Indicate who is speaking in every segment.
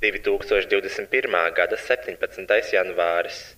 Speaker 1: 2021. gada 17. janvāris.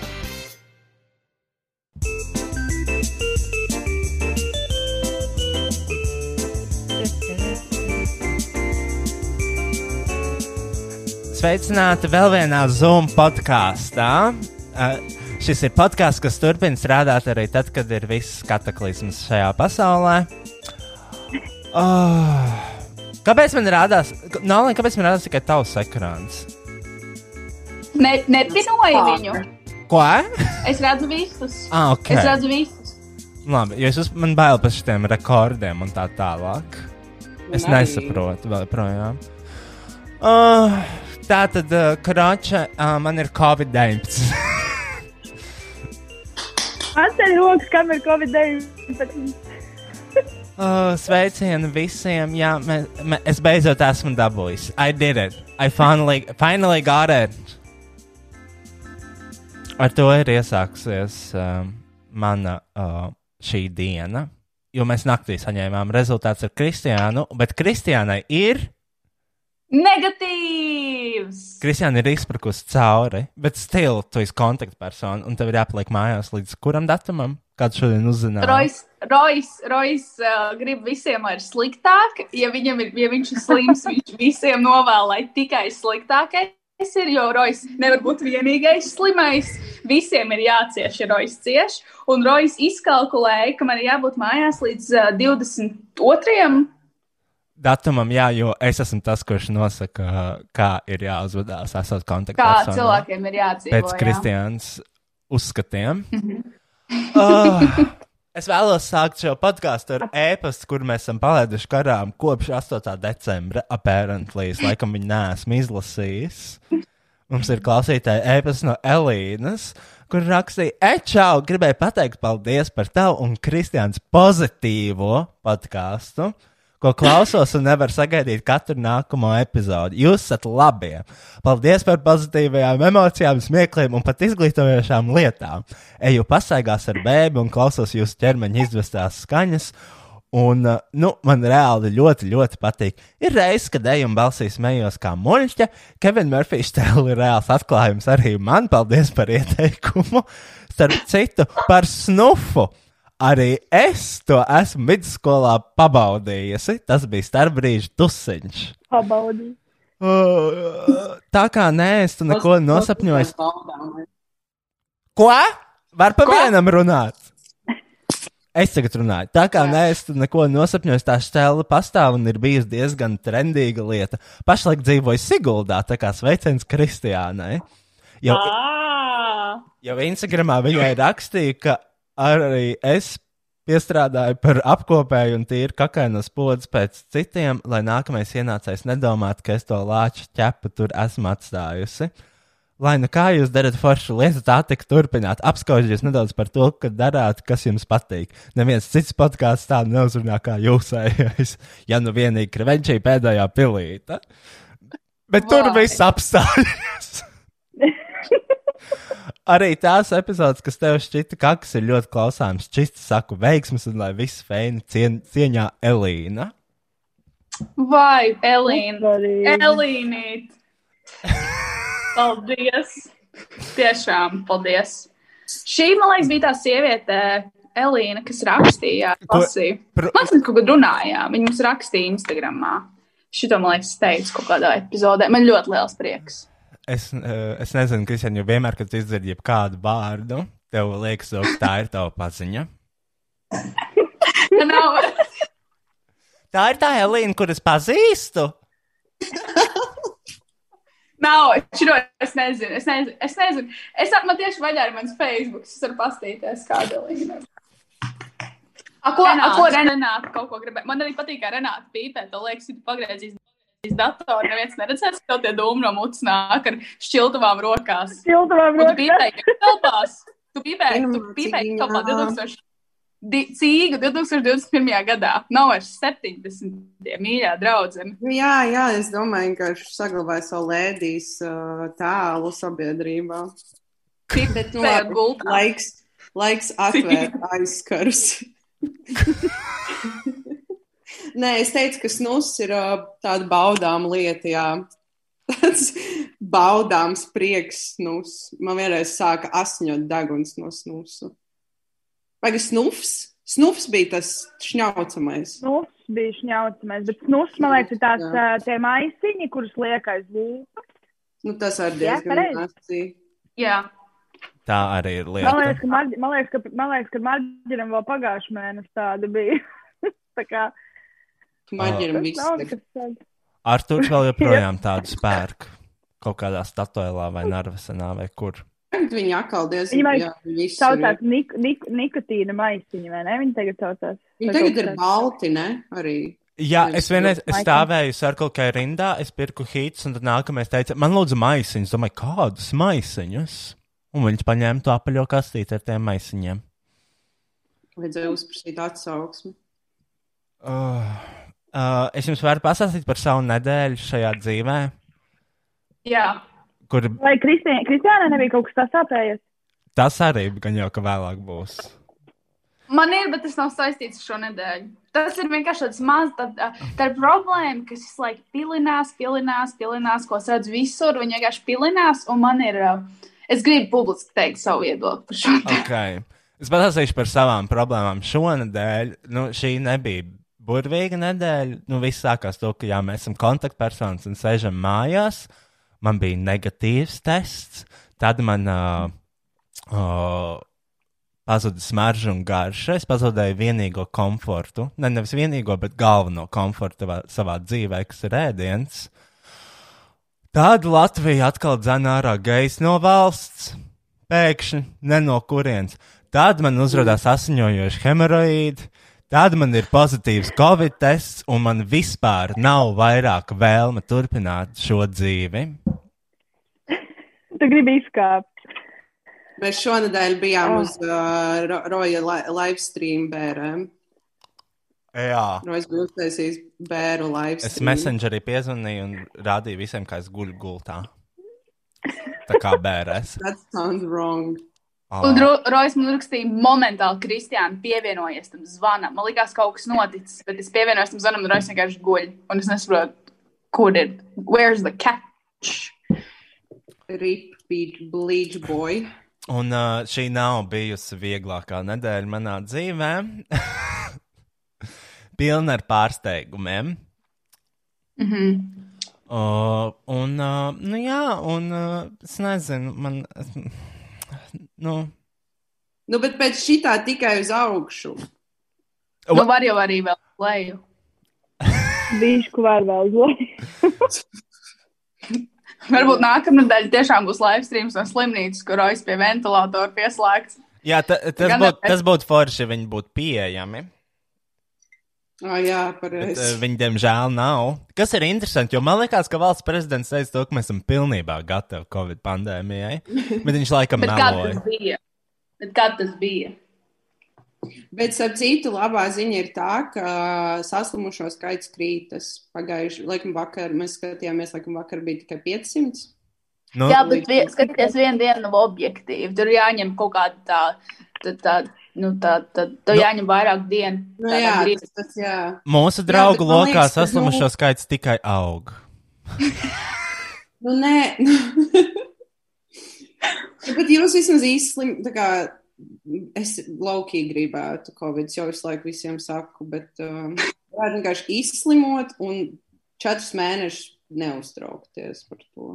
Speaker 2: Sveicināti vēl vienā Zoom podkāstā. Uh, šis ir podkāsts, kas turpina strādāt arī tad, kad ir viss kataklizms šajā pasaulē. Oh. Kāpēc man rādās, Nolīna, kāpēc man rādās tikai tavs ekrāns?
Speaker 3: Ne, nepinoju viņu.
Speaker 2: Ko?
Speaker 3: Es redzu visus.
Speaker 2: Ah, ok.
Speaker 3: Es redzu visus.
Speaker 2: Labi, jo es man bail par šiem rekordiem un tā tālāk. Es
Speaker 3: arī.
Speaker 2: nesaprotu vēl projām. Uh, tā tad, uh, Kroča, uh, man ir Covid-19.
Speaker 4: Atceļ rokas, kam ir Covid-19.
Speaker 2: uh, sveicieni visiem. Jā, mē, mē, es beidzot esmu dabūjis. I did it. I finally, finally got it. Ar to ir iesākusies um, mana uh, šī diena. Jo mēs naktī saņēmām rezultātus ar Kristiānu, bet Kristiānai ir.
Speaker 3: Negatīvs!
Speaker 2: Kristiāna ir izpratkusi cauri, bet still tu esi kontaktpersona un tev ir jāpaliek mājās līdz kuram datumam? Kādu šodien uzzināt?
Speaker 3: Rojas, Rojas, Rojas uh, grib visiem ar sliktāk. Ja, ir, ja viņš ir slims, viņš visiem novēl, lai tikai sliktākais ir, jo Rojas nevar būt vienīgais slimais. Visiem ir jācieš, ja Rojas cieš. Un Rojas izkalkulēja, ka man ir jābūt mājās līdz uh, 22.
Speaker 2: Datumam, jā, jo es esmu tas, kurš nosaka, kā ir jāuzvedās, esot
Speaker 3: Kā
Speaker 2: kontaktpersonā.
Speaker 3: cilvēkiem ir jādzīvo.
Speaker 2: Pēc
Speaker 3: jā.
Speaker 2: Kristiānas uzskatiem. oh, es vēlos sākt šo podkāstu ar ēpastu, kur mēs esam palaiduši garām kopš 8. decembra. Apparently, es laikam viņu neesmu izlasījis. Mums ir klausītāja ēpasts no Elīnas, kur rakstīja, Ečau, gribēju pateikt paldies par tavu un Kristiāns pozitīvo podkāstu ko klausos un nevaru sagaidīt katru nākamo epizodi. Jūs esat labie. Paldies par pozitīvajām emocijām, smiekliem un pat izglītojošām lietām. Eju pasaigās ar bēbi un klausos jūsu ķermeņa izvestās skaņas. Un, uh, nu, man reāli ļoti, ļoti patīk. Ir reizes, kad un balsī smējos kā muļķa. Kevina Murphy's tēlu ir reāls atklājums arī man. Paldies par ieteikumu. Starp citu, par snufu. Arī es to esmu vidusskolā pabaudījusi. Tas bija starpbrīža tusiņš.
Speaker 4: Pabaudī.
Speaker 2: Uh, tā kā neēstu neko nosapņojis.
Speaker 3: Baudām.
Speaker 2: Ko? Var pa vienam runāt? Es tagad runāju. Tā kā neesmu neko nosapņojis, tā stēla pastāv un ir bijusi diezgan trendīga lieta. Pašlaik dzīvoju Siguldā, tā kā sveiciens Kristiānai. Jau, jau Instagramā viņai rakstīja, ka arī es piestrādāju par apkopēju un tīru kakainas podas pēc citiem, lai nākamais ienācējs nedomātu, ka es to lāču ķepu tur esmu atstājusi. Lai nu kā jūs darat foršu lietu, tā tik turpināt. Apskaužieties nedaudz par to, ka darāt, kas jums patīk. Neviens cits podkāsts tādu neuzrunā kā jūsējais. Ja nu vienīgi krevenčī pēdējā pilīte. Bet tur
Speaker 5: Vai.
Speaker 2: viss apstājas. Arī tās epizodes, kas tev šķita, ka kas ir ļoti klausāmas, čist saku veiksmas un lai viss feini cien, cieņā Elīna.
Speaker 5: Vai, Elīna? Elīnīt! Paldies! Tiešām, paldies! Šī, man liekas, bija tā sieviete, Elīna, kas rakstīja, lasīja.
Speaker 2: Pro-
Speaker 5: Mēs kaut kad runājām, viņa mums rakstīja Instagramā. Šito, man liekas, teicu kaut kādā epizodē. Man ļoti liels prieks.
Speaker 2: Es, uh, es nezinu, Kristian, jo vienmēr, kad tu izdzirdi kādu vārdu, tev liekas, to, ka tā ir tava paziņa.
Speaker 5: Nav,
Speaker 2: Tā ir tā Elīna, kuras pazīstu.
Speaker 5: nav, šito es nezinu. Es nezinu. Es nezinu. Es man tieši vaļā ir mans Facebook. Es varu pastīties, kāda Elīna. A, ko, Renāta. a, ko Renāta kaut ko gribēja? Man arī patīk, kā Renāta pīpē. Tu liekas, tu pagriezīs uz datoru, neviens neredzēs, ka tie dūmi no mutes nāk ar šķiltavām rokās.
Speaker 4: Siltumam
Speaker 5: Un tu
Speaker 4: rokās.
Speaker 5: pīpēji, ka telpās. Tu pīpēji, tu pīpēji kaut kā 2000. di- Cīga 2021. gadā. Nav vairs 70. mīļā draudzene.
Speaker 3: Nu, Jā, jā, es domāju, ka viņš saglabāja savu lēdijas uh, tēlu sabiedrībā. Bet, nu, labi,
Speaker 5: gultā.
Speaker 3: laiks, laiks atvērt aizskarus. Nē, es teicu, ka snus ir tāda baudām lieta, jā. Tāds baudāms prieks snus. Man vienreiz sāka asņot deguns no snusu. Vai kas snufs? Snufs bija tas šņaucamais.
Speaker 4: Snus bija šņaucamais, bet snus, man liekas, ir tās
Speaker 3: Jā.
Speaker 4: tie maisiņi, kurus liek aiz lūpas.
Speaker 3: Nu, tas arī diezgan nācija.
Speaker 5: Jā.
Speaker 2: Tā arī ir
Speaker 4: Man
Speaker 2: lieta.
Speaker 4: liekas, ka, Marģi, man liekas, ka, man liekas, ka Marģinam vēl pagājušajā mēnesī tāda bija. Tā kā
Speaker 3: Maģiram viss.
Speaker 4: tāds.
Speaker 2: Arthurs vēl joprojām tādu spērku. Kaut kādā statuēlā vai narvasenā vai kur.
Speaker 3: Viņi atkal diezgan izsver.
Speaker 4: Saucās nik, nik, nikotīna maisiņi, vai ne? Viņi tagad saucās.
Speaker 3: Viņi
Speaker 4: vai
Speaker 3: tagad ir balti, ne? Arī.
Speaker 2: Jā, es vienreiz es stāvēju Circle K rindā, es pirku hītus, un tad nākamais teica, man lūdzu maisiņus. Domāju, kādus maisiņus? Un viņš paņēma to apaļo kastīti ar tiem maisiņiem.
Speaker 3: Vajadzēja uzprasīt atsauksmi.
Speaker 2: Uh, uh, es jums varu pastāstīt par savu nedēļu šajā dzīvē,
Speaker 5: Jā.
Speaker 2: kur
Speaker 4: Vai Kristiānai Kristiānai nebija kaut kas tāds sāpējies?
Speaker 2: tas arī gan jau ka vēlāk būs.
Speaker 5: Man ir, bet tas nav saistīts ar šo nedēļu. Tas ir vienkārši tāds mazs, tā, tā, tā ir problēma, kas visu laiku pilinās, pilinās, pilinās, ko es redzu visur. Viņi vienkārši pilinās, un man ir, uh, es gribu publiski teikt savu viedokli par šo.
Speaker 2: Okay. Es pastāstīšu par savām problēmām šonadēļ. Nu, šī nebija burvīga nedēļa. Nu, viss sākās to, ka jā, mēs esam kontaktpersonas un sēžam mājās. Man bija negatīvs tests. Tad man uh, uh, pazuda smarža un garša. Es pazaudēju vienīgo komfortu. Ne, nevis vienīgo, bet galveno komfortu savā, dzīvē, kas ir ēdiens. Tad Latvija atkal dzēna ārā gaisu no valsts. Pēkšņi, ne no kurienes. Tad man uzrādās asiņojoši hemoroīdi, tad man ir pozitīvs covid tests, un man vispār nav vairāk vēlme turpināt šo dzīvi.
Speaker 4: Tu gribi izkāpt.
Speaker 3: Mēs šonadēļ bijām
Speaker 4: Oh.
Speaker 3: uz uh, Ro- Roja li live stream bērēm.
Speaker 2: Jā.
Speaker 3: Rojas bija uztaisījis bēru live
Speaker 2: Es
Speaker 3: stream.
Speaker 2: messengerī piezvanīju un rādīju visiem, kā es guļu gultā. Tā kā bērēs.
Speaker 3: That sounds wrong.
Speaker 5: Un Ro- Rojas man rakstīja, momentāli, Kristiāna, pievienojies tam zvanam. Man liekas, kaut kas noticis, bet es pievienojos tam zvanam, un Rojas vienkārši guļ. Un es nesaprotu, kur ir. Where's the catch?
Speaker 3: Rip beach bleach boy.
Speaker 2: Un uh, šī nav bijusi vieglākā nedēļa manā dzīvē. Pilna ar pārsteigumiem.
Speaker 5: Mm -hmm.
Speaker 2: Uh, un, uh, nu jā, un uh, es nezinu, man, nu,
Speaker 3: Nu, bet pēc šitā tikai uz augšu.
Speaker 5: Nu, var jau arī vēl uz leju.
Speaker 4: Bišku var vēl uz leju.
Speaker 5: Varbūt nākamā daļa tiešām būs live streams no slimnīcas, kur Rojas pie ventilatora pieslēgts.
Speaker 2: jā, ta, tas būtu
Speaker 5: es-
Speaker 2: tas būt forši, ja viņi būtu pieejami.
Speaker 3: Ah, jā,
Speaker 2: Bet, uh,
Speaker 3: pareizi.
Speaker 2: viņi, diemžēl, nav. Kas ir interesanti, jo man liekas, ka valsts prezidents teica, to, ka mēs esam pilnībā gatavi Covid pandēmijai. Bet viņš laikam
Speaker 5: Bet kā
Speaker 2: meloja.
Speaker 5: tas bija? Bet kā tas bija?
Speaker 3: Bet, starp citu, labā ziņa ir tā, ka saslimušo skaits krītas. Pagājuši, laikam, vakar mēs skatījāmies, laikam, vakar bija tikai 500.
Speaker 2: Nu,
Speaker 5: Jā, bet vie- skaties, viena diena nav objektīva. Tur jāņem kaut kāda tā, tā, tā nu, tā, tā, tā
Speaker 2: Nu-
Speaker 5: jāņem vairāk dienu.
Speaker 3: Nu, jā, tas, tas, jā.
Speaker 2: Mūsu draugu
Speaker 3: bet man
Speaker 2: lokā
Speaker 3: liekas, ka,
Speaker 2: saslimušo
Speaker 3: nu-
Speaker 2: skaits tikai aug.
Speaker 3: Nu, nē. Nu, Bet jūs vismaz īsti tā kā es laukī gribētu Covid, jau visu laiku visiem saku, bet um, varētu vienkārši izslimot un četrus mēnešus neuztraukties par to.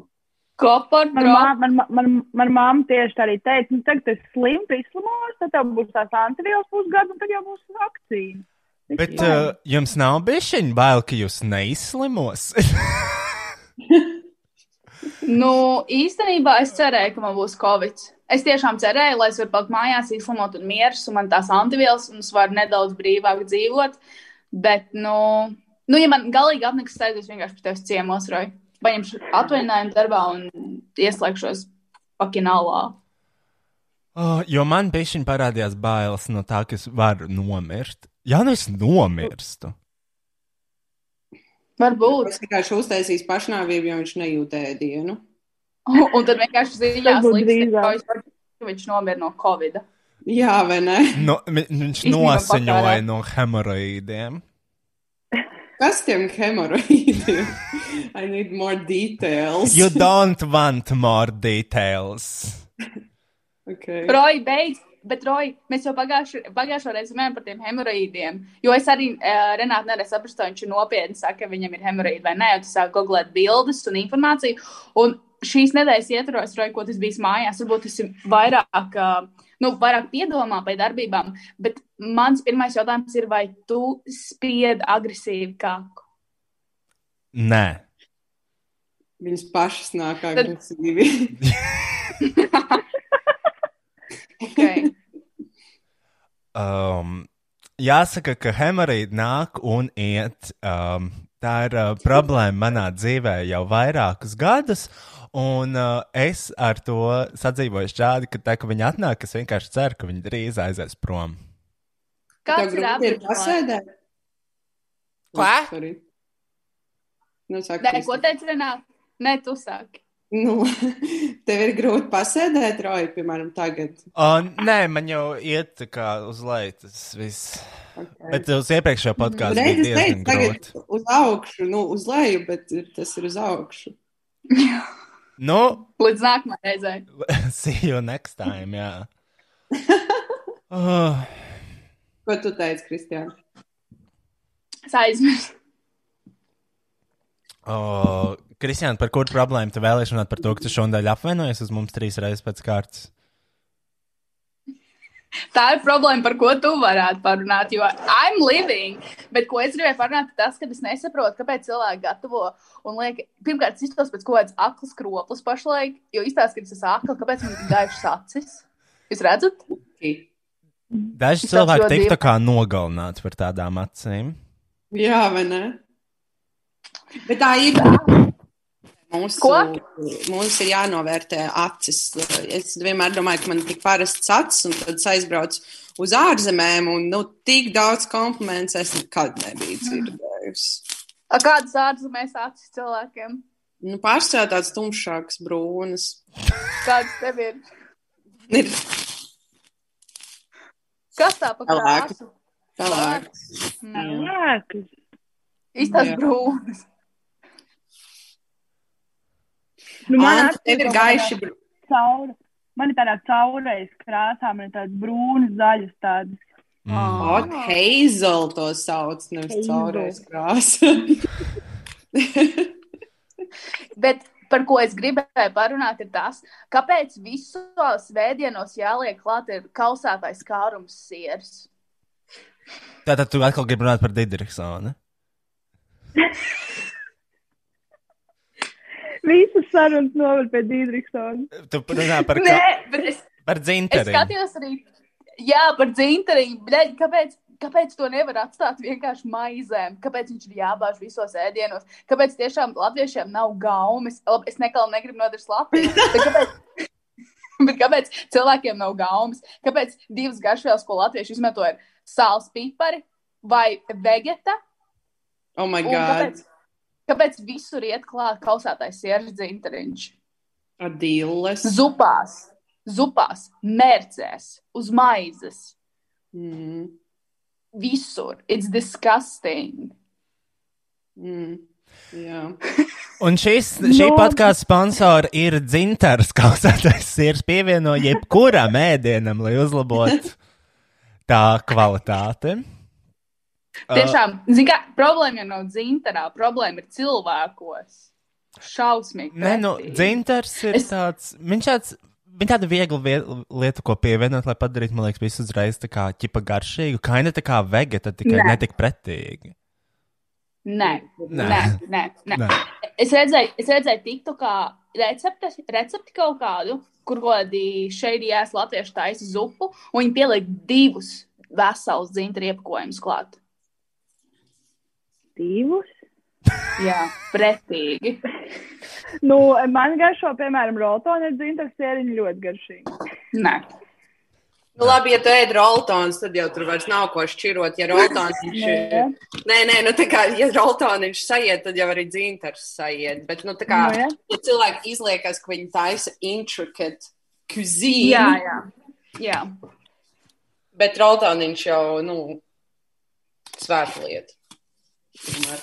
Speaker 5: Kopā
Speaker 4: Man, mā, man, man, man mamma tieši tā arī teica, nu, tagad slims, tu izslimosi, tad tev būs tās antivielas pusgadu, un tad jau būs vakcīna. Viss
Speaker 2: Bet
Speaker 4: fine.
Speaker 2: uh, jums nav bijusi bail, ka jūs neizslimos?
Speaker 5: Nu, īstenībā es cerēju, ka man būs covid. Es tiešām cerēju, lai es varu palikt mājās, izslimot un mieras, un man tās antivielas, un es varu nedaudz brīvāk dzīvot. Bet, nu, nu ja man galīgi apniks sēdēt, es vienkārši pie tevis ciemos, Roja. Paņemšu atvaļinājumu darbā un ieslēgšos pakinālā.
Speaker 2: Oh, jo man bija parādījās bailes no tā, ka es varu nomirt. Jā, nu es nomirstu.
Speaker 5: Varbūt.
Speaker 3: Es vienkārši uztaisīju pašnāvību, jo viņš nejūtēja dienu.
Speaker 5: Un tad vienkārši ziņās liks, ka viņš nomira no covid.
Speaker 3: Jā, vai ne?
Speaker 2: No, viņš
Speaker 5: patērē.
Speaker 2: no hemoroīdiem.
Speaker 3: Kas tiem hemoroīdiem? I need more details.
Speaker 2: You don't want more details.
Speaker 3: Okay.
Speaker 5: Roja, beidz, bet Roja, mēs jau pagājušo, pagājušo reizi runājām par tiem hemoroīdiem. Jo es arī uh, Renātu nevarēju saprast, vai viņš nopietni saka, ka viņam ir hemoroīdi vai nē. Tu sāki googlēt bildes un informāciju. Un šīs nedēļas ietvaros, Roja, ko tas bijis mājās, varbūt tas ir vairāk. Uh, Nu, vairāk piedomā par darbībām, bet mans pirmais jautājums ir, vai tu spied agresīvi kāku?
Speaker 2: Nē,
Speaker 3: Viņas pašas nāk
Speaker 5: Tad-
Speaker 3: agresīvi.
Speaker 5: Okay.
Speaker 2: um, jāsaka, ka hemorīdi nāk un iet. Um, tā ir uh, problēma manā dzīvē jau vairākus gadus. Un uh, es ar to sadzīvoju šādi, ka, tā, ka viņi atnāk, es vienkārši ceru, ka viņi drīz aizies prom.
Speaker 5: Kāds ir average
Speaker 3: pasēdēt?
Speaker 2: Ko?
Speaker 3: Sorry. Nu,
Speaker 5: Nē,
Speaker 3: Kristi.
Speaker 5: ko teici, Renāta? Nē, tu sāki.
Speaker 3: Nu, tev ir grūti pasēdēt, Roja, piemēram, tagad.
Speaker 2: Uh, nē, man jau iet kā uz leju tas viss.
Speaker 3: Okay.
Speaker 2: Bet uz iepriekšējā podkāstā bija
Speaker 3: teicu,
Speaker 2: diezgan
Speaker 3: tagad
Speaker 2: grūti.
Speaker 3: uz augšu, nu, uz leju, bet ir- tas ir uz augšu.
Speaker 2: Nu,
Speaker 5: Līdz nākamajai reizei.
Speaker 2: see you next time, jā. Uh,
Speaker 3: Ko tu teici, Kristiāna?
Speaker 5: Es aizmirsu.
Speaker 2: oh, Kristiāna, par kuru problēmu tu vēlēsi runāt par to, ka tu šodien apvainojies uz mums trīs reizes pēc kārtas?
Speaker 5: Tā ir problēma, par ko tu varētu parunāt. Jo I'm living, bet ko es gribēju parunāt, ir tas, ka es nesaprotu, kāpēc cilvēki gatavo. Un liek, pirmkārt, es iztos pēc kaut kādas aklas kroplas pašlaik, jo izstāsta, ka tas ir akla, kāpēc man ir gaišas acis. Jūs redzat?
Speaker 2: Daži cilvēki tiktu
Speaker 5: dīvaini.
Speaker 2: kā nogalināti par tādām acīm.
Speaker 3: Jā, vai ne? Bet tā ir. Mūsu,
Speaker 5: Ko?
Speaker 3: mums ir jānovērtē acis. Es vienmēr domāju, ka man ir tik parasts acis, un tad es aizbraucu uz ārzemēm, un nu, tik daudz komplimentus es nekad nebiju dzirdējusi.
Speaker 5: A, Kādas ārzemēs acis cilvēkiem?
Speaker 3: Nu, Pārsvarā tāds tumšāks, brūns.
Speaker 5: Kādas tev ir?
Speaker 3: Ir
Speaker 5: Kas tā pa
Speaker 3: Pelēkas.
Speaker 5: krāsu?
Speaker 3: pelēks.
Speaker 5: Mm.
Speaker 4: Lēkas.
Speaker 5: Iztās
Speaker 3: Jā.
Speaker 5: brūnas.
Speaker 4: Nu, man
Speaker 3: tev ir gaiši.
Speaker 4: caura. Man ir tādā caurais krāsā, man ir tādas brūnas, zaļas tādas.
Speaker 2: Mm.
Speaker 3: Hot hazel to sauc, nevis caurais krāsa.
Speaker 5: Bet par ko es gribēju parunāt, ir tas, kāpēc visos vēdienos jāliek klāt ir kausētais kārums siers.
Speaker 2: Tātad tu atkal gribi runāt par Didriksonu.
Speaker 4: Visas sarunas noved pie Dīdriksona.
Speaker 2: Tu runā par,
Speaker 5: Nē,
Speaker 2: ka...
Speaker 5: bet es,
Speaker 2: par
Speaker 5: es
Speaker 2: dzinteriem.
Speaker 5: skatījos arī, jā, par dzinteriem. Bļaļ, Kāpēc, kāpēc to nevar atstāt vienkārši maizēm? Kāpēc viņš ir jābāž visos ēdienos? Kāpēc tiešām latviešiem nav gaumes? Labi, es nekal negribu nodarīt Latviju. bet Kāpēc, bet kāpēc cilvēkiem nav gaumes? Kāpēc divas garšvielas, ko latvieši izmanto, ir sāls pipari vai vegeta?
Speaker 3: Oh, my
Speaker 5: Un
Speaker 3: God.
Speaker 5: Kāpēc, kāpēc visur iet klāt kausētais sieras dzinteriņš?
Speaker 3: Adīles.
Speaker 5: Zupās, zupās, mērcēs, uz maizes.
Speaker 3: Mm.
Speaker 5: Visur. It's disgusting.
Speaker 3: Mm. Jā.
Speaker 2: Un šis, šī
Speaker 4: No.
Speaker 2: podkāstu sponsora ir dzintars, kausētais sirs pievieno jebkuram ēdienam, lai uzlabotu tā kvalitāti.
Speaker 5: Tiešām, zini, kā problēma jau nav dzintarā, problēma ir cilvēkos. Šausmīgi.
Speaker 2: Nē, nu, dzintars ir
Speaker 5: Es-
Speaker 2: tāds, viņš tāds, viņa tāda viegla vie- lieta, ko pievienot, lai padarītu, man liekas, visu uzreiz tā kā ķipa garšīgu, kaina tā kā vegeta, tikai
Speaker 5: Nē.
Speaker 2: netik pretīgi.
Speaker 5: Nē,
Speaker 2: Nē.
Speaker 5: nē, nē. nē.
Speaker 2: Nē.
Speaker 5: Es redzēju, es redzēju tiktu kā recepti, recepti kaut kādu, kur kādi šeit jās latviešu taisa zupu, un viņi pieliek divus veselus dzintaru iepakojumus klāt.
Speaker 4: Divus.
Speaker 5: Jā, pretīgi.
Speaker 4: Nu, man garšo, piemēram, rotona ir dzintars sēriņa ļoti garšīgi.
Speaker 5: Nē.
Speaker 3: Nu, labi, ja tu ēd roltons, tad jau tur vairs nav ko šķirot. Ja roltons viņš ir.
Speaker 4: Nē.
Speaker 3: Nē, nu tā kā, ja roltons viņš sajiet, tad jau arī dzintars sajiet. Bet, nu, tā kā,
Speaker 4: Nu, jā.
Speaker 3: ja cilvēki izliekas, ka viņi taisa intricate cuisine,
Speaker 5: Jā, jā. jā.
Speaker 3: bet roltons viņš jau, nu, svēta lieta. Tomēr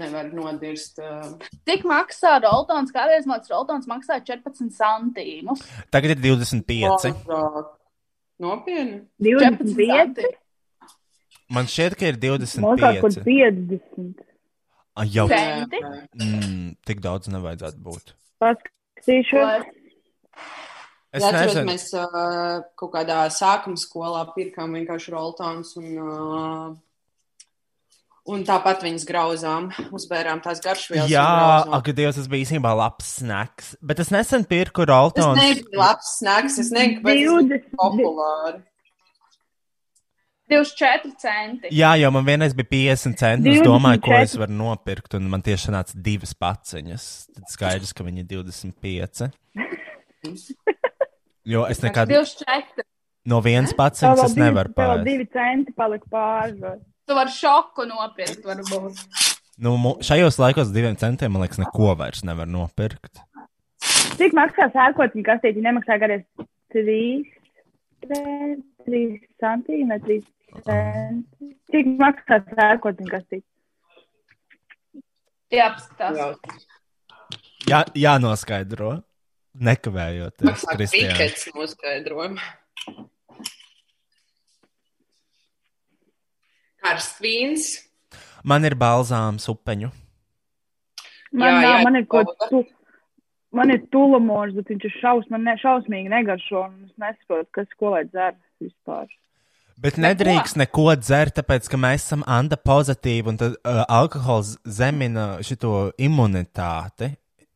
Speaker 3: nevar nodirst. Uh...
Speaker 5: Cik maksā roltons? Kādreiz man tas roltons maksāja 14 centīmus.
Speaker 2: Tagad ir 25.
Speaker 3: mazāk. Nopietni.
Speaker 4: 25.
Speaker 5: centi.
Speaker 2: Man šķiet, ka ir
Speaker 4: Man kaut kur
Speaker 2: 25.
Speaker 4: 50.
Speaker 2: Ah, Jau
Speaker 5: Centi?
Speaker 2: mm, tik daudz nevajadzētu būt.
Speaker 4: Paskatīšu.
Speaker 2: Es
Speaker 3: atceros, mēs uh, kaut kādā sākuma skolā pirkām vienkārši roltons un, uh, un tāpat viņas grauzām, uzbērām tās garšvielas. un
Speaker 2: Jā,
Speaker 3: grauzām.
Speaker 2: ak, Dievs, tas bija īstenībā labs snacks. Bet es nesen pirku
Speaker 3: Tas
Speaker 2: Roltons.
Speaker 3: nebija labs snacks, es nezinu, kāpēc tas bija
Speaker 4: 20.
Speaker 3: populāri.
Speaker 5: 24 centi.
Speaker 2: Jā, jau man vienreiz bija 50 centi. Es
Speaker 4: 24.
Speaker 2: domāju, ko es varu nopirkt. Un man tieši nāca divas paciņas. Tad skaidrs, ka viņi ir 25. Jo es nekad
Speaker 5: 24.
Speaker 2: no vienas paciņas es nevaru
Speaker 4: tev vēl divi centi palika pāri. Vai?
Speaker 5: Tu vari šoku nopirkt, varbūt.
Speaker 2: Nu, šajos laikos diviem centiem, man liekas, neko vairs nevar nopirkt.
Speaker 4: Cik maksā sērkociņa kastīte? Nemaksā gādēs 3, 3 centimetri, 3 centi. Cik maksā sērkociņa kastīte?
Speaker 5: Jā, apskatās.
Speaker 3: Jā,
Speaker 2: Jā, jānoskaidro. Nekavējoties,
Speaker 3: tā
Speaker 2: Kristija.
Speaker 3: pikets noskaidrojumi. Karsts vīns.
Speaker 2: Man ir balzāms upeņu.
Speaker 4: Man,
Speaker 3: Jā,
Speaker 4: jā,
Speaker 3: jā,
Speaker 4: man ir kaut
Speaker 3: pauda.
Speaker 4: tu, man ir tulamors, bet viņš ir šaus, man ne, šausmīgi negaršo, un es nesaprotu, kas ko lai dzer vispār.
Speaker 2: Bet nedrīkst neko dzert, tāpēc, ka mēs esam anda pozitīvi, un tad uh, alkohols zemina šito imunitāti.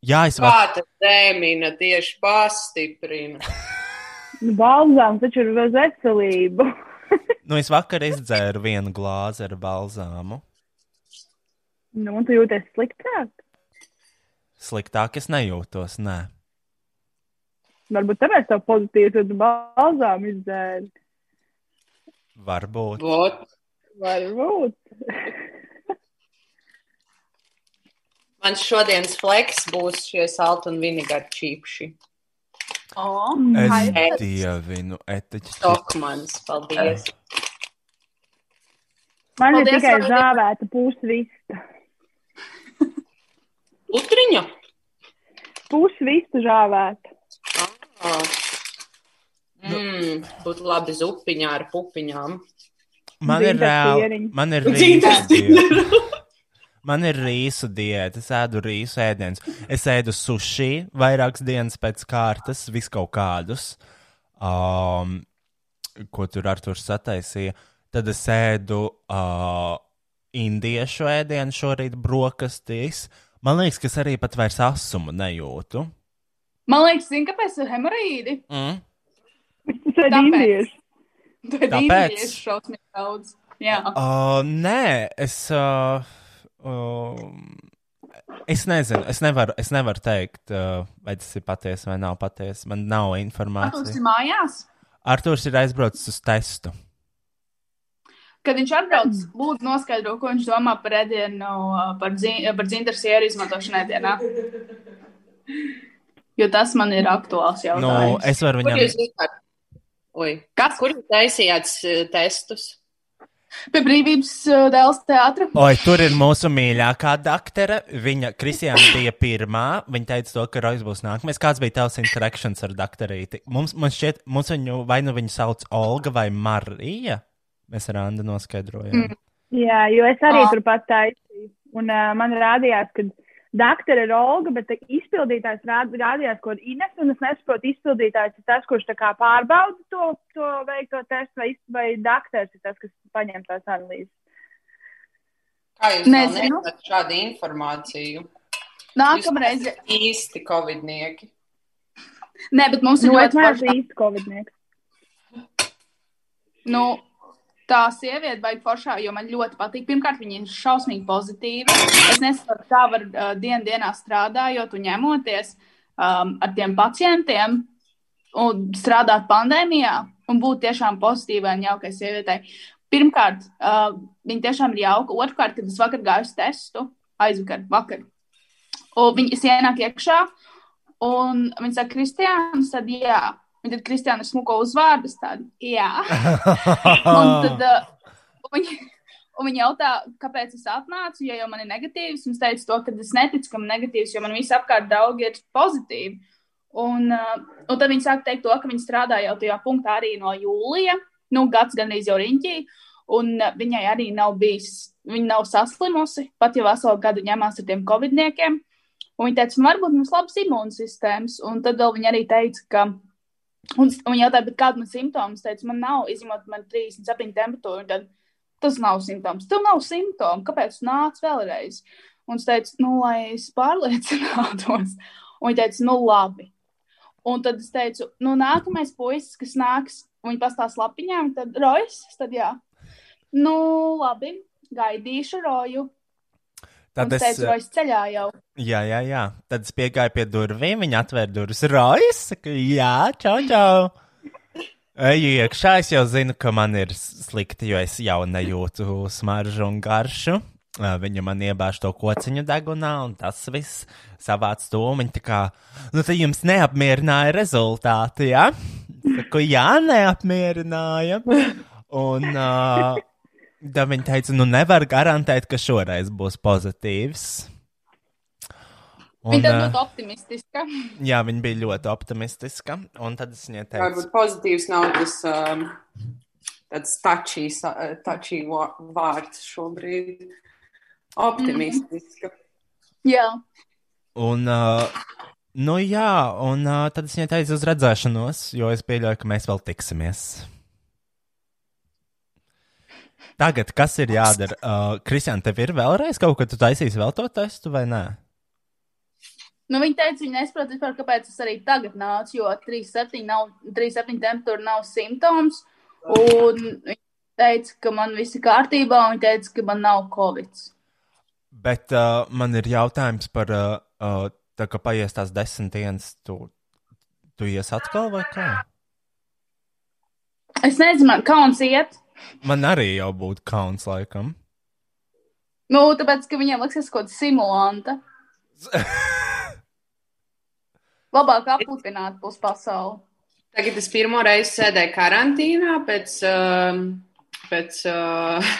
Speaker 2: Jā, es varu.
Speaker 3: Kā tas dēmina tieši pastiprina?
Speaker 4: Nu, balzāms taču ir uz veselību.
Speaker 2: Nu, es vakar izdzēru vienu glāzi ar balzāmu.
Speaker 4: nu, un tu jūties sliktāk.
Speaker 2: Sliktāk es nejūtos, nē.
Speaker 4: Varbūt tāpēc tev pozitīvi, tad balzām izdzēri.
Speaker 2: Varbūt.
Speaker 3: Vot.
Speaker 4: Varbūt.
Speaker 3: Mans šodienas fleks būs šie salt un vinegāri čīpši.
Speaker 5: O,
Speaker 2: Es
Speaker 5: Ai,
Speaker 2: dievinu etiķi.
Speaker 3: Stokmans, paldies.
Speaker 4: Man
Speaker 5: Paldies,
Speaker 4: ir tikai
Speaker 5: Vaidika.
Speaker 4: zāvēta pusvista.
Speaker 3: Utriņa?
Speaker 4: Pusvista žāvēta.
Speaker 3: Oh. Mm, būtu labi zupiņā ar pupiņām.
Speaker 2: Man ir reāli. Man ir diena. Man ir rīsu diēta, es ēdu rīsu ēdienus. Es ēdu sushi vairākas dienas pēc kārtas, vis kaut kādus, um, ko tur Arthurs sataisīja. Tad es ēdu uh, indiešu ēdienu šorīt brokastīs. Man liekas, ka es arī pat vairs asumu nejūtu.
Speaker 5: Man liekas, zini, kāpēc ir hemorīdi?
Speaker 2: Mm.
Speaker 4: Tas ir
Speaker 5: Tāpēc.
Speaker 4: indieši.
Speaker 5: Tad
Speaker 2: Tāpēc?
Speaker 5: ir šausmīgi daudz. Jā.
Speaker 2: Uh, nē, es. Uh, uh, es nezinu, es nevaru, es nevaru teikt, uh, vai tas ir patiesi vai nav patiesi. Man nav informācijas.
Speaker 5: mājās.
Speaker 2: Arthurs ir aizbraucis uz testu.
Speaker 5: Kad viņš atbrauc, lūdzu, noskaidro, ko viņš domā par ēdienu, uh, par, dzin par dzintara sieru izmantošanu ēdienā. Jo tas man ir aktuāls
Speaker 2: Nu,
Speaker 5: jautājums.
Speaker 2: es varu
Speaker 3: Kur
Speaker 2: viņam.
Speaker 3: jūs vispār? Oi.
Speaker 5: Kas?
Speaker 3: Kur jūs taisījāt eh, testus?
Speaker 5: Pie brīvības uh, dēls teātra.
Speaker 2: Oi, tur ir mūsu mīļākā doktora. Viņa, Kristiāna, bija pirmā. Viņa teica, to, ka Rojas būs nākamais. Kāds bija tavs interakcijas ar doktorīti? Mums, man šķiet, mums viņu vai nu viņu sauc Olga vai Marija. Mēs ar Andu noskaidrojām. Mm.
Speaker 4: Jā, jo es arī
Speaker 5: Ah.
Speaker 4: turpat taisīju. Un uh, man rādījās, ka doktora ir Olga, bet izpildītājs rād, rādījās, ko ir Ines. Un es nesaprotu, izpildītājs ir tas, kurš pārbauda to, to veikto testu, vai, vai doktors ir tas, kas paņem tās analīzes.
Speaker 3: Kā jūs
Speaker 5: Nezinu.
Speaker 3: šādu informāciju?
Speaker 5: Nākamreiz.
Speaker 3: Īsti covidnieki.
Speaker 5: Nē, bet mums ir
Speaker 4: Nu,
Speaker 5: ļoti
Speaker 4: neesmu
Speaker 5: forša.
Speaker 4: īsti covidnieks.
Speaker 5: Nu, tā sieviete vajag foršā, jo man ļoti patīk. Pirmkārt, viņa ir šausmīgi pozitīva. Es nesaprotu, kā var uh, dienu dienā strādājot un ņemoties um, ar tiem pacientiem un strādāt pandēmijā un būt tiešām pozitīvai un jaukai sievietei. Pirmkārt, uh, viņa tiešām ir jauka. Otrkārt, kad es vakar gāju uz testu, aizvakar, vakar. Un viņa ienāk iekšā, un viņa saka, Kristiāns, tad jā. Viņa tad Kristiāna smuko uzvārdu, jā. Un tad uh, un viņa, un viņa jautā, kāpēc es atnācu, ja jau man ir negatīvs. Un es teicu to, ka es neticu, ka man ir negatīvs, jo man visapkārt draugi ir pozitīvi. Un, uh, un tad viņi sāk teikt to, ka viņi strādā jau tajā punktā arī no jūlija. Nu, gads gandrīz jau riņķī. Un uh, viņai arī nav bijis, viņa nav saslimusi, pat jau veselu gadu ņemās ar tiem covidniekiem. Un viņa teica, varbūt mums labs imūnsistēmas. Un tad vēl viņa arī teica, ka Un, un jautāja, kāda man? Es teicu, man nav, izņemot man 37 temperatūru. Tad, tas nav simptoms. Tev nav simptomu. Kāpēc nāc vēlreiz? Un es teicu, nu, lai es pārliecinātos. Un viņa teica, nu, labi. Un tad es teicu, nu, nākamais puisis, kas nāks, viņa pastāsta lapiņām, tad rojas, tad jā. Nu, labi, gaidīšu roju.
Speaker 2: Tad
Speaker 5: es
Speaker 2: es.
Speaker 5: teicu, rojas ceļā jau.
Speaker 2: Jā, jā, jā. Tad es piegāju pie durvīm, viņa atvēra durvis. Rojas, saka, jā, čau, čau. Eju iekšā, es jau zinu, ka man ir slikti, jo es jau nejūtu smaržu un garšu. Viņa man iebāž to kociņu degunā, un tas viss savāc to. Viņa tā kā, nu, tad jums neapmierināja rezultāti, jā? Ja? Saku, jā, neapmierināja. Un uh, tad viņa teica, nu, nevar garantēt, ka šoreiz būs pozitīvs. Un,
Speaker 5: Viņa
Speaker 2: ā,
Speaker 5: ļoti optimistiska.
Speaker 2: Jā, viņa bija ļoti optimistiska. Un tad es viņai teicu,
Speaker 3: Varbūt pozitīvs nav tas um, tāds touchy wa- vārds šobrīd. Optimistiska.
Speaker 5: Jā.
Speaker 2: un, uh, nu jā, un uh, tad es viņai teicu uz redzēšanos, jo es pieļauju, ka mēs vēl tiksimies. Tagad, kas ir jādara? Uh, Kristian, tev ir vēlreiz kaut ko, tu taisīsi vēl to testu vai nē?
Speaker 5: Nu, viņa teica, viņa nesaprot vispār, kāpēc es arī tagad nācu, jo 3,7 nav, 3,7 temperatūra nav simptoms. Un viņa teica, ka man viss ir kārtībā, un viņa teica, ka man nav covid.
Speaker 2: Bet uh, man ir jautājums par, uh, uh, tā kā paies tās desmit dienas, tu, tu ies atkal vai kā?
Speaker 5: Es nezinu, man kauns iet.
Speaker 2: Man arī jau būtu kauns laikam.
Speaker 5: Nu, tāpēc, ka viņiem liksies kaut kāda simulanta. Labāk aplipināt pus pasauli.
Speaker 3: Tagad es pirmo reizi sēdēju karantīnā pēc, um, pēc uh,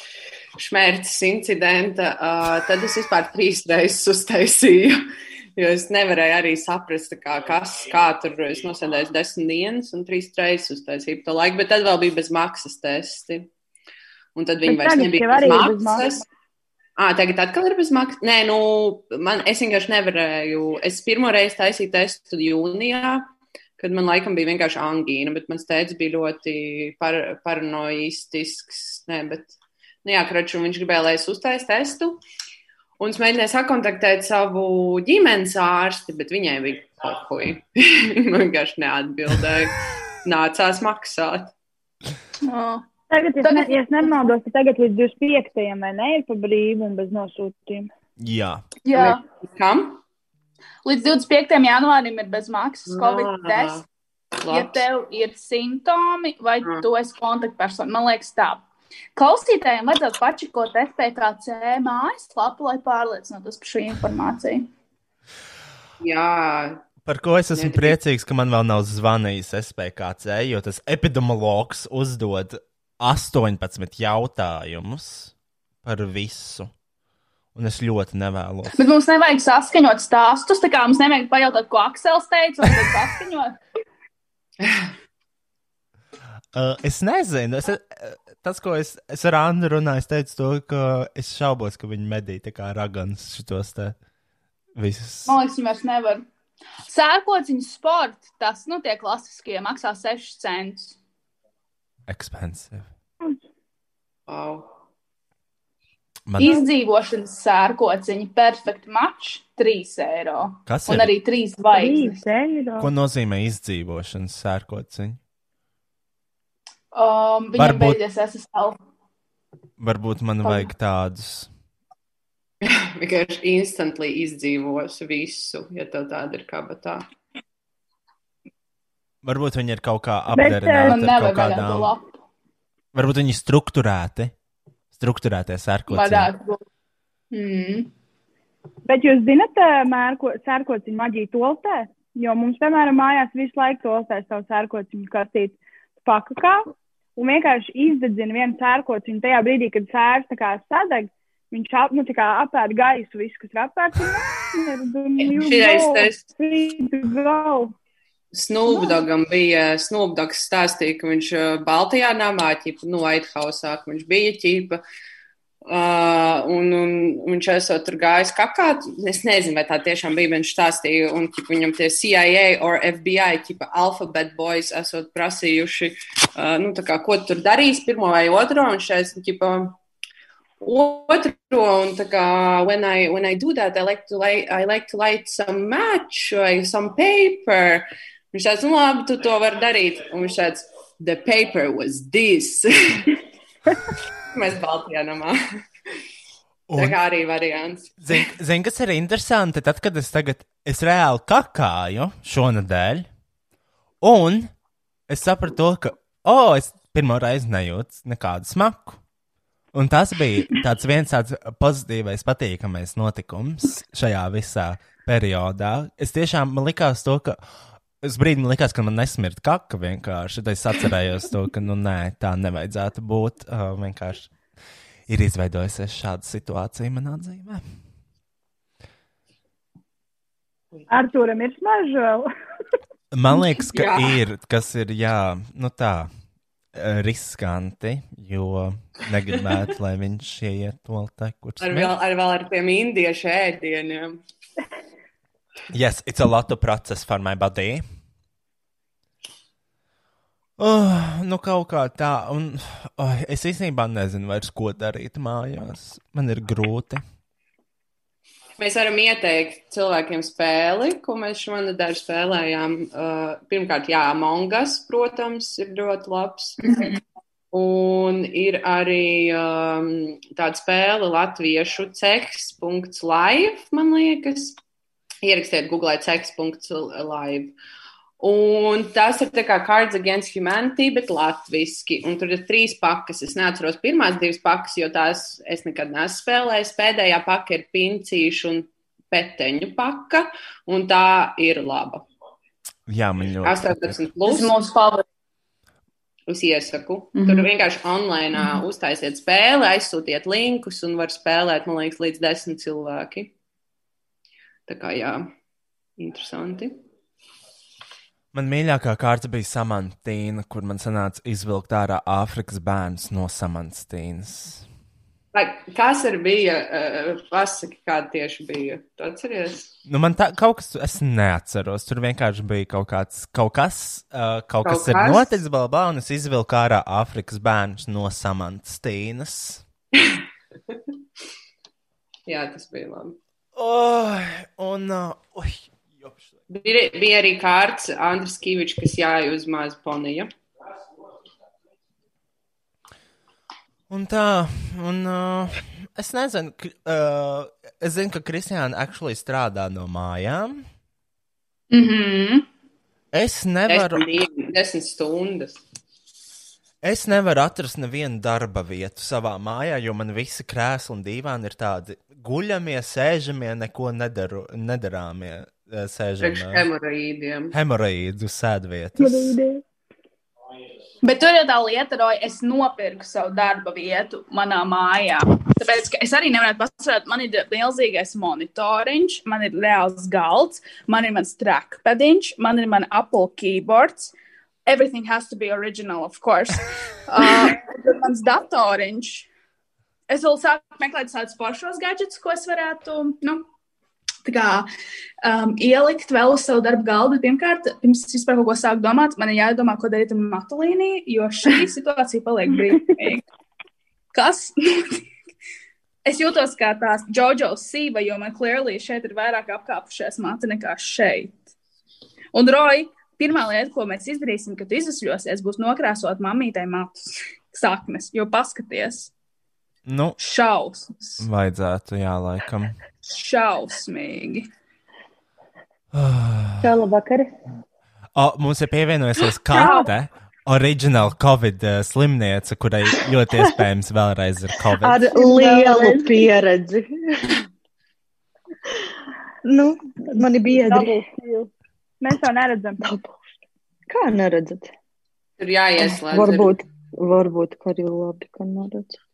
Speaker 3: šmērces incidenta. Uh, tad es vispār trīs reizes uztaisīju. Jo es nevarēju arī saprast, kā, kas, kā tur es nosēdēju desmit dienas un trīs reizes uztaisīju to laiku, bet tad vēl bija bez maksas testi. Un tad viņi
Speaker 4: Bet
Speaker 3: vairs nebija bez
Speaker 4: ir bez
Speaker 3: maksas. Ah, tagad atkal ir bez maksas. Nē, nu, man, es vienkārši nevarēju. Es pirmo reizi taisīju testu jūnijā, kad man laikam bija vienkārši angīna, bet mans tēvs bija ļoti par, paranoistisks. Nē, bet, nu jā, kraču, viņš gribēja, lai es uztaisu testu. Un es mēģināju sakontaktēt savu ģimenes ārsti, bet viņai bija pohuj. Man vienkārši neatbildēja. Nācās maksāt.
Speaker 6: Oh.
Speaker 4: Tagad, es,
Speaker 6: Tagad-
Speaker 4: ne, ja es nemaldos, tad tagad līdz 25. vai ne ir pa brīvu un bez nosūtījuma.
Speaker 2: Jā,
Speaker 6: Jā,
Speaker 3: Kam?
Speaker 6: līdz 25. janvārim ir bez maksas Covid tests. Ja tev ir simptomi vai tu esi kontaktpersona, man liekas, tā. Klausītājiem vajadzētu pačikot FPKC mājaslapu, lai pārliecinātos par šo informāciju.
Speaker 3: Jā,
Speaker 2: par ko es esmu priecīgs, ka man vēl nav zvanījis SPKC, jo tas epidemiologs uzdod 18 jautājumus par visu. Un es ļoti nevēlos.
Speaker 6: Bet mums nevajag saskaņot stāstus, tā kā mums nevajag pajautāt, ko Aksels teica, un tad saskaņot.
Speaker 2: Uh, es nezinu, es, uh, tas, ko es, es ar Annu runāju, es teicu to, ka es šaubos, ka viņi medī tā kā ragans šitos te visus.
Speaker 6: Man liekas, viņi vairs nevar. Sērkociņu sports, tas, nu, tie klasiskie, maksā 6 centus.
Speaker 2: Expensive.
Speaker 3: wow.
Speaker 2: Man,
Speaker 6: Izdzīvošanas sērkociņi, perfekti mačs, 3 eiro.
Speaker 2: kas
Speaker 6: Un
Speaker 2: ir?
Speaker 6: arī 3 zvaigznes.
Speaker 2: Ko nozīmē izdzīvošanas sērkociņa?
Speaker 6: Um, viņam
Speaker 2: Varbūt-
Speaker 6: beidzies SSL.
Speaker 2: Varbūt man vajag tādus.
Speaker 3: Vienkārši instantly izdzīvos visu, ja tev tāda ir kabatā.
Speaker 2: Varbūt viņi ir kaut kā
Speaker 4: Bet,
Speaker 2: apdarināti
Speaker 4: eh,
Speaker 6: Man
Speaker 2: ar
Speaker 6: nevajag
Speaker 2: kaut kādām.
Speaker 6: lapu.
Speaker 2: Varbūt viņi ir strukturēti. Strukturētie sērkociņi.
Speaker 6: Mm.
Speaker 4: Bet jūs zinat, ā, mērko, sērkociņu maģiju toltē? Jo mums, piemēram, mājās visu laiku toltē savu sērkociņu kastīti pakakā un vienkārši izdedzina vienu sērkociņu tajā brīdī, kad sērs sadeg. Viņš ap, nu, tā kā apēd gaisu, visu, kas ir. Go.
Speaker 3: Snūbdogam bija, Snūbdogs stāstīja, ka viņš uh, Baltijā namā, ķipa, nu, White House'ā, ka viņš bija ķipa, uh, un, un viņš esot tur gājis kakāt, es nezinu, vai tā tiešām bija, viņš stāstīja, un ķipa, viņam tie CIA or FBI, ķipa, Alphabet Boys esot prasījuši, uh, nu, kā, ko tu tur darīs, pirmo vai otro, un šeit, ķipa, otro, un tā kā, when I, when I do that, I like to light, I like to light some match vai some paper. Viņš tāds, nu labi, tu to vari darīt. Un viņš tāds, the paper was this. Mēs Baltijā namā. Tā
Speaker 2: Un,
Speaker 3: kā arī variants.
Speaker 2: zin, zin, kas ir interesanti, tad, kad es tagad, es reāli kakāju šonadēļ, un es sapratu to, ka, o, oh, es pirmo reizi nejūtu nekādu smaku. Un tas bija tāds viens tāds pozitīvais, patīkamais notikums šajā visā periodā. Es tiešām man likās to, ka uz brīdi man likās, ka man nesmirt kaka vienkārši. Tad es atcerējos to, ka, nu, nē, tā nevajadzētu būt. Uh, vienkārši ir izveidojusies šāda situācija manā dzīvē.
Speaker 4: Artūram ir smarža vēl.
Speaker 2: Man liekas, ka
Speaker 3: Jā.
Speaker 2: ir, kas ir, jā, nu tā, riskanti, jo negribētu, lai viņš ieiet to te, kur
Speaker 3: Ar vēl, ar vēl ar tiem indiešu ēdieniem.
Speaker 2: Yes, it's a lot of process for my body. Oh, nu, kaut kā tā, un oh, es īstenībā nezinu vairs, ko darīt mājās. Man ir grūti.
Speaker 3: Mēs varam ieteikt cilvēkiem spēli, ko mēs šonadēļ spēlējām. Uh, pirmkārt, jā, Mongas, protams, ir ļoti labs. Un ir arī um, tāda spēle latviešu ceks.live, man liekas. Ierakstiet Google ceks.live. Un tas ir kā Cards Against Humanity, bet latviešu. Un tur ir trīs pakas. Es neatceros pirmās divas pakas, jo tās es nekad neesmu spēlējis. Pēdējā paka ir pincīšu un peteņu paka, un tā ir laba.
Speaker 2: Jā, man ļoti.
Speaker 3: 18
Speaker 6: Tas
Speaker 3: plus.
Speaker 6: ir mūsu favorīts.
Speaker 3: Es iesaku. Mm. -hmm. Tur vienkārši online mm -hmm. uztaisiet spēli, aizsūtiet linkus un var spēlēt, man liekas, līdz desmit cilvēki. Tā kā jā, interesanti.
Speaker 2: Man mīļākā kārta bija Samantīna, kur man sanāca izvilkt ārā Āfrikas bērns no Samantīnas.
Speaker 3: Kas ar bija? Uh, pasaki, kāda tieši bija. Tu atceries?
Speaker 2: Nu, man tā kaut kas, es neatceros. Tur vienkārši bija kaut kāds, kaut kas, uh, kaut, kaut kas, kas ir noticis, balbā, un es izvilku ārā Āfrikas bērnus no Samantas Tīnas.
Speaker 3: Jā, tas bija labi.
Speaker 2: Oh, un, uh, oi, jopš.
Speaker 3: Bija, bija arī kārts Andris Kīvičs, kas jāja uz mazu poniju.
Speaker 2: Un tā, un uh, es nezinu, uh, es zinu, ka Kristiāna actually strādā no mājām.
Speaker 5: Mm -hmm.
Speaker 2: Es nevaru.
Speaker 3: Desmit, desmit stundas.
Speaker 2: Es nevaru atrast nevienu darba vietu savā mājā, jo man visi krēsli un dīvāni ir tādi guļamie, sēžamie, neko nedaru, nedarāmie sēžamie.
Speaker 3: Hemorīdiem.
Speaker 2: Hemorīdu sēdvietas.
Speaker 5: Bet tur ir tā lieta, ka es nopirku savu darba vietu manā mājā. Tāpēc es arī nevaru pasakāt, man ir milzīgais monitoriņš, man ir reāls galds, man ir mans trackpadiņš, man ir mans Apple keyboards. Everything has to be original, of course. Uh, mans datoriņš. Es vēl sāku meklēt tādus pašos gadgetus, ko es varētu, nu, kā, um, ielikt vēl uz savu darbu galdu. Pirmkārt, pirms es vispār kaut ko sāku domāt, man ir jādomā, ko darīt ar matulīniju, jo šī situācija paliek brīvīga. Kas? es jūtos kā tās Jojo sīva, jo man clearly šeit ir vairāk apkāpušies mati nekā šeit. Un, Roja, pirmā lieta, ko mēs izdarīsim, kad izsļosies, būs nokrāsot mammītei matus saknes, jo paskaties.
Speaker 2: Nu,
Speaker 5: Šausmas.
Speaker 2: vajadzētu, jā, laikam.
Speaker 5: Šausmīgi.
Speaker 4: Čau, labvakar.
Speaker 2: O, mums ir pievienojusies Kate, oriģināla Covid uh, slimniece, kurai ļoti iespējams vēlreiz ir Covid.
Speaker 7: Ar lielu pieredzi. nu, mani biedri.
Speaker 4: Mēs to neredzam.
Speaker 7: Kā neredzat?
Speaker 3: Tur jāieslēdz.
Speaker 7: Varbūt, varbūt, ka arī labi, ka neredzat.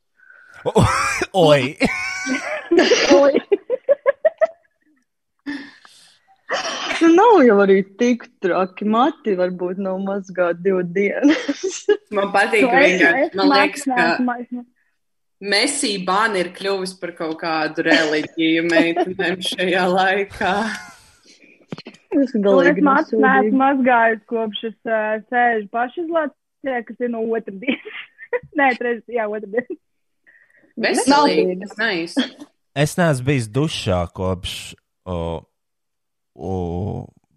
Speaker 2: Oi!
Speaker 4: Oi.
Speaker 7: Nu, nav jau arī tik traki. Mati varbūt nav mazgāt divu dienas.
Speaker 3: Man patīk, ka vienkārši, man liekas, ka
Speaker 4: ka.
Speaker 3: Messi bāna ir kļuvis par kaut kādu reliģiju meitenēm šajā laikā.
Speaker 7: Es galīgi
Speaker 4: mācu, neesmu
Speaker 7: nesūdīgu.
Speaker 4: mazgājis kopš es uh, sēžu pašizlācē, kas ir no otrdienas. Nē, trešdienas, jā, otrdienas.
Speaker 3: Veselīgi, tas nice.
Speaker 2: Es neesmu bijis dušā kopš. O, o,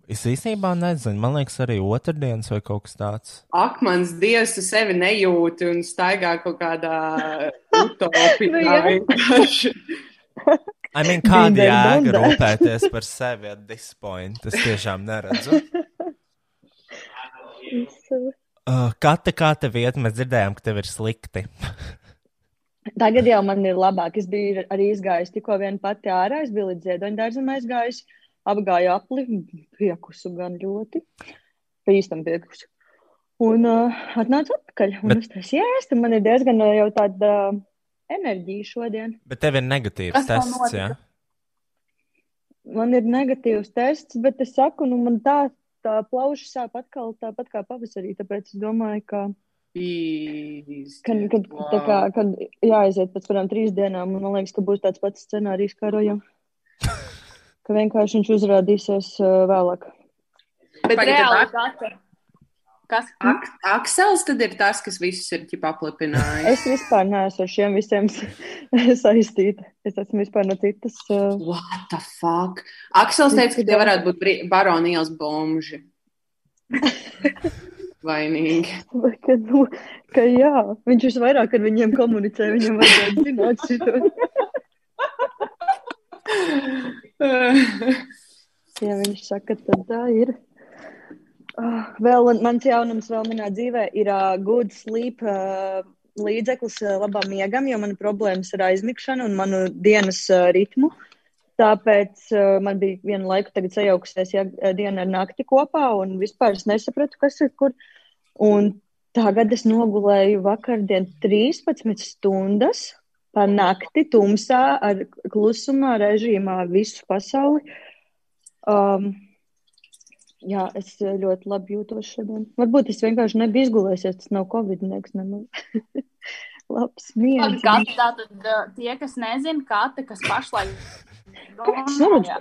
Speaker 2: es īstenībā nezinu, man liekas, arī otrdienas vai kaut kas tāds.
Speaker 3: Ak, mans dievs, tu sevi nejūti un staigā kaut kādā utopijā.
Speaker 4: Nu.
Speaker 2: I mean, kāda jēga rūpēties par sevi at this point? Es tiešām neredzu. Uh, Kata, kā tev iet? Mēs dzirdējām, ka tev ir slikti.
Speaker 7: Tagad jau man ir labāk. Es biju arī izgājis tikko vien pati ārā. Es biju līdz ziedoņdārzam aizgājis, apgāju apli, piekusu gan ļoti. Pa īstam piekusu. Un uh, atnācu atpakaļ. Un
Speaker 2: Bet-
Speaker 7: es teicu, jā, man ir diezgan uh, jau tāda uh, enerģija šodien.
Speaker 2: Bet tev ir negatīvs
Speaker 5: Kas
Speaker 2: tests, jā?
Speaker 7: Man ir negatīvs tests, bet es saku, nu man tā, tā plauša sāp atkal tāpat kā pavasarī. Tāpēc es domāju, ka,
Speaker 3: Pīz.
Speaker 7: kad, kad, tā kā, kad jāaiziet pēc kādām trīs dienām, un man liekas, ka būs tāds pats scenārijs kā rojam. Ka vienkārši viņš uzrādīsies uh, vēlāk.
Speaker 5: Bet
Speaker 3: Pagaid,
Speaker 5: reāli,
Speaker 3: tad
Speaker 5: Kata, kas?
Speaker 3: Ak Aksels tad ir tas, kas visus ir aplipinājis.
Speaker 7: Es vispār neesmu ar šiem visiem saistīta. Es esmu vispār no citas. Uh,
Speaker 3: What the fuck? Aksels teica, ka tie varētu būt baroni ielas bomži. Vainīgi.
Speaker 7: ka, nu, ka jā, viņš visvairāk ar viņiem komunicē. Viņam vajadzētu zināt šo. Ja viņš saka, tad tā ir. Uh, vēl man- mans jaunums vēl manā dzīvē ir uh, good sleep uh, līdzeklis uh, labam miegam, jo man problēmas ar aizmigšanu un manu dienas uh, ritmu. Tāpēc uh, man bija viena laika sajaukusies ja, diena ar nakti kopā un vispār es nesapratu, kas ir kur. Un tagad es nogulēju vakardien 13 stundas pa nakti tumsā ar klusumā režīmā visu pasauli. Um, jā, es ļoti labi jūtos šodien. Varbūt es vienkārši nebiju izgulējusies, tas nav covid, liekas, nemaz. Labs miegs.
Speaker 5: Tātad tie, kas nezina, Kati, kas pašlaik
Speaker 7: kur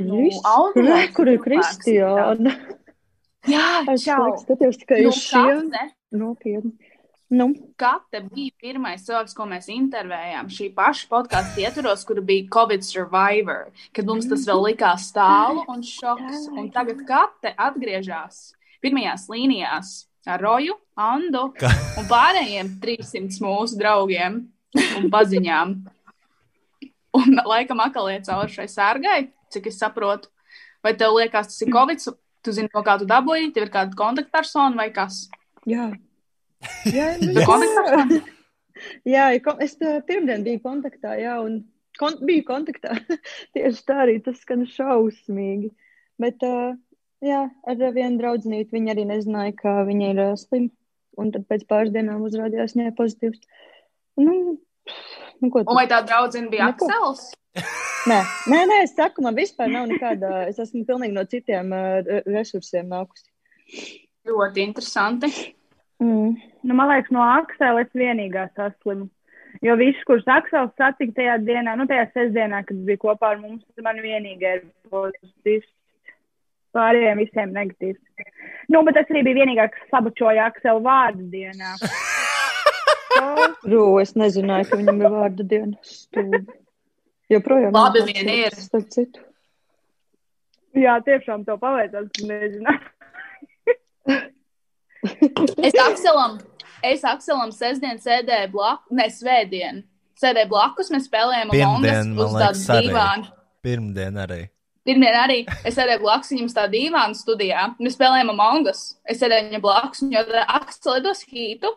Speaker 7: viss. Re, kur ir Kristiāna?
Speaker 5: Jā,
Speaker 7: Es
Speaker 5: čau.
Speaker 7: skaties tikai
Speaker 5: Nu,
Speaker 7: uz šiem. Nopietni. Nu,
Speaker 5: Kate bija pirmais cilvēks, ko mēs intervējām šī paša podkāstu ietvaros, kur bija Covid survivor, kad mums tas vēl likās tālu un šoks. Un tagad Kate atgriežas pirmajās līnijās ar Roju, Andu un pārējiem 300 mūsu draugiem un paziņām. Un laikam atkal iet cauri šai sārgai, cik es saprotu. Vai tev liekas, tas ir Covid? Tu zini, no kā tu dabūji, tev ir kāda kontaktpersona vai kas?
Speaker 7: jā. Jā, nu, jā, ko- es uh, pirmdien biju kontaktā, jā, un kon biju kontaktā. Tieši tā arī tas skan šausmīgi. Bet, uh, jā, ar vienu draudzenīti viņa arī nezināja, ka viņa ir uh, slima. Un tad pēc pāris dienām uzrādījās viņai pozitīvs. Nu, nu, ko
Speaker 5: Un
Speaker 7: tu?
Speaker 5: vai tā draudzene bija. Aksels?
Speaker 7: Nē, nē, nē, es saku, man vispār nav nekāda. Es esmu pilnīgi no citiem uh, re- resursiem nākusi.
Speaker 5: Ļoti interesanti.
Speaker 7: Mm.
Speaker 4: Nu, man liekas, no Aksela es vienīgā saslimu. Jo viss, kurš Aksels satika tajā dienā, nu, tajā sestdienā, kad bija kopā ar mums, man vienīgā ir pozitīvs. Pārējiem visiem negatīvs. Nu, bet es arī biju vienīgā, kas sabučoja Aksela vārdu dienā.
Speaker 7: Rū, es nezināju, ka viņam ir vārda diena. Stūbi. Joprojām
Speaker 5: Labi vien ir.
Speaker 7: Starp citu.
Speaker 4: Jā, tiešām to paveicās, nezināju.
Speaker 5: Es Akselam, es Akselam sestdien sēdēju blakus, ne svētdien. Sēdēju blakus, mēs spēlējām
Speaker 2: Pirmdien,
Speaker 5: uz tādu divānu.
Speaker 2: Pirmdien arī.
Speaker 5: Pirmdien arī es sēdēju blakus viņam uz tādu divānu studijā. Mēs spēlējām Amongas. Es sēdēju viņam blakus, un jau Aksel dos hītu.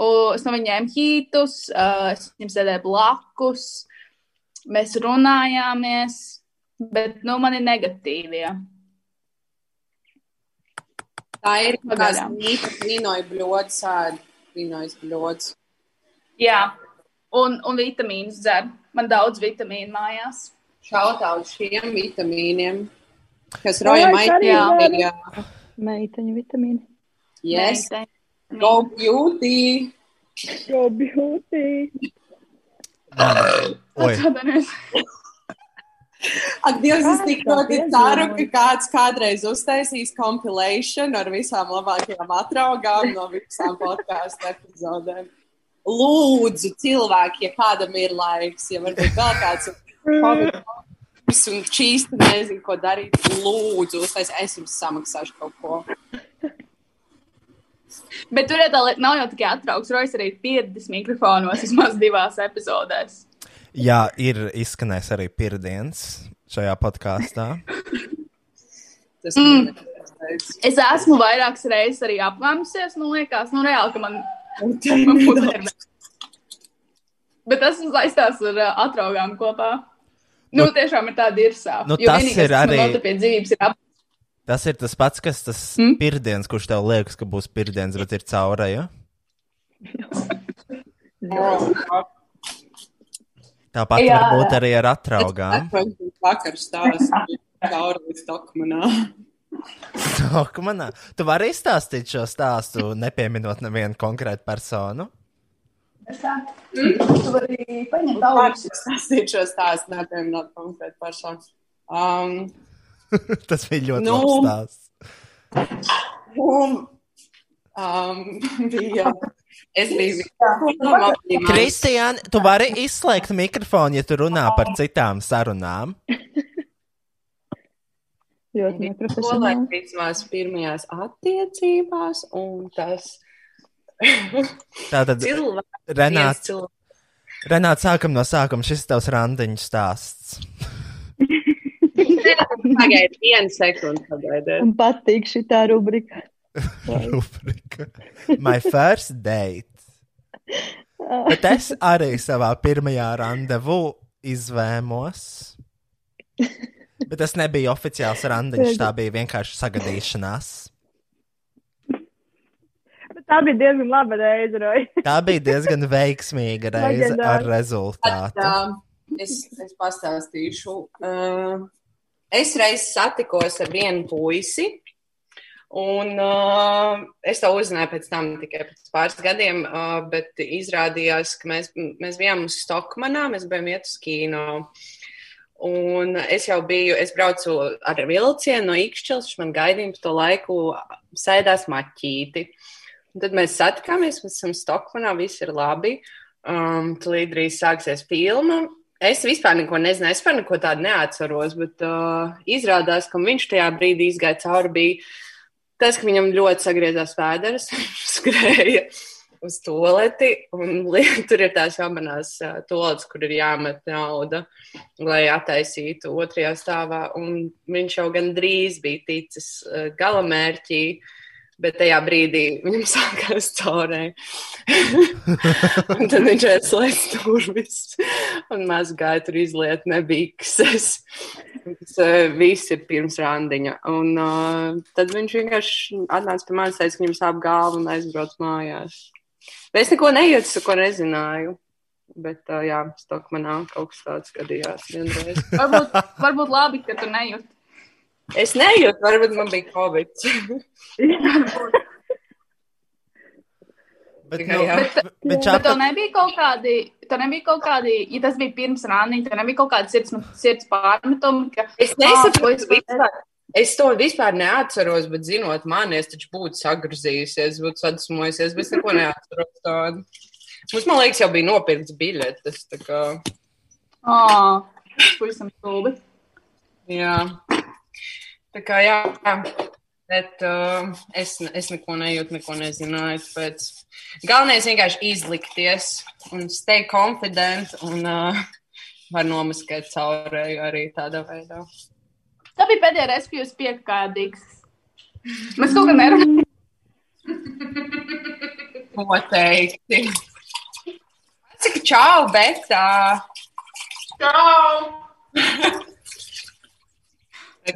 Speaker 5: Un es no viņiem ņēmu hītus, uh, es viņam sēdēju blakus. Mēs runājāmies, bet nu man ir negatīvie.
Speaker 3: Tā ir mīts, vīnoja bļods, sēd, vīnojas bļods.
Speaker 5: Jā, un, un vitamīnus dzer. Man daudz vitamīnu mājās.
Speaker 3: Šautā uz šiem vitamīniem, kas
Speaker 4: arī
Speaker 3: aizsardzību.
Speaker 7: Meiteņu vitamīni.
Speaker 3: Yes,
Speaker 5: Meitei.
Speaker 3: go beauty.
Speaker 4: Jo beauty.
Speaker 2: Oi,
Speaker 5: Atvainojies.
Speaker 3: Ak, Dievs, es tik ļoti ceru, ka kāds kādreiz uztaisīs compilation ar visām labākajām atraugām no visām podkāstu epizodēm. Lūdzu, cilvēki, ja kādam ir laiks, ja varbūt vēl kāds ir un čīsti nezinu, ko darīt, lūdzu, uztais, es jums samaksāšu kaut ko.
Speaker 5: Bet tur jau tā lieta nav jau tikai atraugs. Rojas arī ir 50 mikrofonos vismaz divās epizodēs.
Speaker 2: jā, ir izskanējis arī pirmdienas šajā podkāstā.
Speaker 3: Tas
Speaker 5: Mm.
Speaker 3: man.
Speaker 5: Es esmu vairākas reizes arī apvēmusies. Nu, liekas, nu, reāli, ka man man būtu nervi. Bet tas saistās ar uh, atraugām kopā. Nu,
Speaker 2: Nu,
Speaker 5: tiešām ir tāda irsā.
Speaker 2: nu,
Speaker 5: Jo
Speaker 2: tas
Speaker 5: vienīgais,
Speaker 2: ir
Speaker 5: man
Speaker 2: arī-
Speaker 5: dzīves, ir ap...
Speaker 2: Tas ir tas pats, kas tas
Speaker 5: Mm.
Speaker 2: mm? pirmdienas, kurš tev liekas, ka būs pirmdienas, bet ir caurē. Ja? Tāpat
Speaker 5: Jā.
Speaker 2: var būt arī ar atraugām.
Speaker 3: Vakar stāsts cauri līdz dokumenā.
Speaker 2: Ak, manā. Tu vari izstāstīt šo stāstu, nepieminot nevienu konkrētu personu.
Speaker 5: Tu vari paņemt
Speaker 3: Pāris stāstīt šo stāstu, nepieminot konkrēti personu. Um,
Speaker 2: Tas bija ļoti
Speaker 3: Nu.
Speaker 2: labs stāsts.
Speaker 3: un, um, bija, es biju vienā
Speaker 2: Kristiāna, tu vari izslēgt mikrofonu, ja tu runā par citām sarunām.
Speaker 7: Ļoti neprofesionāli.
Speaker 3: vismās pirmajās attiecībās, un tas
Speaker 2: Tātad,
Speaker 3: cilvēks,
Speaker 2: Renāts. Renāts, sākam no sākuma. Šis ir tavs randiņu stāsts.
Speaker 3: Pagaidiet, vienu sekundi, pagaidiet.
Speaker 7: Un patīk šī tā rubrika.
Speaker 2: Rubrika. My first date. Bet es arī savā pirmajā randevu izvēmos. Bet tas nebija oficiāls randiņš, tā bija vienkārši sagadīšanās.
Speaker 4: Bet tā bija diezgan laba reize, Roja.
Speaker 2: Tā bija diezgan veiksmīga reize ar rezultātu.
Speaker 3: Tā, es, es pastāstīšu. Uh, es reiz satikos ar vienu puisi, Un uh, es to uzzināju pēc tam tikai pēc pāris gadiem, uh, bet izrādījās, ka mēs, mēs bijām uz Stokmanā, mēs bijām iet uz kino. Un es jau biju, es braucu ar vilcienu no Ikšķils, viņš man gaidīja pa to laiku sēdās maķīti. Un tad mēs satikāmies, mēs esam Stokmanā, viss ir labi. Um, Tūlīt drīz sāksies filma. Es vispār neko nezinu, es par neko tādu neatceros, bet uh, izrādās, ka viņš tajā brīdī izgāja cauri. Bija tas, ka viņam ļoti sagriezās vēders, skrēja uz toleti, un tur ir tās jaunās uh, toaletes, kur ir jāmet nauda, lai attaisītu otrajā stāvā. Un viņš jau gandrīz bija ticis uh, galamērķī. Uh, Bet tajā brīdī viņam sākās caurē. un tad viņš aizslēdz durvis un maz gāja tur izliet nebīkses. Tas uh, viss ir pirms randiņa. Un uh, tad viņš vienkārši atnāca pie manis, teica, ka viņam sāp galva un aizbrauc mājās. Bet es neko nejūtu, ko nezināju. Bet, uh, jā, Stokmanā kaut kas tāds gadījās vienreiz.
Speaker 5: varbūt, varbūt labi, ka tu nejūti.
Speaker 3: Es nejūtu, varbūt man bija Covid.
Speaker 2: Bet, nu,
Speaker 3: jā.
Speaker 2: bet, bet
Speaker 5: Bet
Speaker 2: čapa,
Speaker 5: tev nebija kaut kādi, tev nebija kaut kādi, ja tas bija pirms rāniņa, tev nebija kaut kāda sirds, sirds pārmetuma, ka
Speaker 3: Es nesaprotu, vispār. Es to vispār neatceros, bet zinot mani, es taču būtu sagrozījusies, būtu sadusmojusies, bet es neko neatceros tādu. Mums, man liekas, jau bija nopirkts biļetes. tā kā,
Speaker 5: Ā, pavisam stulbi.
Speaker 3: Jā, tā kā jā. Bet uh, es, es neko nejūtu, neko nezināju. Tāpēc galvenais vienkārši izlikties un stay confident un uh, var nomaskēt caurēju arī tādā veidā.
Speaker 5: Tā bija pēdējā reize, kad jūs piekāpāties. Mēs kaut kā nerunājam.
Speaker 3: Noteikti. Cik čau, betā!
Speaker 5: Čau!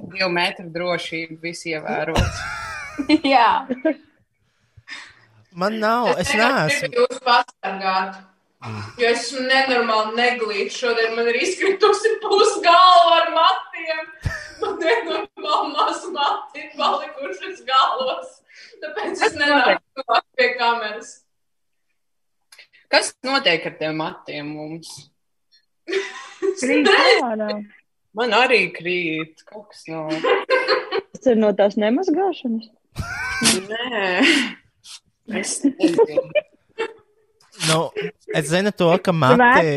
Speaker 3: Divu metru drošību visi ievēros.
Speaker 5: Jā.
Speaker 2: man nav, es neesmu.
Speaker 8: Jūs pasargāt. Jo es esmu nenormāli neglīts. Šodien man ir izkritusi pusgalva ar matiem. Man nenormāli maz mati uz galvas. Tāpēc es nenāku pie kameras.
Speaker 3: Kas notiek ar tiem matiem mums?
Speaker 4: Krīt ārā.
Speaker 3: Man arī krīt kaut kas no.
Speaker 7: Tas ir no tās nemazgāšanas.
Speaker 3: Nē, es nezinu.
Speaker 2: Nu, es zinu to, ka mati,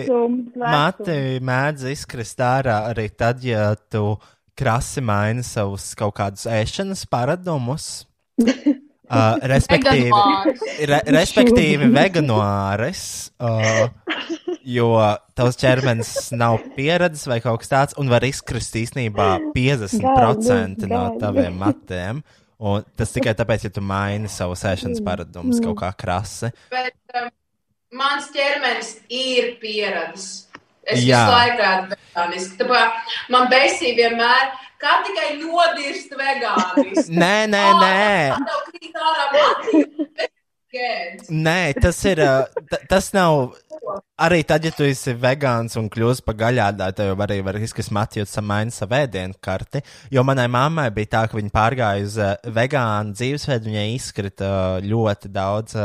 Speaker 2: mati mēdz izkrist ārā arī tad, ja tu krasi maini savus kaut kādus ēšanas paradumus. Uh, respektīvi, re, respektīvi veganāris, uh, jo tavs ķermenis nav pieredzes vai kaut kas tāds, un var izkrist īstenībā 50% no
Speaker 7: Gaļu,
Speaker 2: taviem matiem. Un tas tikai tāpēc, ja tu maini savu sēšanas paradumus kaut kā krasi.
Speaker 8: Bet um, mans ķermenis ir pieradis. Es
Speaker 2: Jā.
Speaker 8: visu laiku ēdu vegāniski. Tāpēc man besī vienmēr, kā tikai nodirst vegāniski.
Speaker 2: Nē, nē, nē.
Speaker 8: Tā krīt ārā mati. Gēns.
Speaker 2: Nē, tas ir. ta- Tas nav. Arī tad, ja tu esi vegāns un kļūsi par gaļādā, tev jau arī var izkrist mati, jo tu maini savu ēdienu karti. Jo manai mammai bija tā, ka viņa pārgāja uz vegānu dzīvesveidu, viņai izkrita ļoti daudz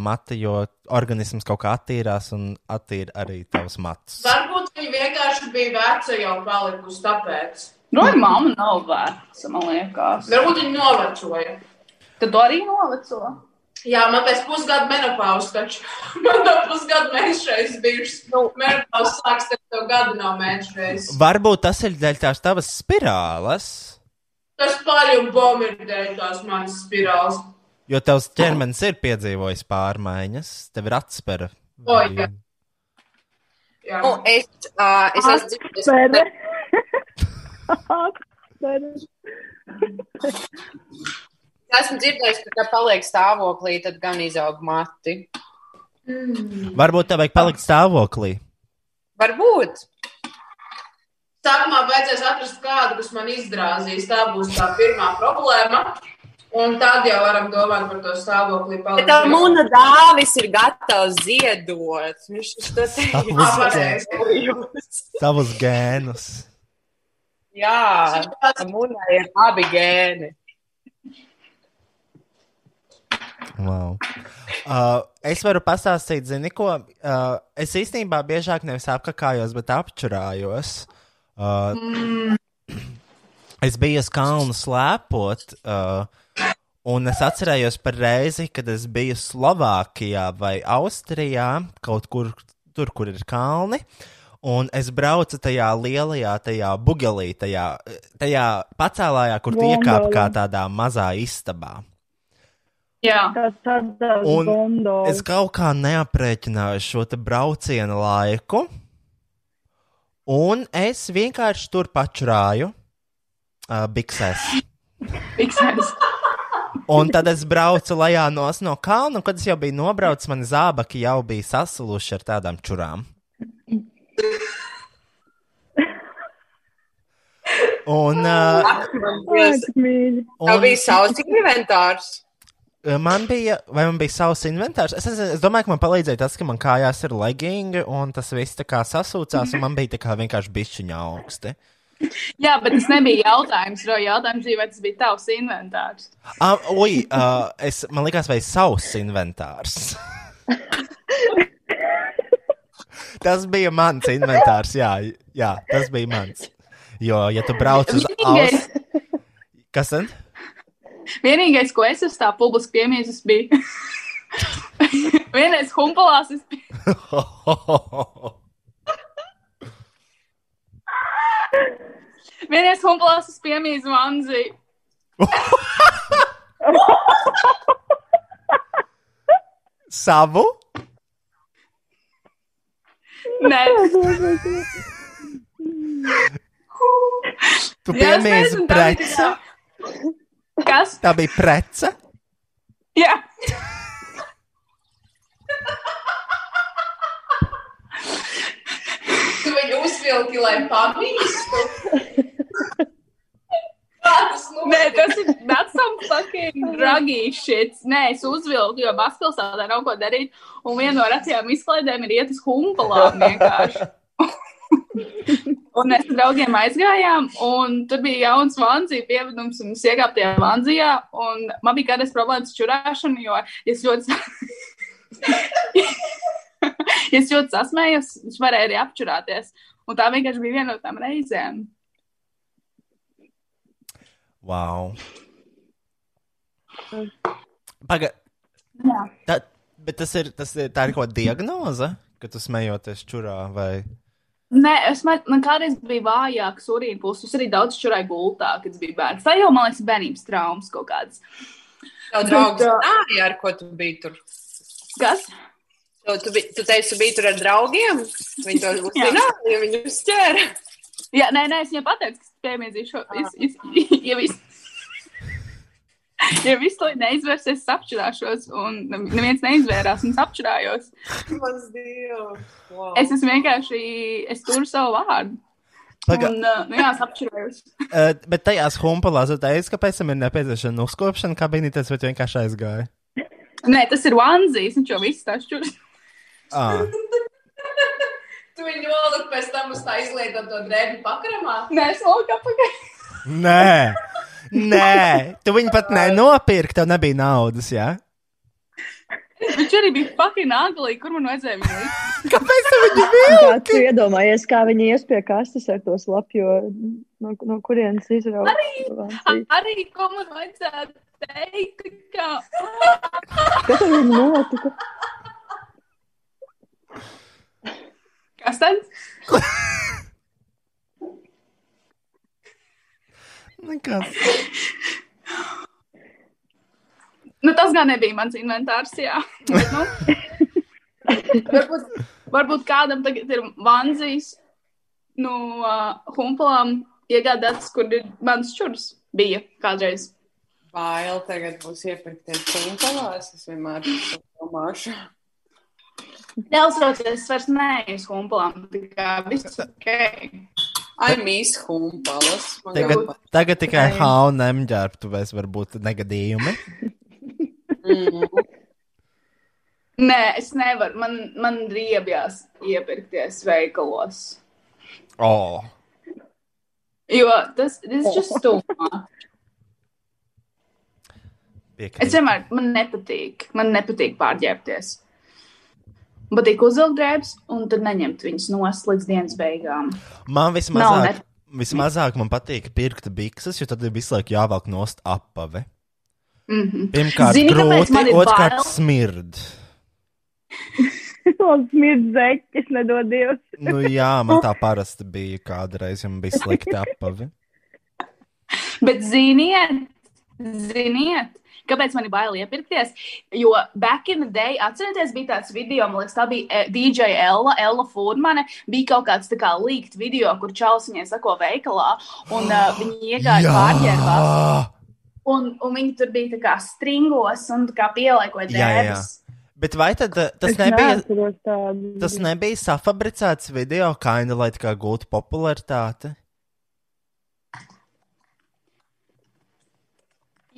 Speaker 2: mati, jo organisms kaut kā attīrās un attīra arī tavus matus.
Speaker 8: Varbūt viņi vienkārši bija veca jau palikusi tāpēc.
Speaker 5: Nu, no, mamma nav veca, man liekas.
Speaker 8: Varbūt viņi novecoja.
Speaker 5: Tad arī noveco.
Speaker 8: Jā, man pēc pusgada menopausa taču. Man jau pusgada mēnešreiz bijušas. Nu, menopausa sāks, tad tev gadu nav mēnešreiz.
Speaker 2: Varbūt tas ir dēļ tās tavas spirāles,
Speaker 8: Tas paļu bombi ir dēļ tās manas spirāls.
Speaker 2: jo tavs ķermenis ir piedzīvojis pārmaiņas, tev ir atspēra.
Speaker 8: O, jā. Jā.
Speaker 3: Nu, es, uh, es esmu dzirdējis,
Speaker 4: Pēdē.
Speaker 3: esmu dzirdējis, ka, kad paliek stāvoklī, tad gan izaug mati.
Speaker 2: Varbūt tev vajag palikt stāvoklī.
Speaker 3: Varbūt.
Speaker 8: Sākumā vajadzēs atrast kādu, kas man izdrāzīs. Tā būs tā pirmā problēma. Un tad jau varam domāt par to stāvokli.
Speaker 3: Bet tā mūna dāvis ir gatavs ziedot. Viņš to teica.
Speaker 2: Savus gēnus.
Speaker 3: Jā, tā mūna ir abi gēni.
Speaker 2: Wow. Uh, es varu pastāstīt, zini, ko. Uh, es īstenībā biežāk nevis apkakājos, bet apčurājos. Uh, mm. Es biju uz kalnu slēpot, uh, un es atcerējos par reizi, kad es biju Slovākijā vai Austrijā, kaut kur tur, kur ir kalni. Un es braucu tajā lielajā, tajā bugelī, tajā, tajā pacēlājā, kur tu iekāp kā tādā mazā istabā.
Speaker 5: Jā,
Speaker 2: Un es kaut kā neaprēķināju šo te brauciena laiku, un es vienkārši tur pačurāju uh, biksēs.
Speaker 5: fiksēs.
Speaker 2: Un tad es braucu lejā no, no kalna, un kad es jau biju nobraucis, man zābaki jau bija sasiluši ar tādām čurām. Un, uh, un
Speaker 3: bija savs inventārs.
Speaker 2: Man bija, vai man bija savs inventārs? Es, nezinu, es domāju, ka man palīdzēja tas, ka man kājās ir leggings, un tas viss tā kā sasūcās, un man bija tā kā vienkārši bišķiņa augsti.
Speaker 5: Jā, bet tas nebija jautājums. Ro, jautājums bija, vai tas bija tavs inventārs.
Speaker 2: Ah, oi, uh, es, man liekas, vai savs inventārs. tas bija mans inventārs, jā, jā, tas bija mans. Jo, ja tu brauc uz
Speaker 5: Vienīgais,
Speaker 2: Aus... Kas tad?
Speaker 5: Vienīgais, ko es uz tā publiski piemīzis, bija. Vienreiz humpalās es biju. Vienreiz humpalās es piemīzu Vanzi.
Speaker 2: Savu?
Speaker 5: Nē,
Speaker 2: Tu piemīzi preci?
Speaker 5: tā. Kas?
Speaker 2: Tā bija prece?
Speaker 5: Jā.
Speaker 8: Tu viņu uzvilki, lai pamīstu. Kādas
Speaker 5: Nē, tas ir that's some fucking draggy shit. Nē, es uzvilku, jo Baskilsādā nav ko darīt. Un viena no retajām izklaidēm ir iet uz humpalām vienkārši. un mēs ar draugiem aizgājām, un tur bija jauns vanzija pievedums, un es iegāju tajā vanzijā, un man bija kādas problēmas čurāšanu, jo es ļoti, es ļoti sasmējos, viņš varēja arī apčurāties. Un tā vienkārši bija viena no tām reizēm.
Speaker 2: Wow. Pagaid.
Speaker 5: Jā.
Speaker 2: Tā, bet tas ir, tas ir, tā ir kaut kāda diagnoze, ka tu smejoties čurā vai.
Speaker 5: Nē, es man, man kādreiz bija vājāks urīna pulss. Es arī daudz čurāju gultā, kad es biju bērns. Tā jau, man liekas, bērnības traumas kaut kādas.
Speaker 3: Tev draugs zināja, ar ko tu biji tur.
Speaker 5: Kas?
Speaker 3: Tu, tu, bi- tu teici, tu biji tur ar draugiem. Viņi to
Speaker 5: Jā.
Speaker 3: uzzināja, viņi uzķēra.
Speaker 5: Jā, nē, nē, es viņai pateicu, ka es piemīzīšu. Es, es, ja viss. Ja viss to neizvērsies, es apčurāšos, un neviens neizvērās, un es
Speaker 3: dievs. Wow.
Speaker 5: Es esmu vienkārši, es turu savu vārdu.
Speaker 2: Paga,
Speaker 5: Un, uh, nu jā, es apčurājos.
Speaker 2: uh, bet tajās humpalās tu teici, ka pēc tam ir nepieciešama uzkopšana kabinītēs, vai vienkārši aizgāji?
Speaker 5: Nē, tas ir Vanzijas, viņš jau viss tā šķurs.
Speaker 2: Ah.
Speaker 8: Tu viņu nolikt pēc tam uz tā izlietoto drēbju pakramā.
Speaker 5: Nē, es noliku apakaļ.
Speaker 2: Nē, nē, tu viņu pat nenopirki, tev nebija naudas, jā?
Speaker 5: Viņš arī bija fucking ugly, kur man vajadzēja viņu likt.
Speaker 2: Kāpēc tu viņu
Speaker 7: Kā tu iedomājies, kā viņi ies pie kastes ar to slapjo, no, no kurienes izrauga?
Speaker 5: Arī ko man vajadzētu teikt, ka.
Speaker 7: Kas ar viņu notika?
Speaker 5: Kas tad?
Speaker 2: Nekas.
Speaker 5: Nu, tas gan nebija mans inventārs, jā. Bet, nu, varbūt, varbūt kādam tagad ir vanzijas no uh, humpalām iegādāts, kur ir mans čurs. Bija kādreiz.
Speaker 3: Bail tagad būs iepirkties punktalās. Es vienmēr to domāšu.
Speaker 5: Neuztraucies, es vairs neeju uz humpalām. Tā kā viss ok.
Speaker 3: Ai, mīs humpalas.
Speaker 2: Tagad,
Speaker 3: galvā.
Speaker 2: tagad tikai haunēm ģērbtuvēs var būt negadījumi.
Speaker 3: Mm.
Speaker 5: Nē, es nevaru. Man, man riebjās iepirkties veikalos.
Speaker 2: Oh.
Speaker 5: Jo tas ir just stūmā. Es vienmēr, man nepatīk, man nepatīk pārģērbties. Man patīk uzvilkt drēbes un tad neņemt viņas nost līdz dienas beigām.
Speaker 2: Man
Speaker 5: Nav
Speaker 2: vismazāk,
Speaker 5: net-
Speaker 2: vismazāk man patīk pirkt bikses, jo tad ir visu laiku jāvelk nost apave.
Speaker 5: Mhm.
Speaker 2: Pirmkārt,
Speaker 5: Zini,
Speaker 2: grūti, otrkārt,
Speaker 5: bail?
Speaker 2: smird.
Speaker 4: Tos smirdz zeķis, nedod Dievs.
Speaker 2: Nu, jā, man tā parasti bija kādreiz, ja man bija slikti apavi.
Speaker 5: Bet ziniet, ziniet, kāpēc man ir bail iepirkties? Jo back in the day, atcerieties, bija tāds video, man liekas, tā bija eh, DJ Ella, Ella Furmane. Bija kaut kāds tā kā līgt video, kur čalis viņai sako veikalā, un uh, viņi iegāja pārģērbās. Un, un viņi tur bija tā kā stringos un kā pieliekoja drēbes.
Speaker 2: Bet vai tad eh, tas nebija? Tas nebija safabricēts video, kaina, lai tā kā gūtu popularitāti.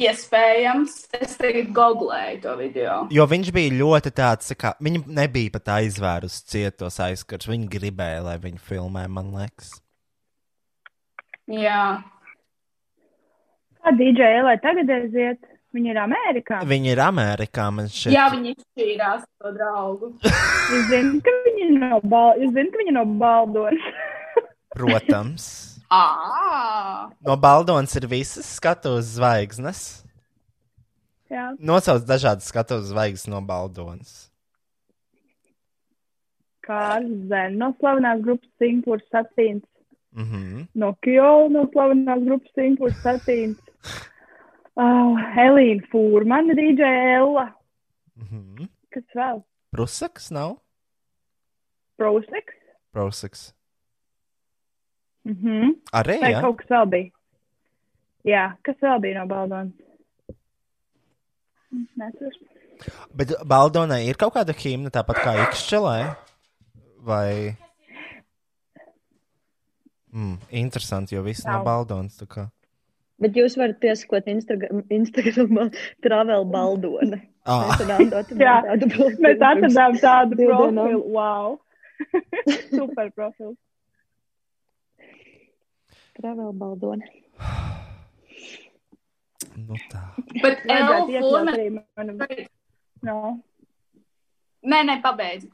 Speaker 5: Iespējams, es tagad googlēju to video.
Speaker 2: Jo viņš bija ļoti tāds, tā kā viņi nebija pat aizvērus cietos aizskars. Viņi gribēja, lai viņi filmē, man liekas.
Speaker 5: Jā,
Speaker 4: Kā DJ Elai tagad aiziet? Viņa ir Amerikā.
Speaker 2: Viņi ir Amerikā, man šķiet.
Speaker 5: jā viņi izšķīrās to draugu.
Speaker 4: Jūs zināt, ka viņa viņa ir no Baldonas.
Speaker 2: Protams.
Speaker 5: Ah,
Speaker 2: No Baldonas ir visas skatuves zvaigznes.
Speaker 4: Jā.
Speaker 2: Nosauc dažādas skatuves zvaigznes no Baldonas.
Speaker 4: Kārlis Zēns no slavenās grupas Simpūrs Satīns.
Speaker 2: Mhm.
Speaker 4: No Kjola no slavenās grupas Simpūrs Satīns. Oh, Elīna Fūrmana, DJ Ella.
Speaker 2: Mhm.
Speaker 4: Kas vēl?
Speaker 2: Prusaks nav?
Speaker 4: Proseks.
Speaker 2: Prusaks.
Speaker 4: Mhm.
Speaker 2: Arī,
Speaker 4: Vai
Speaker 2: jā.
Speaker 4: kaut kas vēl bija? Jā, kas vēl bija no Baldonas? Neatceros.
Speaker 2: Bet Baldonai ir kaut kāda himna, tāpat kā Ikšķelē? Vai? Mm, interesanti, jo viss no
Speaker 4: Nav.
Speaker 2: Baldonas. tā kā.
Speaker 7: Bet jūs varat piesakot Instagram, Instagramā Travel Baldone.
Speaker 2: Ah.
Speaker 7: Mēs atradām
Speaker 4: Jā,
Speaker 7: tādu profilu
Speaker 4: Mēs atradām tādu profilu. Wow! Super profilu.
Speaker 7: Travel Baldone.
Speaker 2: Nu tā.
Speaker 5: bet
Speaker 4: arī manu. No.
Speaker 5: Nē, nē, pabeidz.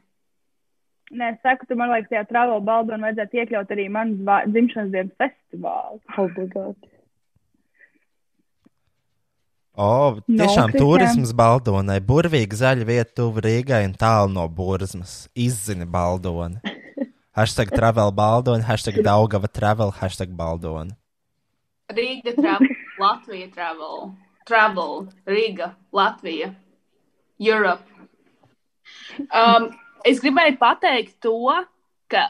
Speaker 4: Nē, es saku, tu man liekas, tajā Travel Baldonā vajadzētu iekļaut arī manu zvā- dzimšanas dienas festivālu.
Speaker 7: Obligāti.
Speaker 2: O,
Speaker 4: No,
Speaker 2: tiešām
Speaker 4: Kristiāna.
Speaker 2: turisms Baldonai. Burvīga zaļa vieta tuvu Rīgai un tālu no Burzmas. Izzini Baldoni. Hashtag travel Baldoni, hashtag Daugava travel, hashtag Baldoni.
Speaker 5: Rīga travel, Latvija travel, travel, Rīga, Latvija, Europe. Um, es gribēju pateikt to, ka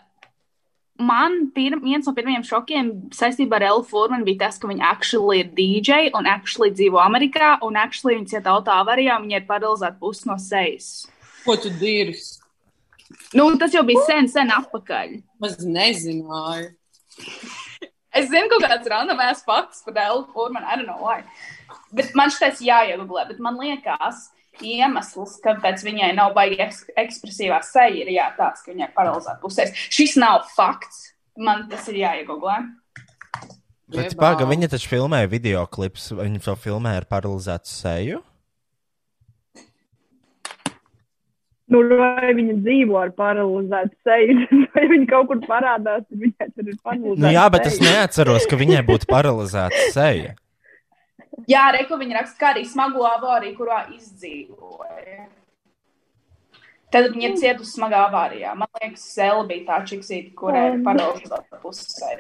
Speaker 5: man pir, viens no pirmajiem šokiem saistībā ar Elu Furmanu bija tas, ka viņa actually ir DJ un actually dzīvo Amerikā un actually viņa cieta auto avarijā un viņa ir paralizēta pusi no sejas.
Speaker 3: Ko tu dirzi?
Speaker 5: Nu, tas jau bija sen, sen atpakaļ.
Speaker 3: Maz nezināju.
Speaker 5: Es zinu, kaut kāds randomēs fakts par Elu Furmanu, I don't know why. Bet man šis jāiegūlē, bet man liekas, iemesls, kāpēc viņai nav baigi eks ekspresīvā seja, ir jā, tāds, ka viņai ir paralizēta pusēs. Šis nav fakts. Man tas ir jāiegūlē.
Speaker 2: Bet paga, viņa taču filmēja video klipus, viņa to filmēja ar paralizētu seju.
Speaker 4: Nu, vai viņa dzīvo ar paralizētu seju, vai viņa kaut kur parādās, tad viņai tur ir paralizēta.
Speaker 2: Nu, jā, bet es neatceros, ka viņai būtu paralizēta seja.
Speaker 5: Jā, Reku viņa raksta, kā arī smago avāriju, kurā izdzīvoja. Tad viņa cietusi smagā avārijā. Man liekas, Sēla bija tā čiksīta, kurai ir paralizēta pusē.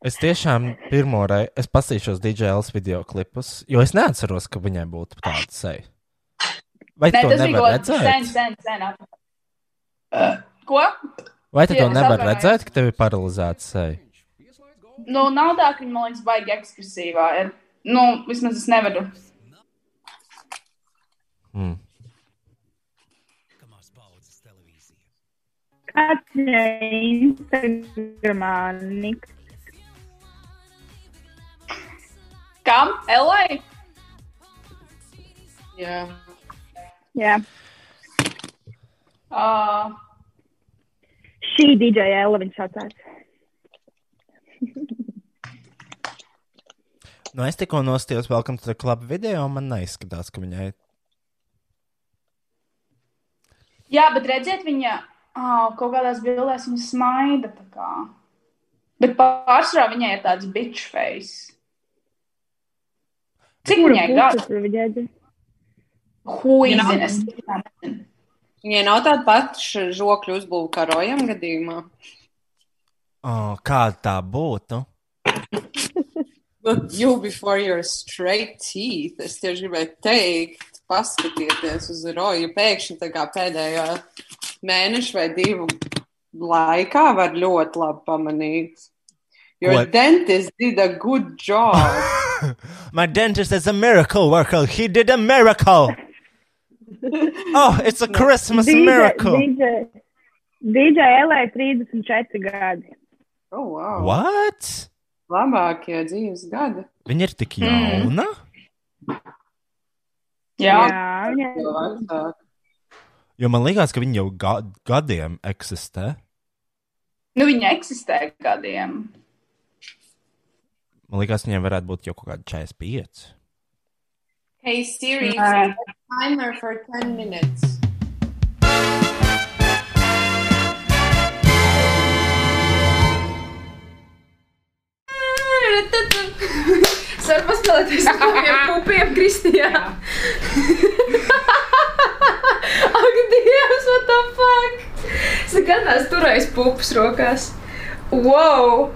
Speaker 2: Es tiešām pirmo reizi es pasīšos DJLs video klipus, jo es neatceros, ka viņai būtu tāda seja. Vai
Speaker 5: Nē,
Speaker 2: to
Speaker 5: tas bija kaut kāds sen, sen, sen. atpakaļ. Ko?
Speaker 2: Vai tu to
Speaker 5: Dievs,
Speaker 2: nevar
Speaker 5: atvainojos.
Speaker 2: redzēt, ka tev ir paralizēta seja?
Speaker 5: Nu, nav tā, ka viņa, man liekas, baigi ekspresīvā ir. Nu, vismaz es nevaru.
Speaker 2: Mm.
Speaker 4: Instagramā niks?
Speaker 5: Kam? Elai?
Speaker 3: Jā.
Speaker 4: Jā.
Speaker 5: Uh,
Speaker 4: Šī DJ Ella viņa saucās.
Speaker 2: Nu, es tikko nostājos Welcome to the Club video, un man neizskatās, ka viņai.
Speaker 5: Jā, bet redziet, viņa oh, kaut kādās bildēs viņa smaida. tā kā. Bet pārsvarā viņai ir tāds bitch face. Cik viņai gadu?
Speaker 4: Tas ir viņai.
Speaker 5: Huizines.
Speaker 3: Viņai nav tāda pati žokļu uzbūve kā rojam gadījumā.
Speaker 2: Oh, kāda tā būtu?
Speaker 3: But you before your straight teeth, es tieši gribēju teikt, paskatieties uz roju. Pēkšņi tā kā pēdējā mēneša vai divu laikā var ļoti labi pamanīt. Your
Speaker 2: What?
Speaker 3: dentist did a good job.
Speaker 2: My dentist is a miracle worker. He did a miracle. Oh, it's a Christmas miracle.
Speaker 4: DJ, DJ LA 34 gadi.
Speaker 3: Oh, wow.
Speaker 2: What?
Speaker 3: Labākie dzīves gadi.
Speaker 2: Viņa ir tik jauna.
Speaker 5: Jā,
Speaker 4: Jā, viņai
Speaker 3: Jo vecāki.
Speaker 2: Jo man liekas, ka viņa jau ga gadiem eksistē.
Speaker 5: nu viņa eksistē gadiem.
Speaker 2: Man liekas, viņai varētu būt jau kaut kāda 45.
Speaker 3: Hey Siri,
Speaker 5: Nē.
Speaker 3: Set a timer for 10 minutes.
Speaker 6: Es varu paspēlēties ar taviem pupiem, Kristijā. Ak, Dievs, what the fuck? Es nekad neesmu turējis pupus rokās. Wow!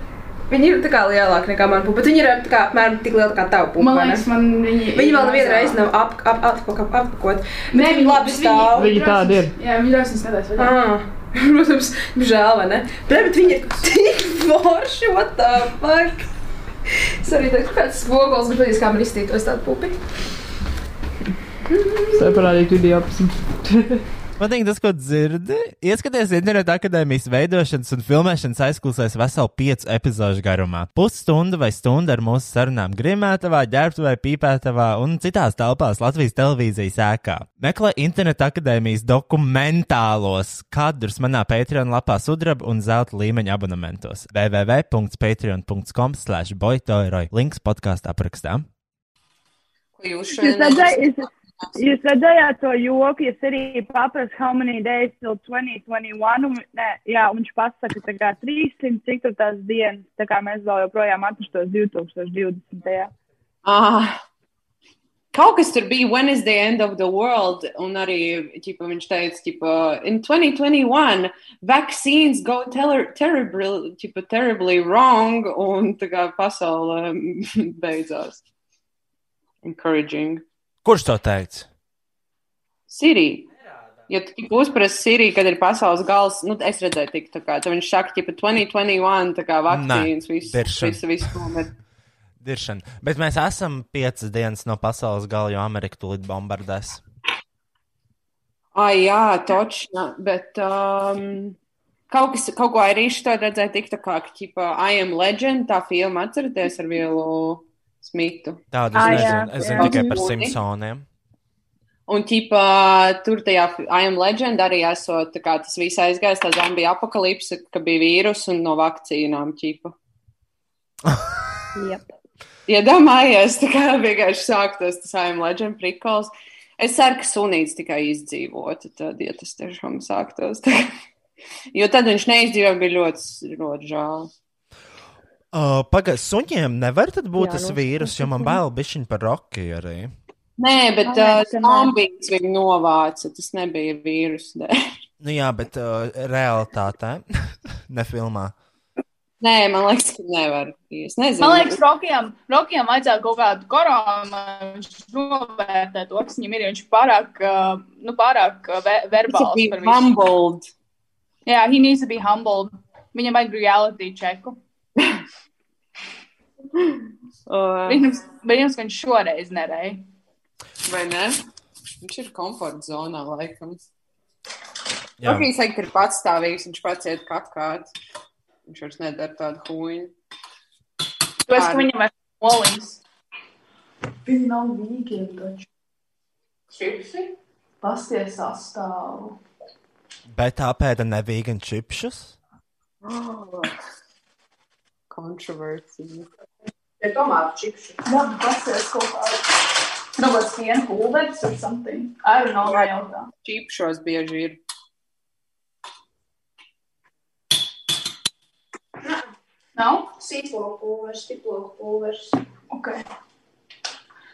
Speaker 6: Viņi ir tā kā lielāki nekā man pupa, bet viņi ir tā kā apmēram tik lieli kā tava pupa.
Speaker 5: Man liekas, man viņi.
Speaker 6: Viņi vēl nevienu reizi nav ap, ap, ap, ap, ap, apakot.
Speaker 5: Nē,
Speaker 6: viņi labi stāv.
Speaker 4: Viņi tādi ir.
Speaker 5: Jā, viņi skatās. vaļā.
Speaker 6: Ah, protams, žēl, vai ne? Bet, bet viņi ir tik forši, what the fuck? Es arī tādu kāds spogulis, bet patīs, kā man iztītos tādu pupi.
Speaker 4: Saprādīt video apsim.
Speaker 2: Man liekas, tas, ko dzirdi, ieskaties interneta akadēmijas veidošanas un filmēšanas aizklausēs veselu piecu epizodu garumā. Pusstunda vai stunda ar mūsu sarunām Grimētavā, ģērbtuvē, pīpētavā un citās telpās Latvijas televīzijas ēkā. Meklē interneta akadēmijas dokumentālos kadrus manā Patreon lapā sudraba un zelta līmeņa abonementos www.patreon.com slash boytoiroi. Links podkāstu aprakstā.
Speaker 3: Ko jūs šodien
Speaker 4: jūs, jūs redzējāt to joku, ja arī paprasa, how many days till 2021, un, nē, jā, un viņš pasaka, tā kā 300, cik tur tās dienas, tā kā mēs vēl joprojām atrastos 2020.
Speaker 3: Ah, kaut kas tur bija, when is the end of the world? Un arī ķipa, viņš teica, ķipa, in 2021, vaccines go ter terribly, ķipa, terribly wrong, un tā kā pasaule beidzās. Encouraging.
Speaker 2: Kurš to teica?
Speaker 3: Siri. Ja tu tik uzprasi Siri, kad ir pasaules gals, nu, es redzēju, tik tā kā, tad viņš saka, ka 2021, tā kā vakcīnas, viss, viss, viss nomet.
Speaker 2: Diršana. Bet mēs esam piecas dienas no pasaules gala, jo Amerika tūlīt bombardēs.
Speaker 3: Ai, jā, točna, bet um, kaut, kas, kaut ko arī šitā redzēju, tik tā kā, ka, ķipa, I am legend, tā filma atceraties ar vielu Smitu.
Speaker 2: Tādu
Speaker 4: Ah,
Speaker 2: es nezinu. Es zinu tikai par. Simpsoniem.
Speaker 3: Un, ķipa, tur tajā I am legend arī esot, tā kā tas viss aizgājis, tā zombija apakalipse, ka bija vīrus un no vakcīnām, ķipa.
Speaker 4: Yep.
Speaker 3: Iedomājies, tā kā vienkārši sāktos tas I am legend prikols. Es ceru, ka sunīts tikai izdzīvotu, tad, ja tas tiešām sāktos. jo tad viņš neizdzīvoja, bija ļoti, ļoti žēl.
Speaker 2: Uh, Pagaidiet, suņiem nevar tad būt
Speaker 4: Jā,
Speaker 2: tas
Speaker 4: nu,
Speaker 2: vīrus, jo man bail bišķiņ par roki arī.
Speaker 3: Nē, bet uh, zombijas viņu novāca. Tas nebija vīrusu dēļ.
Speaker 2: Nu jā, bet uh, realitātē, ne filmā.
Speaker 3: Nē, man liekas, ka nevar. Es nezinu.
Speaker 5: Man liekas, Rokijam, Rokijam vajadzētu kaut kādu koronu. Viņš novērtē to, kas viņam ir. Viņš pārāk, uh, nu, pārāk uh, ve- verbāls par visu.
Speaker 3: humbled.
Speaker 5: Jā, he needs to be humbled. Viņam vajag reality checku.
Speaker 3: Uh,
Speaker 5: Viņams, viņams ka viņš šoreiz nereja.
Speaker 3: vai ne? Viņš ir komforta zonā, laikam.
Speaker 2: Jā,
Speaker 3: Rokijs teikt, ir patstāvīgs, viņš pats iet katkāt. Viņš vairs nedara tādu huņu.
Speaker 5: Tu esi, viņam ir polings. Viņi nav vīgiem taču.
Speaker 6: Čipsi?
Speaker 5: Pasties sastāvu.
Speaker 2: bet tā pēda nevīgan čipšus.
Speaker 3: Oh, Kontroversija.
Speaker 8: Ja tomātu čipši.
Speaker 5: Labi, pasties kaut kā. Varbūt piena pulveris or something. I don't know, nejautā.
Speaker 3: Čipšos bieži ir.
Speaker 5: Nav?
Speaker 8: Sīpolu pulveris, stiploku pulveris.
Speaker 5: Ok.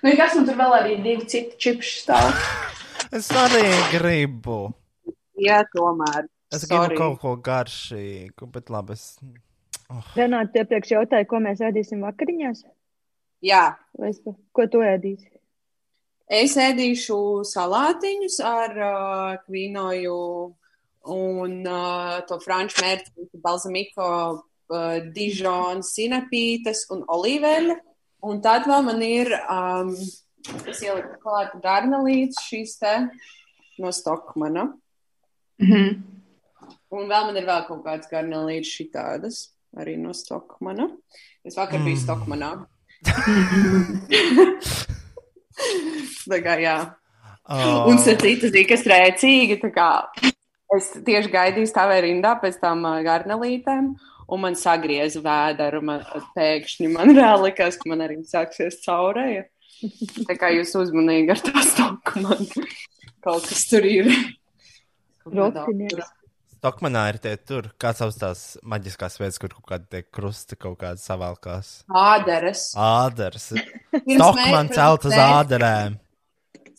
Speaker 5: Nu, kas man tur vēl arī divi citi čipši stāv?
Speaker 2: Es arī gribu.
Speaker 3: Jā, tomēr.
Speaker 2: Es
Speaker 3: Sorry.
Speaker 2: gribu kaut ko garšīgu, bet labi. Es...
Speaker 7: Renāte iepriekš jautāja, ko mēs ēdīsim vakariņās?
Speaker 3: Jā,
Speaker 7: Vai es, ko tu ēdīsi?
Speaker 3: es ēdīšu salātiņus ar uh, kvīnoju un uh, to franču mērķu, balzamiko, uh, dižonu, sinepītes un olīveļu. Un tad vēl man ir, um, es ieliku klāt garnelītes šīs te no Stokmana.
Speaker 5: Mhm.
Speaker 3: Un vēl man ir vēl kaut kāds garnelītes šitādas arī no Stokmana. Es vakar biju
Speaker 2: Mm.
Speaker 3: Stokmanā. Tā kā jā.
Speaker 2: Oh.
Speaker 3: Un citu, zina, kas rēcīgi, tā kā es tieši gaidīju stāvēju rindā pēc tam garnelītēm, un man sagrieza vēderu, man pēkšņi man reāli likās, ka man arī sāksies caurēja. Tā kā jūs uzmanīgi ar to stoku man kaut kas tur ir.
Speaker 7: Rokinieks.
Speaker 2: Stokmanā ir tie tur, kā savas tās maģiskās vietas, kur kaut kādi tie krusti kaut kādi savalkās.
Speaker 3: Āderes.
Speaker 2: Āders.
Speaker 3: Pirms
Speaker 2: Stokman celt uz āderēm.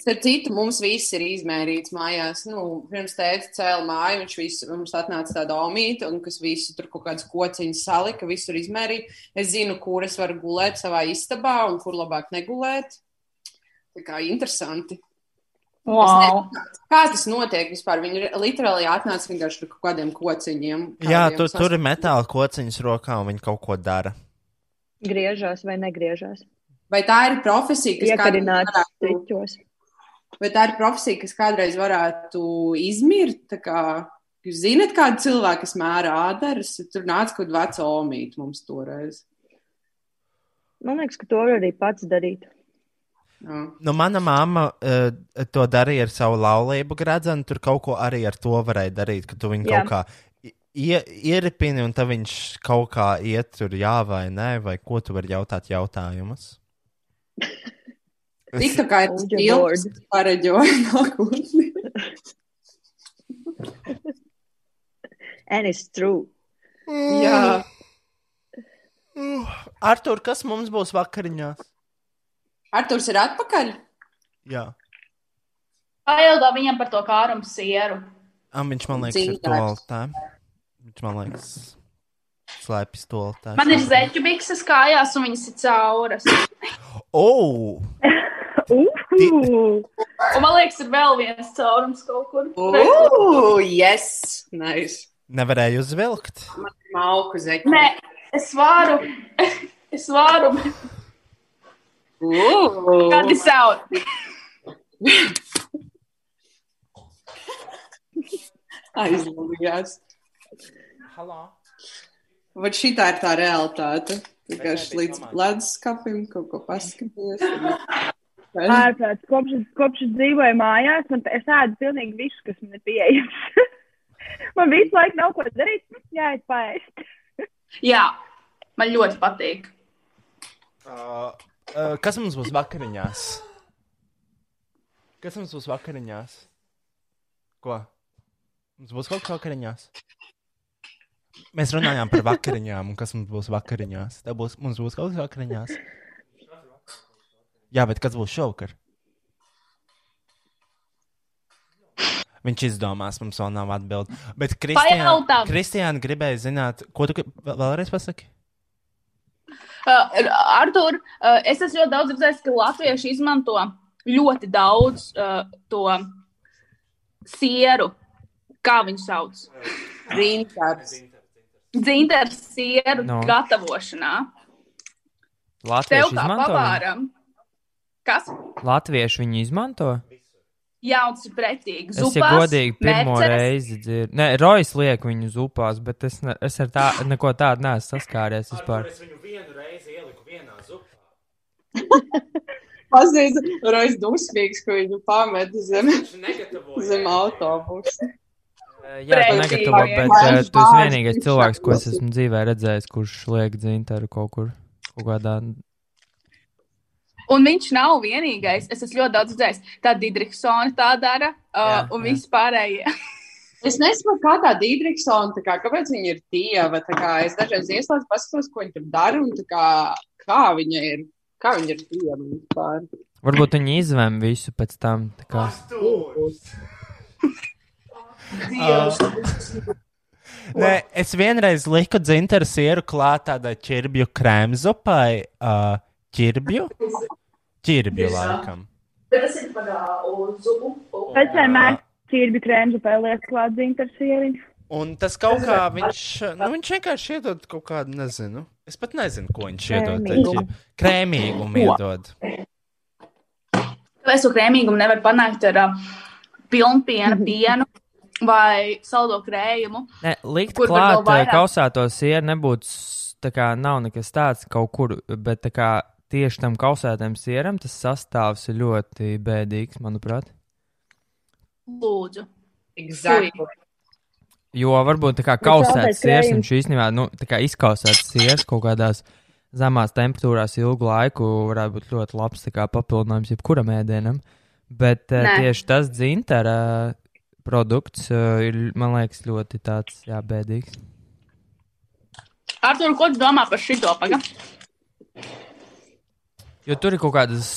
Speaker 3: Starp citu, mums viss ir izmērīts mājās. Nu, pirms tēta cēla māju, viņš visu, mums atnāca tāda omīte, un kas visu tur kaut kādas kociņas salika, visur izmērīja. Es zinu, kur es varu gulēt savā istabā un kur labāk negulēt. Tā kā interesanti.
Speaker 5: Wow.
Speaker 3: Kā tas notiek vispār? Viņi literāli atnāca vienkārši ar kaut kādiem kociņiem.
Speaker 2: Jā,
Speaker 3: kādiem
Speaker 2: tu,
Speaker 3: sas-
Speaker 2: tur ir metāla kociņas rokā un viņi kaut ko dara.
Speaker 7: Griežās vai negriežās?
Speaker 3: Vai tā ir profesija, kas varētu,
Speaker 7: striķos.
Speaker 3: vai tā ir profesija, kas kādreiz varētu izmirt? Tā Kā, jūs zinat, kāda cilvēka, kas mēra ādaras, tur nāca kaut kāda veca omīte mums toreiz.
Speaker 7: Man liekas, ka to var arī pats darīt.
Speaker 3: Jā.
Speaker 2: Nu, mana mamma uh, to darīja ar savu laulību gradzenu. Tur kaut ko arī ar to varēja darīt, ka tu viņu
Speaker 7: Jā.
Speaker 2: kaut kā ie, ieripini un tad viņš kaut kā iet tur jā vai nē, vai ko tu vari jautāt jautājumus.
Speaker 3: Tik tā kā ir kas pareģoja nākotni.
Speaker 7: And it's true.
Speaker 3: Jā.
Speaker 2: Uh, Artur, kas mums būs vakariņās?
Speaker 3: Arturs ir atpakaļ?
Speaker 2: Jā,
Speaker 5: Pajautā viņam par to kārumu sieru.
Speaker 2: Am, viņš man liekas, ir
Speaker 3: Dzīvnieks.
Speaker 2: toltē. Viņš man liekas, slēpjas toltē.
Speaker 5: Man ir zeķu bikses kājās, un viņas ir cauras.
Speaker 2: Oh!
Speaker 5: Un man liekas, ir vēl viens caurums kaut kur.
Speaker 3: Ugh, yes! Nice.
Speaker 2: Nevarēju uzvilkt.
Speaker 3: Malku zeķi.
Speaker 5: Nē, es varu. Es varu.
Speaker 3: Ugh.
Speaker 5: Cut this out.
Speaker 3: Aizlūgās.
Speaker 2: Halo.
Speaker 3: Bet šī tā ir tā realitāte. Vienkārši līdz leduskapim kaut ko paskaties.
Speaker 4: Ārprāts, kopš, kopš es dzīvoju mājās, man es ēdu pilnīgi visu, kas man ir pieejams. man visu laiku nav ko darīt, jāiet paēst.
Speaker 5: Jā, man ļoti patīk.
Speaker 2: Uh, uh, kas mums būs vakariņās? Kas mums būs vakariņās? Ko? Mums būs kaut kas vakariņās? Mēs runājām par vakariņām, un kas mums būs vakariņās. Tev būs, mums būs kaut kas vakariņās. Jā, bet kas būs šovakar? Viņš izdomās, mums vēl nav atbildi. Bet Kristiāna, gribēja zināt, ko tu vēlreiz pasaki?
Speaker 5: Uh, Artur, uh, es esmu ļoti daudz redzējis, ka latvieši izmanto ļoti daudz uh, to sieru. Kā viņu sauc?
Speaker 3: Rīnkārs.
Speaker 5: Dzintars sieru
Speaker 9: No.
Speaker 5: gatavošanā. Tev
Speaker 9: Latvieši
Speaker 5: kā
Speaker 9: izmanto?
Speaker 5: pavāram. Kas?
Speaker 9: Latvieši viņu izmanto?
Speaker 5: Jā, un tas ir pretīgi.
Speaker 9: Es, ja
Speaker 5: Zupās,
Speaker 9: godīgi, pirmo
Speaker 5: merceres.
Speaker 9: reizi dzirdu. Nē, Rojas liek viņu zupās, bet es, ne, es ar tā, neko tādu neesmu saskāries vispār.
Speaker 2: Es viņu vienu reizi ieliku vienā zupā.
Speaker 3: Pazīst, Rojas dusmīgs, ka viņu pamet zem, zem autobusa.
Speaker 9: Jā, tā negatavo, bet uh, tu esi vienīgais cilvēks, ko es esmu dzīvē redzējis, kurš liek dzintaru kaut kur, kaut kādā
Speaker 5: Un viņš nav vienīgais. Es esmu ļoti daudz dzirdējis. Tā Digriksona tā dara, uh,
Speaker 2: Jā,
Speaker 5: un viss pārējie.
Speaker 10: Es nesaprotu, kā tā tā kā, kāpēc viņa ir dieva. Tā kā es dažreiz ieslēdzu, paskatos, ko viņa tur dara, un tā kā, kā viņa ir, kā viņa ir dieva vispār.
Speaker 9: Varbūt viņi izvēm visu pēc tam. tā Kā.
Speaker 2: Nē, es vienreiz liku dzinteru sieru klāt tādai ķirbju krēmzupai. Uh, ķirbju? Ķirbju laikam.
Speaker 4: Es vienmēr ķirbi krēmu pēlēs klāt dzintars sieriņu.
Speaker 2: Un tas kaut kā viņš, nu, viņš vienkārši iedod kaut kādu, nezinu. Es pat nezinu, ko viņš iedod.
Speaker 7: Krēmīgumu.
Speaker 2: taču Krēmīgumu iedod.
Speaker 5: Es to krēmīgumu nevaru panākt ar uh, pilnpienu, pienu vai saldo krējumu.
Speaker 9: Ne, likt klāt eh, kausēto sieru nebūtu, tā kā nav nekas tāds kaut kur, bet tā kā tieši tam kausētam sieram tas sastāvs ir ļoti bēdīgs, manuprāt.
Speaker 5: Lūdzu.
Speaker 10: Exactly.
Speaker 9: Jo varbūt tā kā
Speaker 7: Bet
Speaker 9: kausēts
Speaker 7: krējums?
Speaker 9: viņš īstenībā, nu, tā kā izkausēts siers kaut kādās zemās temperatūrās ilgu laiku varētu būt ļoti labs kā papildinājums jebkuram ēdienam. Bet uh,
Speaker 5: Nē.
Speaker 9: tieši tas dzintara produkts uh, ir, man liekas, ļoti tāds, jā, bēdīgs.
Speaker 5: Artur, ko tu domā par šito paga?
Speaker 9: Jo tur ir kaut kādas.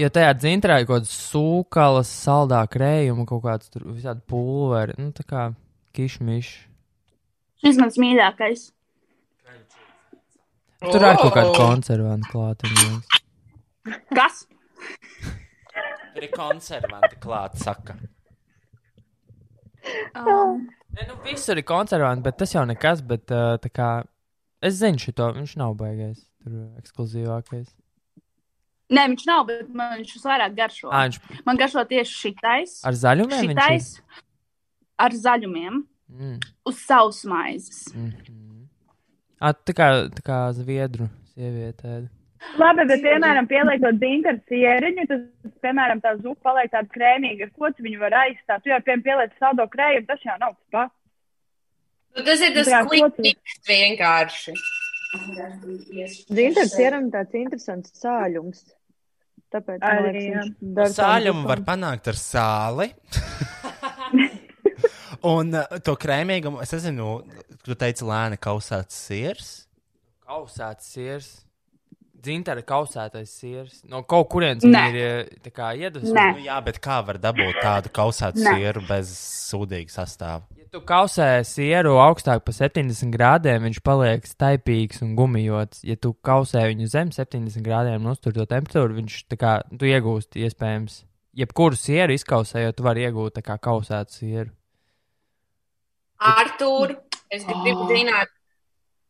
Speaker 9: Ja tajā dzintrā ir kaut kādas sūkālas, saldā krējuma, kaut kāds tur visādi pulveri, nu tā kā kišmišs.
Speaker 5: Šis mans mīļākais.
Speaker 9: Tur ir kaut kāda
Speaker 10: Oh!
Speaker 9: konservanta klāta.
Speaker 5: Kas?
Speaker 2: Tur ir konservanti klāt, saka.
Speaker 5: Um,
Speaker 9: Nē, nu visur ir konservanti, bet tas jau nekas, bet uh, tā kā. Es zinu šo, viņš nav baigais, tur ekskluzīvākais.
Speaker 5: Nē, viņš nav, bet man viņš visvairāk garšo.
Speaker 9: Ā, viņš
Speaker 5: Man garšo tieši šitais.
Speaker 9: ar zaļumiem viņš ir.
Speaker 5: Šitais ar zaļumiem
Speaker 9: Mm.
Speaker 5: uz savas maizes.
Speaker 9: Mm -hmm. À, tā kā, tā kā zviedru sieviete.
Speaker 4: Labi, bet, piemēram, pieliekot dzintaru sieriņu, tas, piemēram, tā zupa paliek tāda krēmīga, ar ko tu viņu var aizstāt. Tu jau, piemēram, pieliec saldo krējumu, tas jau nav tas pats.
Speaker 3: Nu, tas ir tas kliks vienkārši.
Speaker 7: Dzintars sieram tāds interesants sāļums. Tāpēc,
Speaker 4: Arī,
Speaker 7: liekas,
Speaker 2: Sāļumu var panākt ar sāli. Un uh, to krēmīgumu, es nezinu, tu teici, lēni kausēts sirs.
Speaker 9: Kausēts siers. Dzintara kausētais siers. No kaut kurienes ir eh.
Speaker 5: Nē.
Speaker 2: Nu, jā, bet kā var dabūt tādu kausētu
Speaker 5: Nē.
Speaker 2: sieru bez sūdīga sastāvā?
Speaker 9: Ja tu kausē sieru augstāk par 70 grādiem, viņš paliek staipīgs un gumijots. Ja tu kausē viņu zem 70 grādiem un uztur to temperatūru, viņš tā kā tu iegūsti iespējams. Jebkuru sieru izkausējot, tu vari iegūt kā kausētu sieru.
Speaker 3: Artur, es gribu zināt.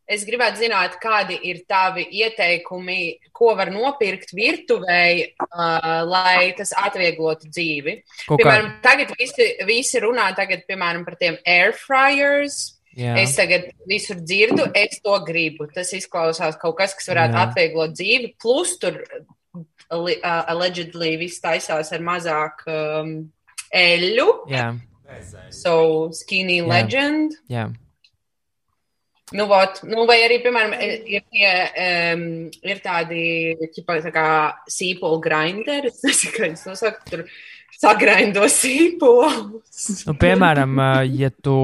Speaker 3: Es gribētu zināt, kādi ir tavi ieteikumi, ko var nopirkt virtuvē, uh, lai tas atvieglotu dzīvi.
Speaker 9: Kaut kā,
Speaker 3: Piemēram, tagad visi, visi runā tagad, piemēram, par tiem air fryers.
Speaker 9: jā,
Speaker 3: Es tagad visur dzirdu, es to gribu. Tas izklausās kaut kas, kas varētu
Speaker 9: Jā.
Speaker 3: atvieglot dzīvi. Plus, tur uh, allegedly viss taisās ar mazāk um, eļļu.
Speaker 9: jā,
Speaker 3: So, skinny
Speaker 9: Jā.
Speaker 3: legend.
Speaker 9: jā.
Speaker 3: Nu, vot, nu, vai arī, piemēram, ir, tie, um, ir tādi ķipa, tā kā sīpolu grinderi. Es nezinu, kā viņas nosaukt. Tur sagrindo sīpolus.
Speaker 9: Nu, piemēram, ja tu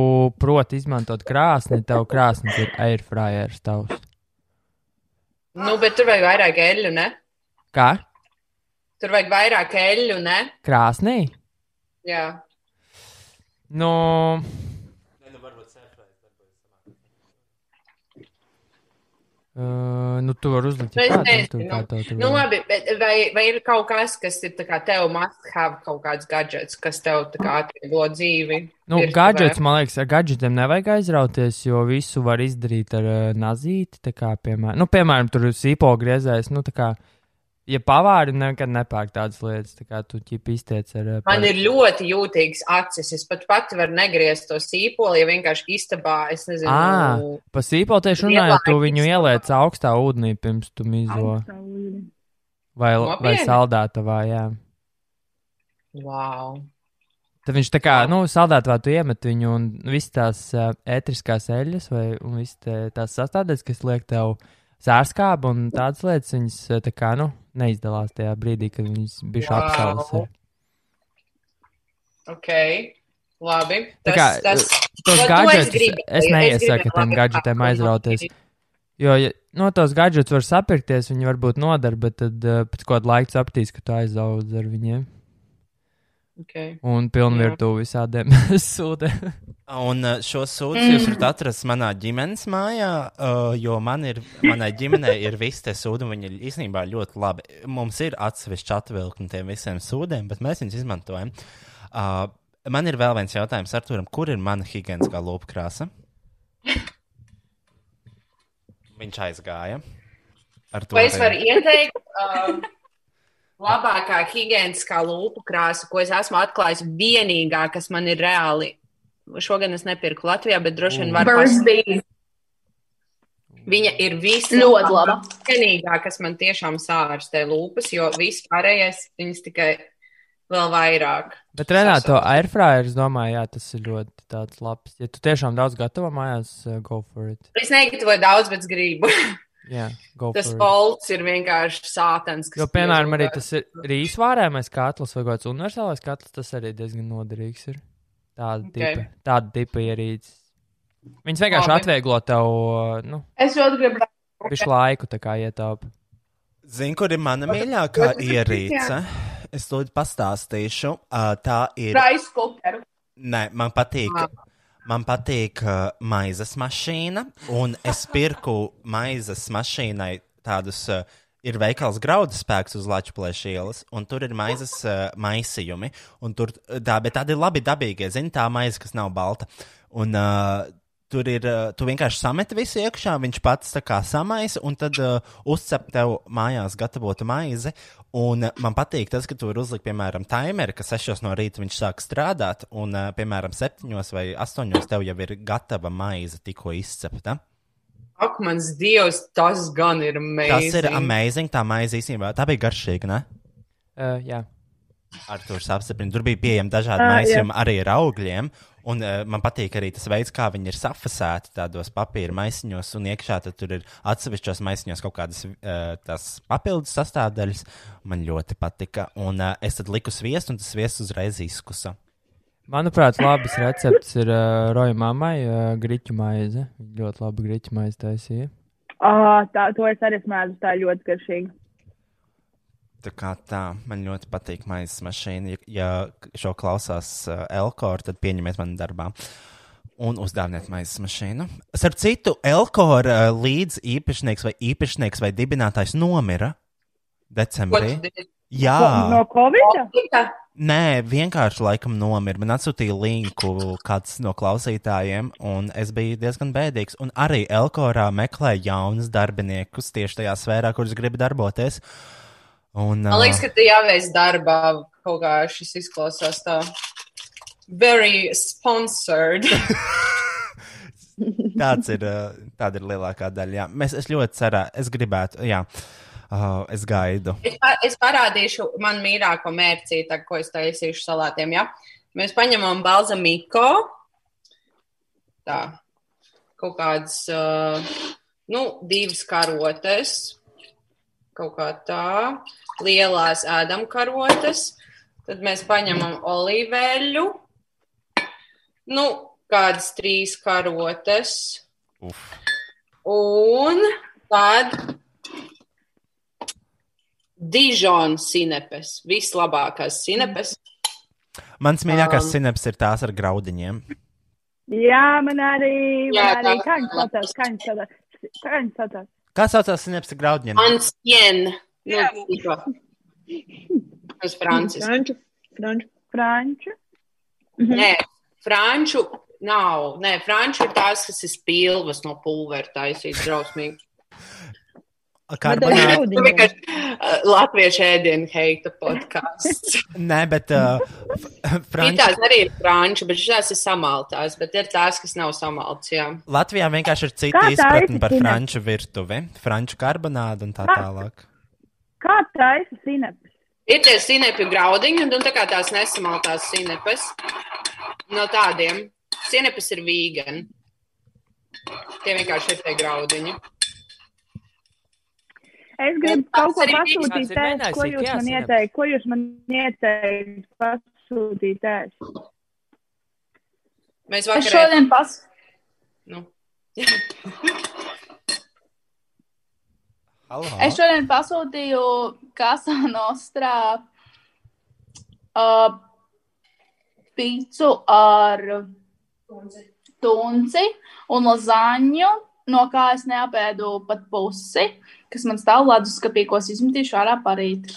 Speaker 9: proti izmantot krāsni, tev krāsnis ir airfryers tavs.
Speaker 3: Nu, bet tur vajag vairāk eļļu, ne?
Speaker 9: Kā?
Speaker 3: Tur vajag vairāk eļļu, ne?
Speaker 9: Krāsnī?
Speaker 3: Jā.
Speaker 9: Nu, Uh, nu, tu vari uzlikt
Speaker 3: es
Speaker 9: tādu tur
Speaker 3: Nu, labi, bet vai, vai ir kaut kas, kas ir kā tev must have kaut kāds gadgets, kas tev atvieglo dzīvi?
Speaker 9: Nu, gadgets, man liekas, ar gadgetiem nevajag aizrauties, jo visu var izdarīt ar uh, nazīti. Kā, piemēram, nu, piemēram, tur sīpo griezēs. Nu, tā kā, ja pavāri nekad nepērk tādas lietas, tā kā tu ķip iztiec ar. Uh,
Speaker 3: Man ir ļoti jūtīgs acis. Es pat pati varu negriezt to sīpoli, ja vienkārši istabā, es nezinu,
Speaker 9: Ā,
Speaker 3: nu,
Speaker 9: pa sīpo tieši runājot, tu viņu ieliec augstā ūdenī pirms tu mizo. Vai, vai
Speaker 3: Nopietni?
Speaker 9: saldētavā, jā.
Speaker 3: wow.
Speaker 9: Tad viņš tā kā, nu, saldētavā tu iemet viņu un visas tās uh, ētriskās eļļas vai un visas tā- tās sastāvdaļas, kas liek tev sārskāba un tādas lietas viņas eh, tā kā, nu, neizdalās tajā brīdī, kad viņas bija
Speaker 3: Wow.
Speaker 9: apšaudas. ir.
Speaker 3: Ok, labi.
Speaker 9: Tā
Speaker 3: Tas,
Speaker 9: kā,
Speaker 3: tas,
Speaker 9: tos
Speaker 3: to- to
Speaker 9: gadgetus
Speaker 3: gribēju,
Speaker 9: es neiesaku tiem
Speaker 3: apkopot.
Speaker 9: aizrauties. Jo, ja no tos gadgetus var sapirkties, viņi varbūt nodara, bet tad uh, pēc kāda laika sapratīs, ka tu aizaudz ar viņiem.
Speaker 3: Okay.
Speaker 9: Un pilnvērtu visādiem sūdiem.
Speaker 2: Un uh, šo sūdu jūs varat atrast manā ģimenes mājā, uh, jo man ir, manai ģimenei ir visi tie sūdi, un viņi ir īstenībā ļoti labi. Mums ir atsevišķi atvilkni tiem visiem sūdiem, bet mēs viņus izmantojam. Uh, man ir vēl viens jautājums Arturam, kur ir mana higiēniskā lūpa krāsa? Viņš aizgāja. Ar to
Speaker 3: Vai es varu ieteikt uh, labākā higiēniskā lūpu krāsa, ko es esmu atklājis, vienīgā, kas man ir reāli. Šogad es nepirku Latvijā, bet droši vien var
Speaker 5: Birthday.
Speaker 3: Viņa ir
Speaker 5: Ļoti laba.
Speaker 3: Vienīgā, kas man tiešām sārstē lūpas, jo viss pārējais viņas tikai vēl vairāk.
Speaker 9: Bet Renāto airfryer, es domāju, jā, tas ir ļoti tāds labs. Ja tu tiešām daudz gatavo mājās, uh, go for it.
Speaker 3: Es negatavoju daudz, bet gribu.
Speaker 9: Jā,
Speaker 3: Tas polts ir vienkārši sātans. kas
Speaker 9: Jo, piemēram, arī tas ir rīsvārēmais katls vai kāds universālais katls, tas arī diezgan noderīgs ir. Tāda
Speaker 3: Ok.
Speaker 9: tipa, tāda tipa ierīces. Viņas vienkārši
Speaker 3: Labi.
Speaker 9: atvieglo tev, nu,
Speaker 5: Es ļoti gribu.
Speaker 9: visu laiku tā kā ietaupa.
Speaker 2: Zini, kur ir mana mīļākā ierīce? Es lūdzu pastāstīšu. Uh, tā ir.
Speaker 5: Rice cookeru.
Speaker 2: Nē, man patīk. Man patīk uh, maizes mašīna, un es pirku maizes mašīnai tādus. Uh, ir veikals graudu spēks uz Latvijas ielas, un tur ir maizes uh, maisījumi. Tur, tā, bet tādi labi dabīgie, zini, tā maize, kas nav balta. Un, uh, Tur ir, uh, tu vienkārši sameti visu iekšā, viņš pats tā kā samaisa, un tad uh, uzcep tev mājās gatavotu maizi. Un uh, man patīk tas, ka tu vari uzlikt, piemēram, timeri, ka 6 no rīta viņš sāk strādāt, un, uh, piemēram, 7 vai 8 tev jau ir gatava maize tikko izcepta.
Speaker 3: Ak, mans dievs, tas gan ir amazing.
Speaker 2: Tas ir amazing, tā maize īstenībā. Tā bija garšīga, ne?
Speaker 9: Uh, jā.
Speaker 2: Ar to apstiprinu. Tur bija pieejami dažādi
Speaker 4: Ā,
Speaker 2: maisījumi arī ar augļiem. Un uh, man patīk arī tas veids, kā viņi ir safasēti tādos papīra maisiņos, un iekšā tur ir atsevišķos maisiņos kaut kādas uh, papildus sastāvdaļas. Man ļoti patika. Un uh, es tad liku sviestu, un tas sviests uzreiz izkusa.
Speaker 9: Manuprāt, labs recepts ir uh, Roja mammai uh, griķu maize. Ļoti labi griķu maize taisīja.
Speaker 4: Ah, tā, to es arī smēdu, tā ir ļoti garšīga.
Speaker 2: Tā kā tā, man ļoti patīk maizes mašīna. Ja, ja šo klausās uh, Elkora, tad pieņemiet mani darbā. Un uzdāviniet maizes mašīnu. Starp citu, Elkora uh, līdz īpašnieks vai īpašnieks vai dibinātājs nomira decembrī. Jā,
Speaker 4: No Covid?
Speaker 2: nē, vienkārši laikam nomira. Man atsūtīja linku kāds no klausītājiem, un es biju diezgan bēdīgs. Un arī Elkorā meklē jaunus darbiniekus tieši tajā sfērā, kuras grib darboties. Un,
Speaker 3: Man liekas, ka te jāveic darbā kaut kā šis izklausās tā. Very sponsored.
Speaker 2: Tāds ir, tāda ir lielākā daļa. Jā. Mēs, es ļoti ceru, es gribētu, jā, uh, es gaidu.
Speaker 3: Es, pa, es parādīšu man mīļāko mērcīti, ko es taisīšu salātiem. Ja? Mēs paņemam balzamiko, tā, kaut kādas, uh, nu, divas karotes, kaut kā tā, lielās ēdam karotes, tad mēs paņemam olīveļu, nu, kādas trīs karotes,
Speaker 2: Uf.
Speaker 3: un tad Dižona sinepes, vislabākās sinepes.
Speaker 2: Mans mīļākais
Speaker 3: Um.
Speaker 2: sinaps ir tās ar graudiņiem.
Speaker 4: Jā, man arī.
Speaker 3: Jā,
Speaker 4: Man arī
Speaker 3: tā-
Speaker 4: kā viņš saucās? Viņš saucās? Kā saucās?
Speaker 2: Graudiņiem?
Speaker 3: Ancien. Nu, tikko. Uz Francijas.
Speaker 7: Franču. Franču.
Speaker 4: Franču.
Speaker 3: Nē, franču nav. Nē, franču ir tās, kas ir spilvas no pulvera taisītas drausmīgi.
Speaker 2: Karbonāta.
Speaker 3: Uh, latviešu ēdienu heita podkāsts.
Speaker 2: Nē, bet uh, Frančija.
Speaker 3: Tās arī ir franču, bet šīs ir samaltās, bet ir tās, kas nav samaltas, jā.
Speaker 2: Latvijā vienkārši ir cita izpratne par franču virtuvi, franču karbonādu un tā
Speaker 4: Kā?
Speaker 2: tālāk.
Speaker 4: Kā taisa sinepes?
Speaker 3: Ir tie sinepi graudiņi, un tā kā tās nesamaltās sinepes. No tādiem. Sinepes ir vīgani. Tie vienkārši ir tie graudiņi.
Speaker 4: Es gribu kaut ko pasūtīt
Speaker 9: mēģinājis
Speaker 4: ko jūs
Speaker 9: Ikea
Speaker 4: man ieteikt, ko jūs man ieteikt pasūtīt tēst.
Speaker 8: Mēs
Speaker 5: Es
Speaker 8: vakarā.
Speaker 5: šodien pas...
Speaker 8: Nu.
Speaker 5: Es šodien pasūtīju Kasā Nostrā uh, pīcu ar tunci un lazaņu, no kā es neapēdu pat pusi, kas man stāv leduskapī, ko es izmetīšu ārā parīt.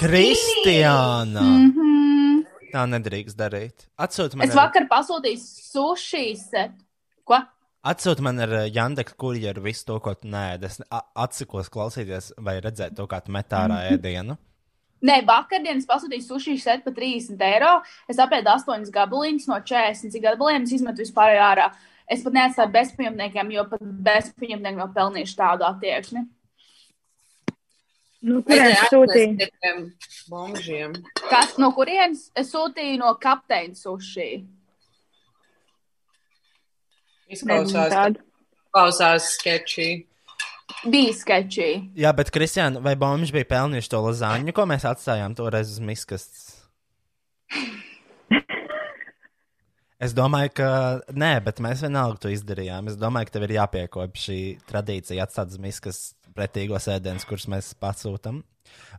Speaker 2: Kristiāna!
Speaker 5: Mm -hmm.
Speaker 2: Tā nedrīkst darīt. Atsūti man,
Speaker 5: Es
Speaker 2: ar,
Speaker 5: vakar pasūtīju sushi set. Ko?
Speaker 2: atsūti man ar uh, Jandeks kurjeru visu to, ko tu nēd. Es atsakos klausīties vai redzēt to, kā tu met ārā ēdienu.
Speaker 5: Nē, vakardien es pasūtīju sushi set par 30 eiro. Es apēdu 8 gabaliņus no 40 cik gabaliem, izmetu vispār ārā. Es pat neatstāju bezpajumtniekiem, jo pat bezpajumtnieki nav pelnījuši tādu attieksmi.
Speaker 4: Nu, kuriem sūtīt?
Speaker 8: Tiem bombžiem.
Speaker 5: Kas no kurienes es sūtīju no kapteiņa sushi?
Speaker 8: Izklausās, klausās sketčī.
Speaker 5: Bija sketčī.
Speaker 2: Jā, bet Kristiāna, vai Bombs bija pelnījuši to lazaņu, ko mēs atstājām toreiz uz miskastes? Es domāju, ka nē, bet mēs vienalga to izdarījām. Es domāju, ka tev ir jāpiekopja šī tradīcija atstāt miskas pretīgos ēdienus, kurus mēs pasūtām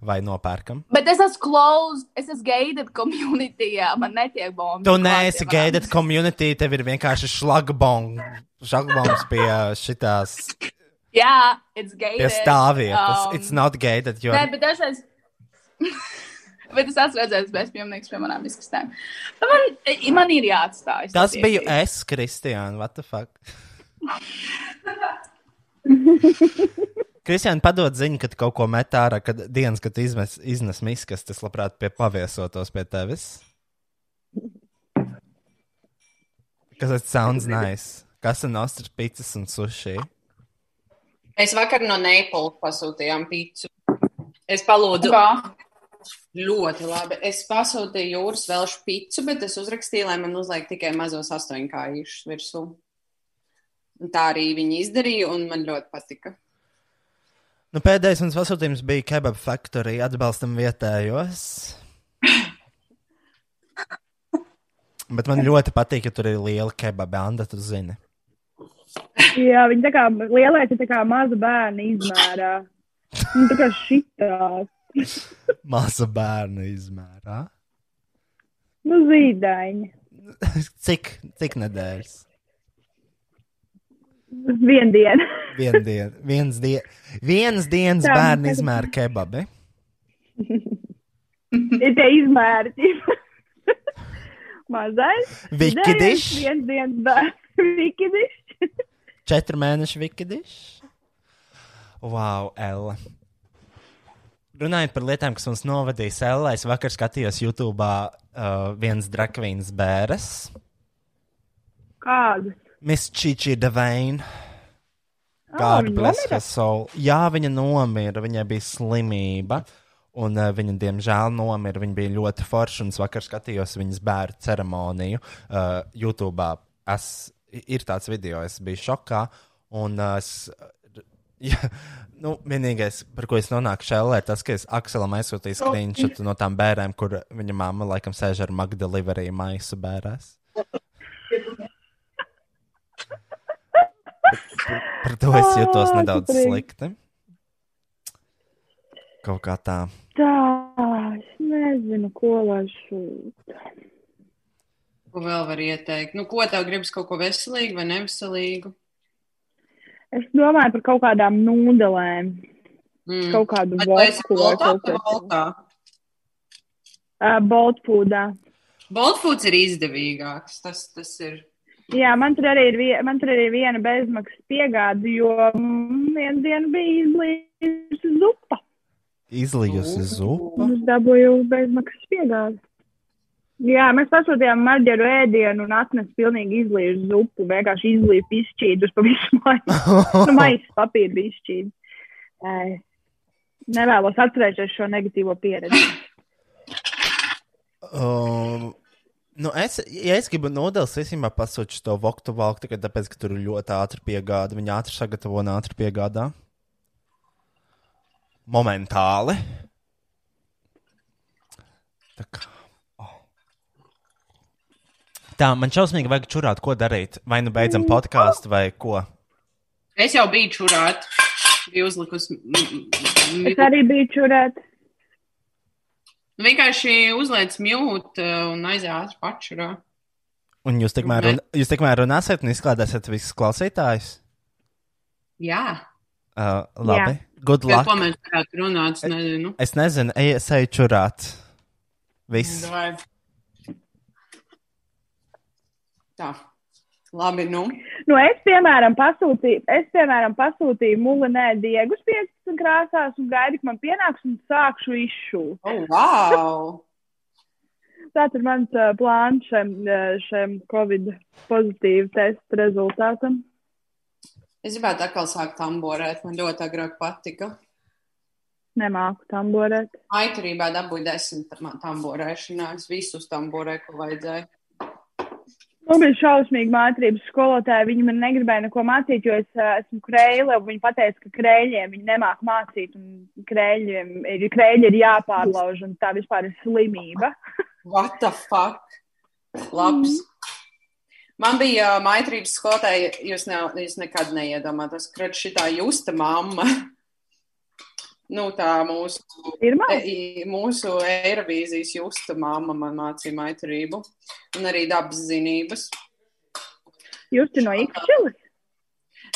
Speaker 2: vai nopērkam.
Speaker 5: Bet es esmu closed, es esmu gated community, man netiek bomba.
Speaker 2: Tu neesi gated community, tev ir vienkārši šlagbong, šlagbongs pie šitās,
Speaker 5: Jā, it's gated.
Speaker 2: pie stāvvietas.
Speaker 5: Um,
Speaker 2: It's not gated,
Speaker 5: Nē, bet dažreiz. bet es esmu redzējis bezpajumtnieks pie manām izkastēm. Bet Man, man ir jāatstāj.
Speaker 2: tas biju es, Kristiāna. What the fuck? Kristiāna, padod ziņu, kad kaut ko met ārā, kad dienas, kad izmes, iznes miskas, tas labprāt pie paviesotos pie tevis. Kas tas sounds nice? Kas ir nostrs pizzas un sushi?
Speaker 8: Mēs vakar no Neipola pasūtījām pīci. Es palūdzu.
Speaker 5: Kā?
Speaker 8: Ļoti labi. Es pasūtīju jūras velšu pīci, bet es uzrakstīju, lai man uzliek tikai mazos astoņkājīšus virsū. Un tā arī viņi izdarīja, un man ļoti patika.
Speaker 2: Nu, pēdējais mans pasūtījums bija Kebab Factory. Atbalstam vietējos. Bet man ļoti patīk, ka tur ir liela kebaba anda, tu zini.
Speaker 4: Jā, viņi tā kā lielais ir tā kā maza bērna izmērā. Nu, tā kā šitā.
Speaker 2: Maza bērna izmērā.
Speaker 4: Nu, zīdaiņa.
Speaker 2: Cik, cik nedēļas?
Speaker 4: Vienu dienu.
Speaker 2: Vienu dienu, viens, die, viens dienas
Speaker 4: Tā,
Speaker 2: bērnu izmēra kebabi.
Speaker 4: Ir tie izmēri. Mazais.
Speaker 2: Vikidiš.
Speaker 4: Viens dienas bērns. Vikidiš.
Speaker 2: Četru mēnešu vikidiš. Wow, Ella. Runājot par lietām, kas mums novadīs Ella, es vakar skatījos YouTube uh, viens drakvīns bēres.
Speaker 4: Kādu?
Speaker 2: Miss Chichi Devain.
Speaker 4: Ah,
Speaker 2: God
Speaker 4: viņa
Speaker 2: bless
Speaker 4: nomira?
Speaker 2: her soul. Jā, viņa nomira, viņai bija slimība. Un uh, viņa, diemžēl, nomira. Viņa bija ļoti forša. Un es vakar skatījos viņas bērnu ceremoniju uh, YouTube. Es, ir tāds video, es biju šokā. Un uh, es. Ja, nu, vienīgais, par ko es nonāku šeit, ir tas, ka es Akselam aizsūtīju screenshot no tām bērniem, kur viņa mamma laikam sēž ar Magdalīnu maisu bērēs. Par to es jutos nedaudz slikti. Kaut kā tā.
Speaker 4: Tā, es nezinu, ko lai šūt.
Speaker 8: Ko vēl var ieteikt? Nu, ko tev gribas kaut ko veselīgu vai neveselīgu?
Speaker 4: Es domāju par kaut kādām nūdelēm.
Speaker 8: Mm.
Speaker 4: Kaut kādu vodku vai kaut ko
Speaker 8: Boltā?
Speaker 4: Uh, Boltfoodā.
Speaker 8: Boltfoods ir izdevīgāks. Tas, tas ir.
Speaker 4: Jā, man tur arī ir, vie, man tur arī ir viena bezmaksas piegāde, jo mm, vienu dienu bija izlījusi zupa.
Speaker 2: Izlījusi zupa.
Speaker 4: Es dabūju bezmaksas piegādi. Jā, mēs pasūtījām marģeru ēdienu un atnesu pilnīgi izlījušu zupu. Vienkārši izlīju pišķīdus pa visu maisu. nu, maisu papīru pišķīdu. Ē, Nevēlos atcerēties šo negatīvo pieredzi.
Speaker 2: Um, nu es, ja es gribu nodeļas, es vienmēr pasūtu to voktu valku, tikai tāpēc, ka tur ir ļoti ātri piegāda. Viņa ātri sagatavo un ātri piegādā. momentāli. Tā, kā. Tā man šausmīgi vajag čurāt, ko darīt. Vai nu beidzam podkāstu, vai ko.
Speaker 3: Es jau biju čurāt. Biju uzlikusi.
Speaker 4: Es arī biju čurēt.
Speaker 3: Vienkārši uzliec mute uh, un aizjās pačurā.
Speaker 2: Un jūs tikmēr, run, jūs tikmēr runāsiet un izklādēsiet visus klausītājus?
Speaker 3: Jā.
Speaker 2: Uh, labi.
Speaker 4: Jā.
Speaker 2: Good luck.
Speaker 3: ko mēs varētu runāt, es nezinu.
Speaker 2: Es nezinu, ej čurāt. Viss.
Speaker 3: Davai. Tā. Labi, nu.
Speaker 4: Nu, es, piemēram, pasūtīju, es, piemēram, pasūtīju mulinē diegus 15 krāsās un gaidu, ka man pienāks un sākšu izšūt.
Speaker 3: Oh, wow!
Speaker 4: Tāds ir mans uh, plāns šiem, šiem Covid pozitīvu testu rezultātam.
Speaker 3: Es gribētu atkal sākt tamborēt. Man ļoti agrāk patika.
Speaker 4: Nemāku tamborēt.
Speaker 3: Aiturībā dabūju desmit tam- tamborēšanās. Visus tamborē, ko vajadzēja.
Speaker 4: Man bija šausmīgi mācības skolotāji. Viņi man negribēja neko mācīt, jo es uh, esmu krēle. un Viņi teica, ka krēļiem viņi nemāk mācīt. un Krēļiem ir, krēļi ir jāpārlauž, un tā vispār ir slimība.
Speaker 3: What the fuck? Labs. Man bija uh, maitrības skolotāja, jūs, ne, jūs nekad neiedomātos, ka šitā justa mamma. Nu, tā mūsu,
Speaker 4: Pirmā?
Speaker 3: e, mūsu Eirovīzijas justa mamma man mācīja maitrību un arī dabas zinības.
Speaker 4: Esat no Ikšķilas?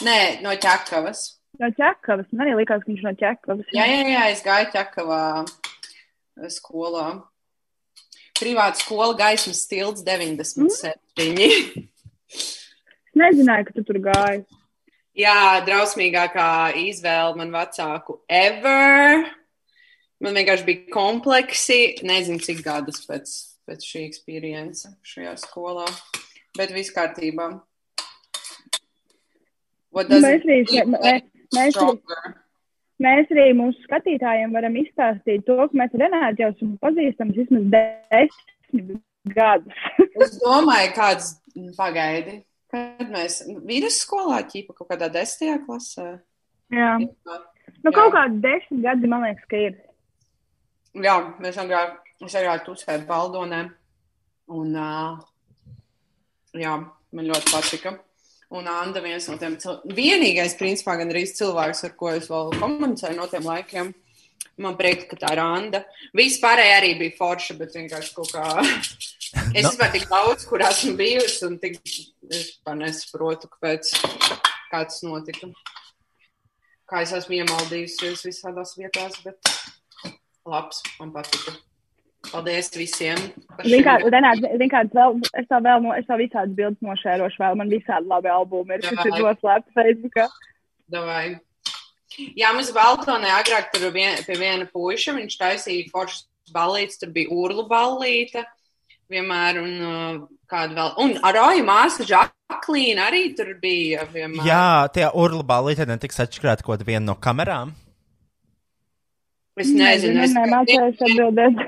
Speaker 3: Nē, no ķekavas.
Speaker 4: No ķekavas. Man arī likās, ka viņš no ķekavas.
Speaker 3: Jā, jā, jā, es gāju ķekavā skolā. Privāta skola gaismas stilts 97.
Speaker 4: Es nezināju, ka tu tur gāji.
Speaker 3: Jā, drausmīgākā izvēle man vecāku ever. Man vienkārši bija kompleksi. Nezinu, cik gadus pēc, pēc šī pieredze šajā skolā. Bet viss kārtībā.
Speaker 4: Mēs arī,
Speaker 3: mean
Speaker 4: mē-
Speaker 3: when
Speaker 4: mēs, arī, mēs arī mūsu skatītājiem varam izstāstīt to, ka mēs ar Renātu jau esam pazīstami vismaz desmit gadus.
Speaker 3: Es domāju, kāds pagaidi. Kad mēs vidusskolā ķīpa kaut kādā desmitajā klasē.
Speaker 4: Jā. Nu, kaut kādi desmit gadi, man liekas, ka ir.
Speaker 3: Jā, mēs agrāk, es agrāk uzsvēru baldonē. Un, uh, jā, man ļoti patika. Un Anna viens no tiem cilvēkiem, vienīgais, principā, gan arī cilvēks, ar ko es vēl komunicēju no tiem laikiem. Man prieks, ka tā ir Anna. Vispārēji arī bija forša, bet vienkārši kaut kā. Es
Speaker 2: No.
Speaker 3: vispār tik daudz, kur esmu bijusi, un tik es vispār nesaprotu, kāpēc kā tas notika. Kā es esmu iemaldījusies visādās vietās, bet labs, man patika. Paldies visiem!
Speaker 4: kāds vēl, es tev vēl, no, es tev visādas bildes nošērošu vēl, man visādi labi albumi ir, kas ir noslēpti Facebookā.
Speaker 3: Davai. Jā, mums Baltonē agrāk tur vien, pie viena puiša, viņš taisīja foršas ballītes, tur bija urlu ballīte vienmēr, un uh, kāda vēl, un Aroja māsa Žaklīna arī tur bija vienmēr.
Speaker 2: Jā, tie urla balīti netiks atšķirēti kaut viena no kamerām.
Speaker 3: Es nezinu, es,
Speaker 4: Nemācījos atbildēt.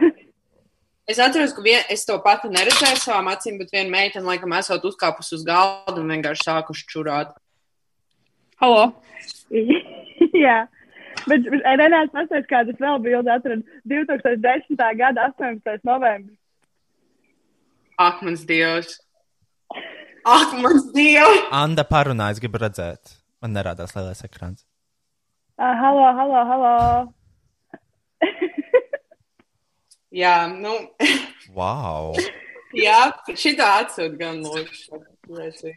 Speaker 3: es atceros, ka vien, es to pati neredzēju savām acīm, bet viena meitene, laikam, esot uzkāpus uz galda un vienkārši sākuši čurāt. Halo!
Speaker 4: Jā. Bet Renāts pastāst, kādas vēl bildes atrada 2010. gada 18. novembris.
Speaker 3: Ak, mans dievs! Ak, mans dievs!
Speaker 2: Anda parunājas, gribu redzēt. Man nerādās lielais ekrāns.
Speaker 4: Uh, halo, halo, halo.
Speaker 3: Jā, nu,
Speaker 2: Wow!
Speaker 3: jā, šitā atsūt gan lūdzu.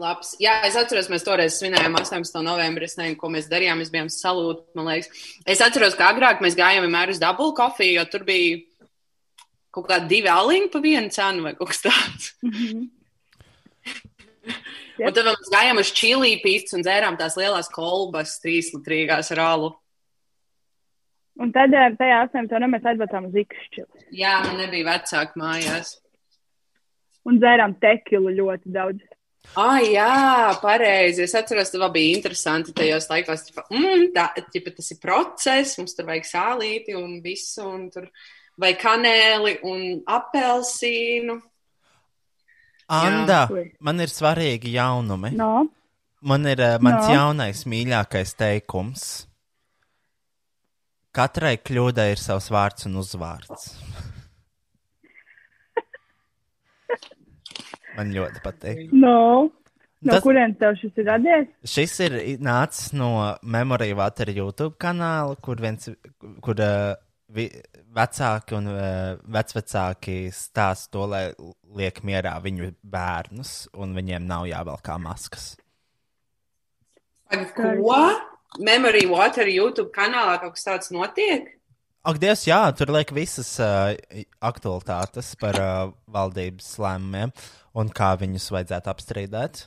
Speaker 3: Labs. Jā, es atceros, mēs toreiz svinējām 18. novembrī. Es nezinu, ko mēs darījām. Mēs bijām salūti, man liekas. Es atceros, ka agrāk mēs gājām vienmēr uz dubulu kofiju, jo tur bija kaut kādi divi aliņi pa vienu cenu vai kaut kas tāds. Un tad mēs gājām uz čili pīcis un dzērām tās lielās kolbas, trīs litrīgās ar alu.
Speaker 4: Un tad eh, tajā 18. novembrī mēs aizbraucām uz Ikšķili
Speaker 3: Jā, man nebija vecāki mājās.
Speaker 4: un dzērām tekilu ļoti daudz.
Speaker 3: Ah, jā, pareizi. Es atceros, ka bija interesanti tajos laikos. Tipa, mm, tā, tipa, tas ir process, mums tur vajag sālīti un visu, un tur vai kanēli un apelsīnu.
Speaker 2: Anda,
Speaker 4: Jā.
Speaker 2: man ir svarīgi jaunumi.
Speaker 4: No.
Speaker 2: Man ir uh, mans
Speaker 4: No.
Speaker 2: jaunais mīļākais teikums. Katrai kļūdai ir savs vārds un uzvārds. Man ļoti patīk.
Speaker 4: No. No
Speaker 2: Tas-
Speaker 4: kurienes tev šis ir radies?
Speaker 2: Šis ir nācis no Memory Water YouTube kanāla, kur viens, kur uh, vi, vecāki un uh, vecvecāki stāsta to, lai liek mierā viņu bērnus, un viņiem nav jāvelk maskas.
Speaker 3: Ko? Memory Water YouTube kanālā kaut kas tāds notiek?
Speaker 2: Ak, Dievs, jā, tur liek visas uh, aktualitātes par uh, valdības lēmumiem un kā viņus vajadzētu apstrīdēt.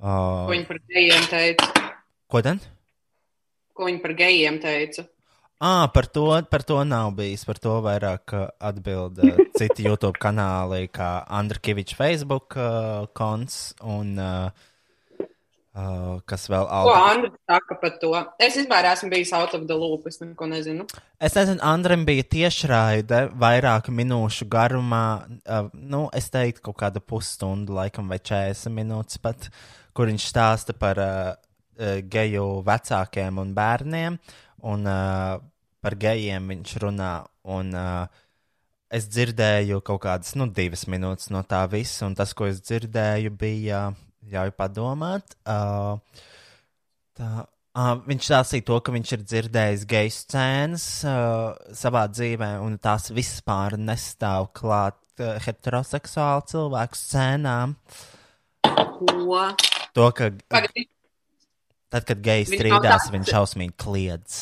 Speaker 2: Uh,
Speaker 3: Ko viņi par gejiem teica?
Speaker 2: ko tad?
Speaker 3: Ko viņi par gejiem teica?
Speaker 2: Ah, par to, par to nav bijis. Par to vairāk atbild uh, citi YouTube kanāli, kā Andra Kaviča Facebook uh, konts un uh, uh, kas vēl
Speaker 3: Ko
Speaker 2: Alda.
Speaker 3: Andris saka par to? Es vispār esmu bijis out of the loop, es neko nezinu.
Speaker 2: Es nezinu, Andrem bija tiešraide vairāku minūšu garumā. Uh, nu, es teiktu, kaut kāda pusstundu, laikam, vai 40 minūtes pat, kur viņš stāsta par uh, uh, geju vecākiem un bērniem. Un uh, par gejiem viņš runā. Un, uh, es dzirdēju kaut kādas nu, divas minūtes no tā visa, un tas, ko es dzirdēju, bija, ļauj padomāt. Uh, Tā, uh, viņš stāstīja to, ka viņš ir dzirdējis geju scēnas uh, savā dzīvē, un tās vispār nestāv klāt uh, heteroseksuālu cilvēku scēnām.
Speaker 3: Ko?
Speaker 2: To, ka
Speaker 3: Pagaid,
Speaker 2: tad, kad
Speaker 3: nav
Speaker 2: strīdās, viņš šausmīgi kliedz.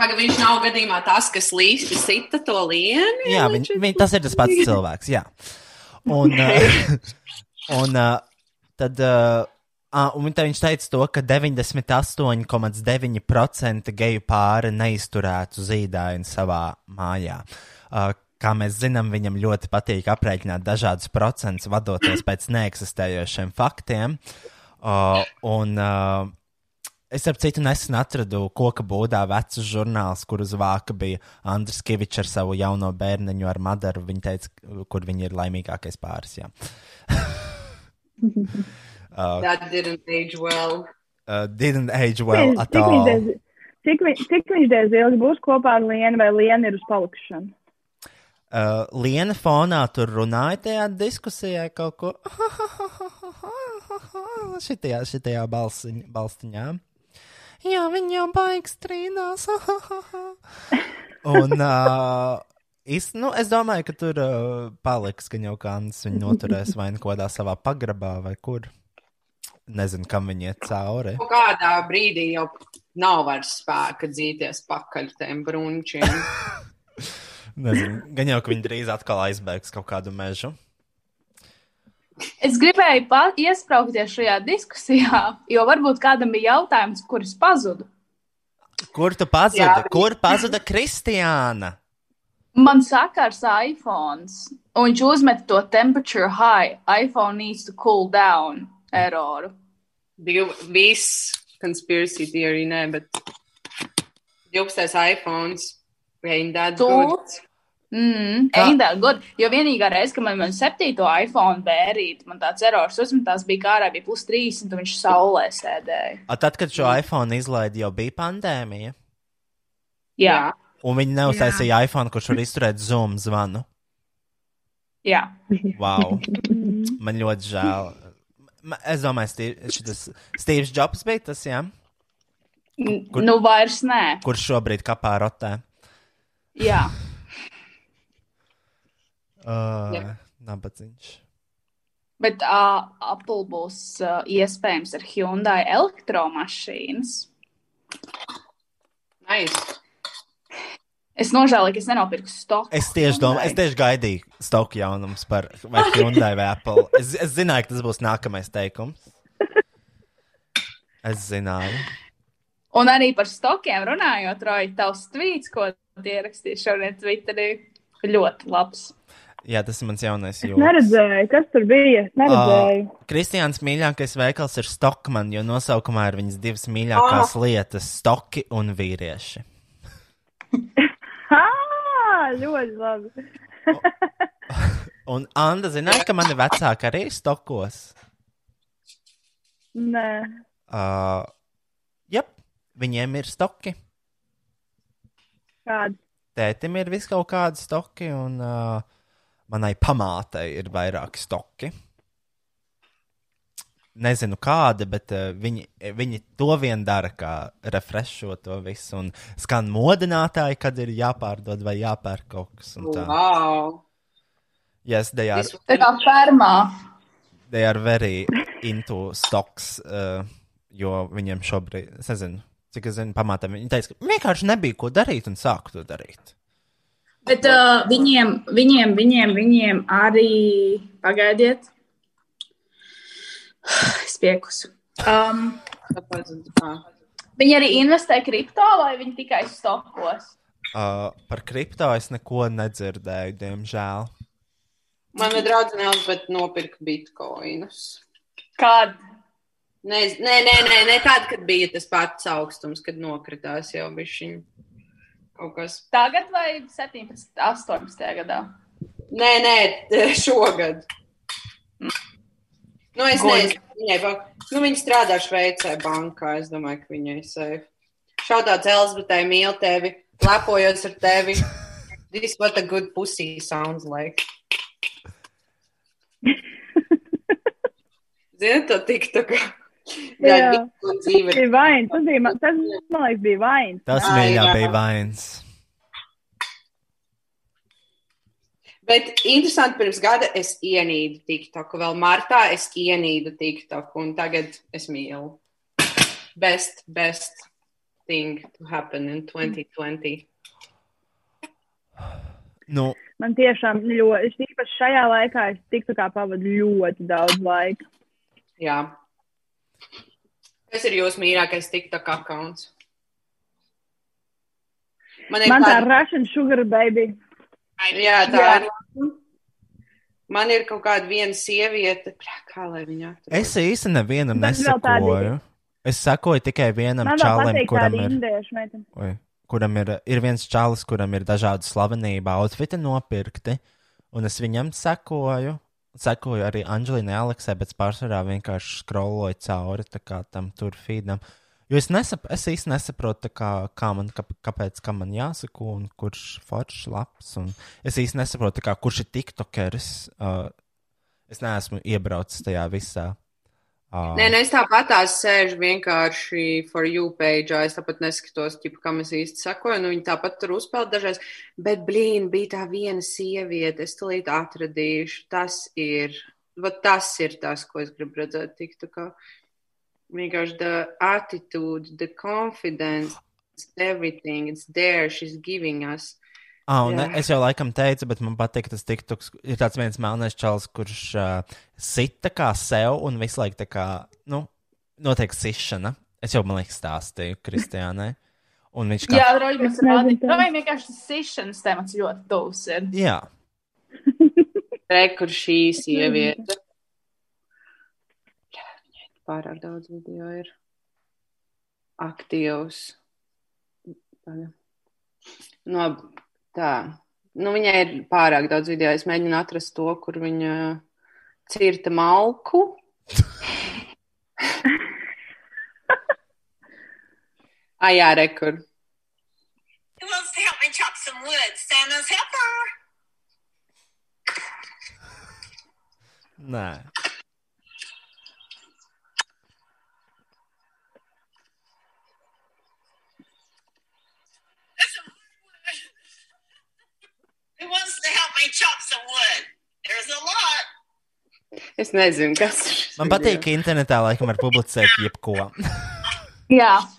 Speaker 3: pagaid, viņš nav gadījumā tas, kas līsti sita to lieni?
Speaker 2: Jā, viņ, viņ, tas ir tas pats cilvēks. Jā. Un, uh, un uh, tad. Uh, Ah, un viņš teica to, ka 98,9% geju pāri neizturētu zīdaini savā mājā. Uh, kā mēs zinām, viņam ļoti patīk aprēķināt dažādus procentus, vadoties pēc neeksistējošiem faktiem. Uh, un uh, es ap citu nesen atradu koka būdā vecus žurnālus, kur uz vāka bija Andris Kavičs ar savu jauno bērniņu ar Madaru. Viņa teica, kur viņi ir laimīgākais pāris. uh,
Speaker 3: That didn't age well.
Speaker 2: uh, didn't age well at
Speaker 4: cik, viņš
Speaker 2: all.
Speaker 4: diez, cik, vi- cik viņš diez ilgi būs kopā ar Lienu, vai Liena ir uz palikšanu?
Speaker 2: Uh, Liena fonā tur runāja tajā diskusijā kaut ko. šitajā, šitajā balsiņ, balstiņā. Jā, viņi jau baigs strīdās. Un uh, īst, nu, es domāju, ka tur uh, paliks, ka jau kāds viņu noturēs vai nu kādā savā pagrabā vai kur. Nezinu, kam viņi iet cauri.
Speaker 3: Kādā brīdī jau nav vairs spēka dzīties pakaļ tiem brunčiem.
Speaker 2: Nezinu, gan jau, ka viņi drīz atkal aizbēgs kaut kādu mežu.
Speaker 5: Es gribēju iesprāgties šajā diskusijā, jo varbūt kādam bija jautājums, kurš pazuda.
Speaker 2: Kur tu pazudi?
Speaker 5: Jā.
Speaker 2: Kur pazuda Kristiāna?
Speaker 5: Man sakars iPhone, un viņš uzmet to temperature high. iPhone needs to cool down eroru.
Speaker 3: Div, viss conspiracy theory, nē, bet 12. iPhone. Ain't that
Speaker 5: Tu?
Speaker 3: good?
Speaker 5: Mm, ain't that good? Jo vienīgā reize, kad man, man septīto iPhone bērīt, man tāds erors uzmetās, bija kā ārā bija plus 30, un viņš saulē sēdēja.
Speaker 2: A, tad, kad šo iPhone izlaida, jau bija pandēmija.
Speaker 5: Jā,
Speaker 2: Un viņi neuztaisīja iPhone, kurš var izturēt Zoom zvanu.
Speaker 5: jā.
Speaker 2: Wow. Man ļoti žēl. Es domāju, Steve- šitas Steve's Jobs bija tas, jā, Kur-
Speaker 5: Nu, vairs nē.
Speaker 2: kurš šobrīd kapā rotē.
Speaker 5: Jā.
Speaker 2: Uh,
Speaker 3: Jā.
Speaker 2: Nabadziņš.
Speaker 5: Bet uh, Apple būs uh, iespējams ar Hyundai elektromašīnas.
Speaker 3: Nice.
Speaker 5: Es nožēloju, ka es nenopirku stoku.
Speaker 2: Es tieši domāju, es tieši gaidīju stoku jaunumus par vai Hyundai vai Apple. Es, es zināju, ka tas būs nākamais teikums. Es zināju.
Speaker 5: Un arī par stokiem runājot, Roja, tavs tvīts, ko tu ierakstīji šodien Twitterī, ļoti labs.
Speaker 2: Jā, tas ir mans jaunais joks.
Speaker 4: neredzēju, kas tur bija. Es neredzēju.
Speaker 2: Uh, Kristiāns mīļākais veikals ir Stockman, jo nosaukumā ir viņas divas mīļākās
Speaker 3: Ah.
Speaker 2: lietas - stoki un vīrieši.
Speaker 4: Ah, ļoti labi.
Speaker 2: Un Anna zināja, ka mani vecāki arī stokos.
Speaker 4: Nē,
Speaker 2: Uh, Jep, viņiem ir stoki.
Speaker 4: kāda.
Speaker 2: Tētim ir vis kaut kādi stoki, un uh, manai pamātei ir vairāki stoki. Nezinu kādi, bet uh, viņi, viņi to vien dara, kā refresho to visu. Un skan modinātāji, kad ir jāpārdod vai jāpērk kaut kas. un tā.
Speaker 3: Wow.
Speaker 2: Yes, they are,
Speaker 5: Tā kā fermā.
Speaker 2: they are very into stocks, uh, jo viņiem šobrīd, es nezinu, cik es zinu, pamātā viņi teica, ka vienkārši nebija ko darīt un sāku to darīt.
Speaker 5: Bet uh, viņiem, viņiem, viņiem, viņiem arī pagaidiet. Es piekusu. Um, viņi arī investē kripto vai viņi tikai stokos?
Speaker 2: Uh, par kripto es neko nedzirdēju, diemžēl.
Speaker 3: Mana draudzene Elizabete nopirka bitkoinus.
Speaker 5: Kad?
Speaker 3: Nē, nē, nē, nē, nē tāda, kad bija tas pats augstums, kad nokritās jau bišķiņ. Kaut kas.
Speaker 5: Tagad vai 17, 18 gadā?
Speaker 3: Nē, nē, šogad. Nu, es
Speaker 5: Goļ.
Speaker 3: nezinu, viņai, pa- nu, viņa strādā Šveicē bankā. Es domāju, ka viņai safe. Šautāts Elizabetei, mīl tevi, lepojos ar tevi. This what a good pussy sounds like. Zini, to tiktu, ka. Jā,
Speaker 4: Jā. bija vains. Tas, bija, tas man liekas, bija vains.
Speaker 2: Tas mīļā bija vains.
Speaker 3: Bet interesanti, pirms gada es ienīdu TikToku. Vēl martā es ienīdu TikToku, un tagad es mīlu. Best, best thing to happen in 2020.
Speaker 2: Nu,
Speaker 4: Man tiešām ļoti, es īpaši šajā laikā, es tiktu kā pavadu ļoti daudz laika.
Speaker 3: Jā. Kas ir jūsu mīļākais TikTok akkonts? Man ir
Speaker 4: Man tā
Speaker 3: tāda,
Speaker 4: Russian sugar baby.
Speaker 3: Jā, tā
Speaker 4: Jā.
Speaker 3: ir. Man ir kaut kāda viena sieviete, kā lai viņa atrod.
Speaker 2: es īsti nevienam nesakoju. Es sakoju tikai vienam
Speaker 4: patīk
Speaker 2: kuram ir. Oi, kuram ir, ir viens čalis, kuram ir dažādi slavenība outfiti nopirkti, un es viņam sekoju. Sekoju arī Anģelīnai Aleksai, bet pārsvarā vienkārši scrolloju cauri tā kā tam tur feedam. Jo es, nesap, es īsti nesaprotu, kā, kā man, kā, kāpēc kam man jāsako, un kurš foršs labs. Es īsti nesaprotu, kā, kurš ir tiktokeris. Uh, es neesmu iebraucis tajā visā. Uh,
Speaker 3: Nē, nē, es tāpat sēžu vienkārši for you page. Es tāpat neskatos, ķipa, kam es īsti sakoju. Nu, viņi tāpat tur uzspēlē dažreiz. Bet, blīn, bija tā viena sieviete, es tulīt atradīšu. Tas ir, tas ir tas, ko es gribu redzēt. Tik tā vienkārši the attitude, the confidence, everything, it's there, she's giving us.
Speaker 2: Ah, un
Speaker 3: Jā.
Speaker 2: es jau laikam teicu, bet man patīk tas tiktoks. Ir tāds viens melnais čels, kurš uh, sita kā sev un visu laiku tā kā, nu, notiek sišana. Es jau, man liekas, stāstīju Kristiānai. Un viņš kā.
Speaker 5: Jā,
Speaker 4: nezinu,
Speaker 5: rādīja.
Speaker 4: tā.
Speaker 5: Vai vienkārši tas sišanas temats ļoti tuvs ir.
Speaker 2: Jā.
Speaker 3: Re, kur šī sieviete. Pārāk daudz video ir aktīvs. No, tā. Nu, viņai ir pārāk daudz video. Es mēģinu atrast to, kur viņa cirta malku. ah, jā, rekur.
Speaker 11: Who wants to help me chop some wood? Santa's helper.
Speaker 2: Nē.
Speaker 11: Who wants to help me chop some wood? There's a lot.
Speaker 3: Es nezinu, kas ir.
Speaker 2: Man patīk, ka internetā laikam var publicēt jebko.
Speaker 5: Jā.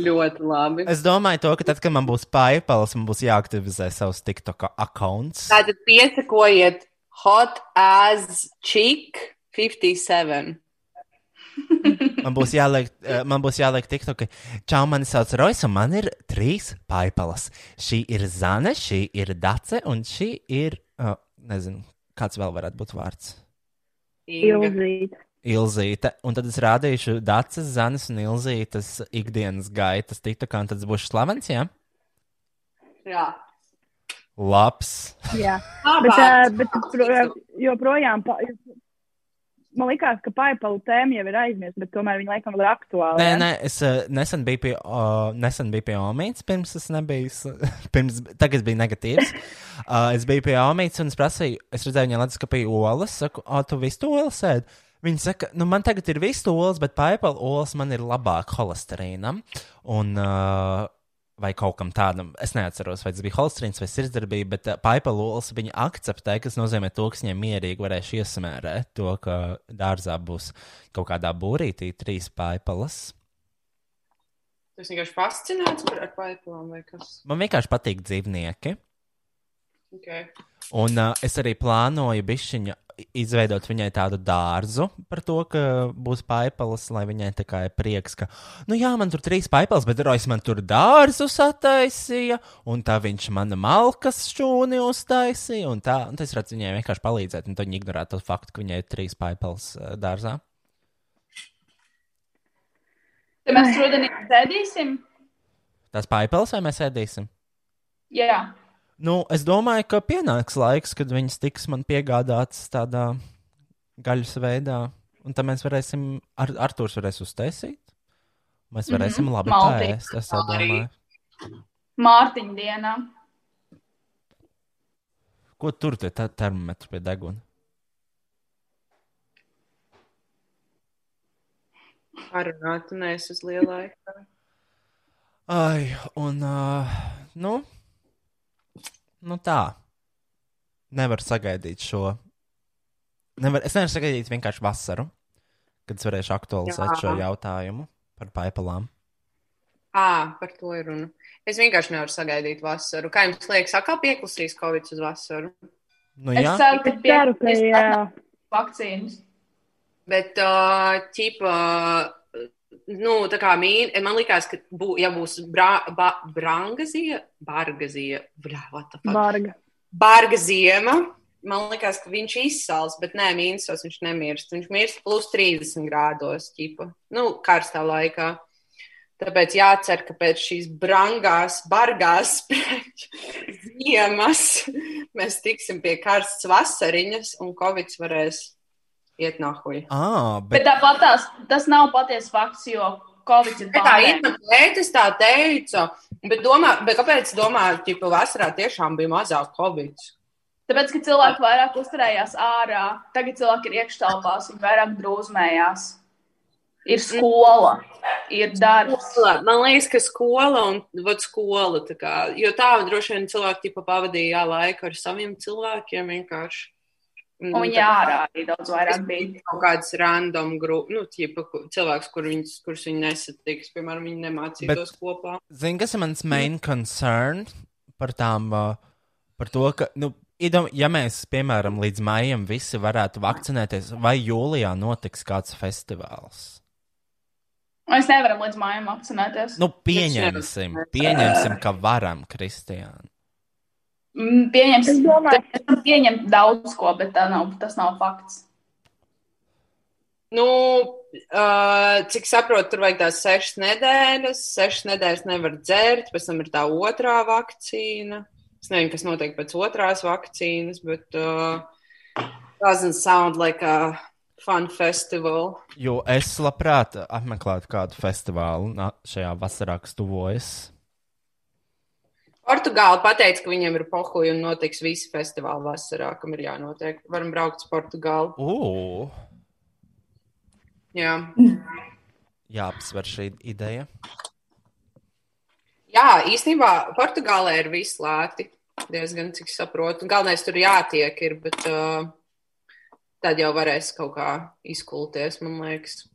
Speaker 3: Ļoti labi.
Speaker 2: es domāju, to, ka tad, kad man būs PayPal, man būs jāaktivizē savs TikTok akkonts.
Speaker 3: Tātad piesakojiet Hot as Chick 57.
Speaker 2: Man būs jāliek, eh, man būs jāliek TikTok. Čau, mani sauc Rojas, un man ir trīs PayPalas. Šī ir Zane, šī ir Dace, un šī ir, uh, nezinu, kāds vēl varētu būt vārds.
Speaker 3: Inga.
Speaker 4: Ilzīt.
Speaker 2: Ilzīte, un tad es rādīšu Dācis, Zanes un Ilzītes ikdienas gaitas TikTokā, un tad es būšu slavens, jā?
Speaker 3: Jā.
Speaker 2: Labs.
Speaker 4: Jā. Bet, uh, bet pro, joprojām, pa, man likās, ka paipalu tēma jau ir aizmirsta, bet tomēr viņa laikam vēl ir aktuāla.
Speaker 2: Nē, nē, es uh, nesen biju pie, uh, nesen biju pie Omītas, pirms es nebiju, pirms, tagad biju negatīvs. Uh, es biju pie Omītas un es prasīju, es redzēju, viņa ledus, ka bija olas, saku, o, tu visu to olas ēd? Viņa saka, nu man tagad ir visu olas, bet paipalu olas man ir labāk holesterīnam. Un, uh, vai kaut kam tādam, es neatceros, vai tas bija holesterīns vai sirdsdarbība, bet uh, paipalu olas viņa akceptē, kas nozīmē to, ka viņiem mierīgi varēšu iesamērēt to, ka dārzā būs kaut kādā būrītī trīs paipalas.
Speaker 3: Tas vienkārši fascinēts par ar paipām vai kas.
Speaker 2: Man vienkārši patīk dzīvnieki.
Speaker 3: Okay.
Speaker 2: Un uh, es arī plānoju bišķiņa izveidot viņai tādu dārzu par to, ka būs paipalas, lai viņai tā kā ir prieks, ka, nu jā, man tur trīs paipalas, bet Rojas man tur dārzu sataisīja, un tā viņš mana malkas šķūni uztaisīja, un tā, un tas redz viņai vienkārši palīdzēt, un tad viņa ignorē to faktu, ka viņai ir trīs paipalas dārzā.
Speaker 5: Tad mēs rudenī sēdīsim.
Speaker 2: Tās paipalas vai mēs ēdīsim?
Speaker 5: Jā.
Speaker 2: Nu, es domāju, ka pienāks laiks, kad viņas tiks man piegādātas tādā gaļas veidā, un tad mēs varēsim, ar Arthurs varēs uztaisīt. Mēs varēsim mm -hmm. labi pēst, es tā domāju.
Speaker 5: Mārtiņa dienā.
Speaker 2: Ko tur tie te termometri pie deguna?
Speaker 3: Parunāt, un es uz lielā ekrāna.
Speaker 2: Ai, un, uh, nu, nu tā. Nevar sagaidīt šo. Nevar, es nevaru sagaidīt vienkārši vasaru, kad es varēšu aktualizēt
Speaker 3: Jā.
Speaker 2: šo jautājumu par paipalām.
Speaker 3: Ā, par to ir runa. Es vienkārši nevaru sagaidīt vasaru. Kā jums liekas, atkal pieklusīs Covid uz vasaru?
Speaker 2: Nu,
Speaker 5: Es
Speaker 2: jā,
Speaker 5: ceru, ka
Speaker 4: Es ceru, ka
Speaker 5: pie
Speaker 4: jā.
Speaker 5: vakcīnas.
Speaker 3: Bet, uh, ķipa, nu, tā kā mīna, man liekas, ka, bū, ja būs bra, ba, brangazija, bargazija?
Speaker 4: Barga.
Speaker 3: Barga ziema. Man liekas, ka viņš izsals, bet nē, mīnusos viņš nemirst. Viņš mirst plus 30 grādos, ķipa. Nu, karstā laikā. Tāpēc jācer, ka pēc šīs brangās, bargās ziemas mēs tiksim pie karstas vasariņas un Covid varēs iet nahuļ.
Speaker 2: ah,
Speaker 5: Bet
Speaker 2: bet
Speaker 5: tāpat tās, tas nav patiesa fakts, jo Covid ir
Speaker 3: Tā ir tētis, tā teica. Bet, domā, bet kāpēc domā, ka vasarā tiešām bija mazāk Covid?
Speaker 5: Tāpēc, ka cilvēki vairāk uzturējās ārā, tagad cilvēki ir iekštelpās, viņi vairāk drūzmējās. Ir skola, ir darbs.
Speaker 3: Skola. Man liekas, ka skola un vat, skola. Tā kā, jo tā droši vien cilvēki tipa, pavadīja laiku ar saviem cilvēkiem vienkārši.
Speaker 5: Un viņi ārā arī daudz vairāk bija.
Speaker 3: Kaut kāds random grupas, nu, tipa, ku- cilvēks, kur viņus, kurus viņi nesatiks, piemēram, viņi nemācītos Bet... kopā.
Speaker 2: Zini, kas ir mans main concern par tām, uh, par to, ka, nu, idom, ja mēs, piemēram, līdz maijam visi varētu vakcinēties, vai jūlijā notiks kāds festivāls?
Speaker 5: Mēs nevaram līdz mājām vakcinēties.
Speaker 2: Nu, pieņemsim, pieņemsim, ka varam, Kristiāna.
Speaker 5: Mm, Pieņems,
Speaker 4: Es domāju-
Speaker 5: mēs varam pieņemt daudz ko, bet tā nav, tas nav fakts.
Speaker 3: Nu, uh, cik saprotu, tur vajag tās sešas nedēļas. Sešas nedēļas nevar dzert, pēc tam ir tā otrā vakcīna. Es nezinu, kas notiek pēc otrās vakcīnas, bet uh, doesn't sound like a fun festival.
Speaker 2: Jo es labprāt apmeklētu kādu festivālu šajā vasarā, kas tuvojas.
Speaker 3: Portugāla pateica, ka viņiem ir pohuļi un notiks visi festivāli vasarā, kam ir jānotiek. Varam braukt uz Portugālu.
Speaker 2: Ugh,
Speaker 3: Jā.
Speaker 2: jāapsver šī ideja.
Speaker 3: Jā, īstenībā Portugālē ir viss lēti. Diezgan, cik saprotu. Galvenais tur jātiek, ir, bet uh, tad jau varēs kaut kā izkulties, man liekas.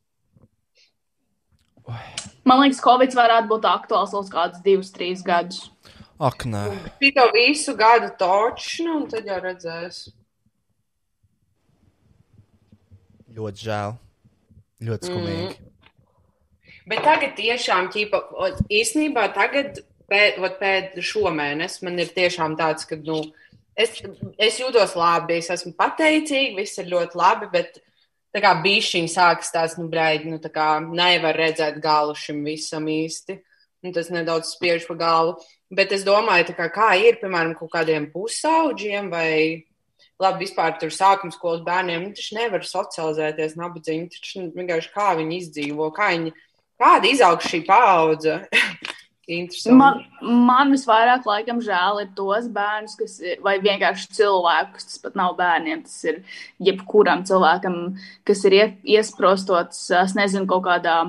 Speaker 5: Man liekas, Covid varētu būt aktuāls līdz kādus divus, trīs gadus.
Speaker 2: Ak, nē.
Speaker 3: Šito visu gadu točnu, un tad jau redzēs.
Speaker 2: Ļoti žēl. Ļoti skumīgi. Mm.
Speaker 3: Bet tagad tiešām, ķipa, o, īstenībā tagad, pēc, pēc šomēnes, man ir tiešām tāds, ka, nu, es, es jūtos labi, es esmu pateicīga, viss ir ļoti labi, bet tā kā bišķiņi sākas tās, nu, braidi, nu, tā kā nevar redzēt galu šim visam īsti. Un tas nedaudz spiež pa galvu. Bet es domāju, kā, kā ir, piemēram, kaut kādiem pusauģiem vai labi, vispār tur sākuma skolas bērniem, nu, taču nevar socializēties nabadzīgi, taču vienkārši kā viņi izdzīvo, kā viņi, kāda izaug šī paudze.
Speaker 5: Man, man visvairāk laikam žēl ir tos bērnus, kas ir, vai vienkārši cilvēkus, tas pat nav bērniem, tas ir jebkuram cilvēkam, kas ir ie- iesprostots, es nezinu, kaut kādā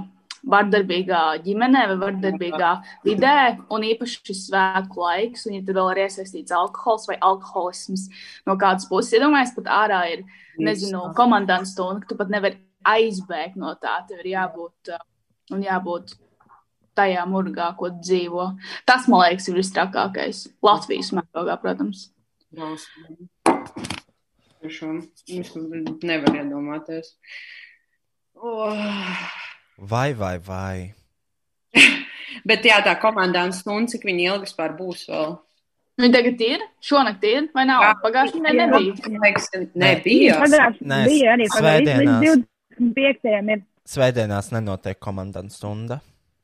Speaker 5: vardarbīgā ģimenē vai vardarbīgā vidē, un īpaši svētku laiks, un ja tur vēl ir iesaistīts alkohols vai alkoholisms no kādas puses, iedomājies, pat ārā ir, nezinu, komandants stunda, tu pat nevari aizbēgt no tā, tev ir jābūt, uh, un jābūt tajā murgā, ko dzīvo. Tas, man liekas, ir vistrakākais. Latvijas mērogā, protams.
Speaker 3: Tiešām, Es nevaru iedomāties. Oh.
Speaker 2: Vai, vai, vai.
Speaker 3: Bet jā, tā komandāns stundu, cik viņi ilgi vispār būs vēl?
Speaker 5: Viņi tagad ir, šonakt ir, vai nav? Pagājušajā nedēļā nebija.
Speaker 3: Man liekas, ka nebija.
Speaker 2: Nē,
Speaker 4: bija arī pagājušajā
Speaker 2: svētdienās.
Speaker 4: līdz 25. ir.
Speaker 2: Svētdienās nenotiek komandas stunda.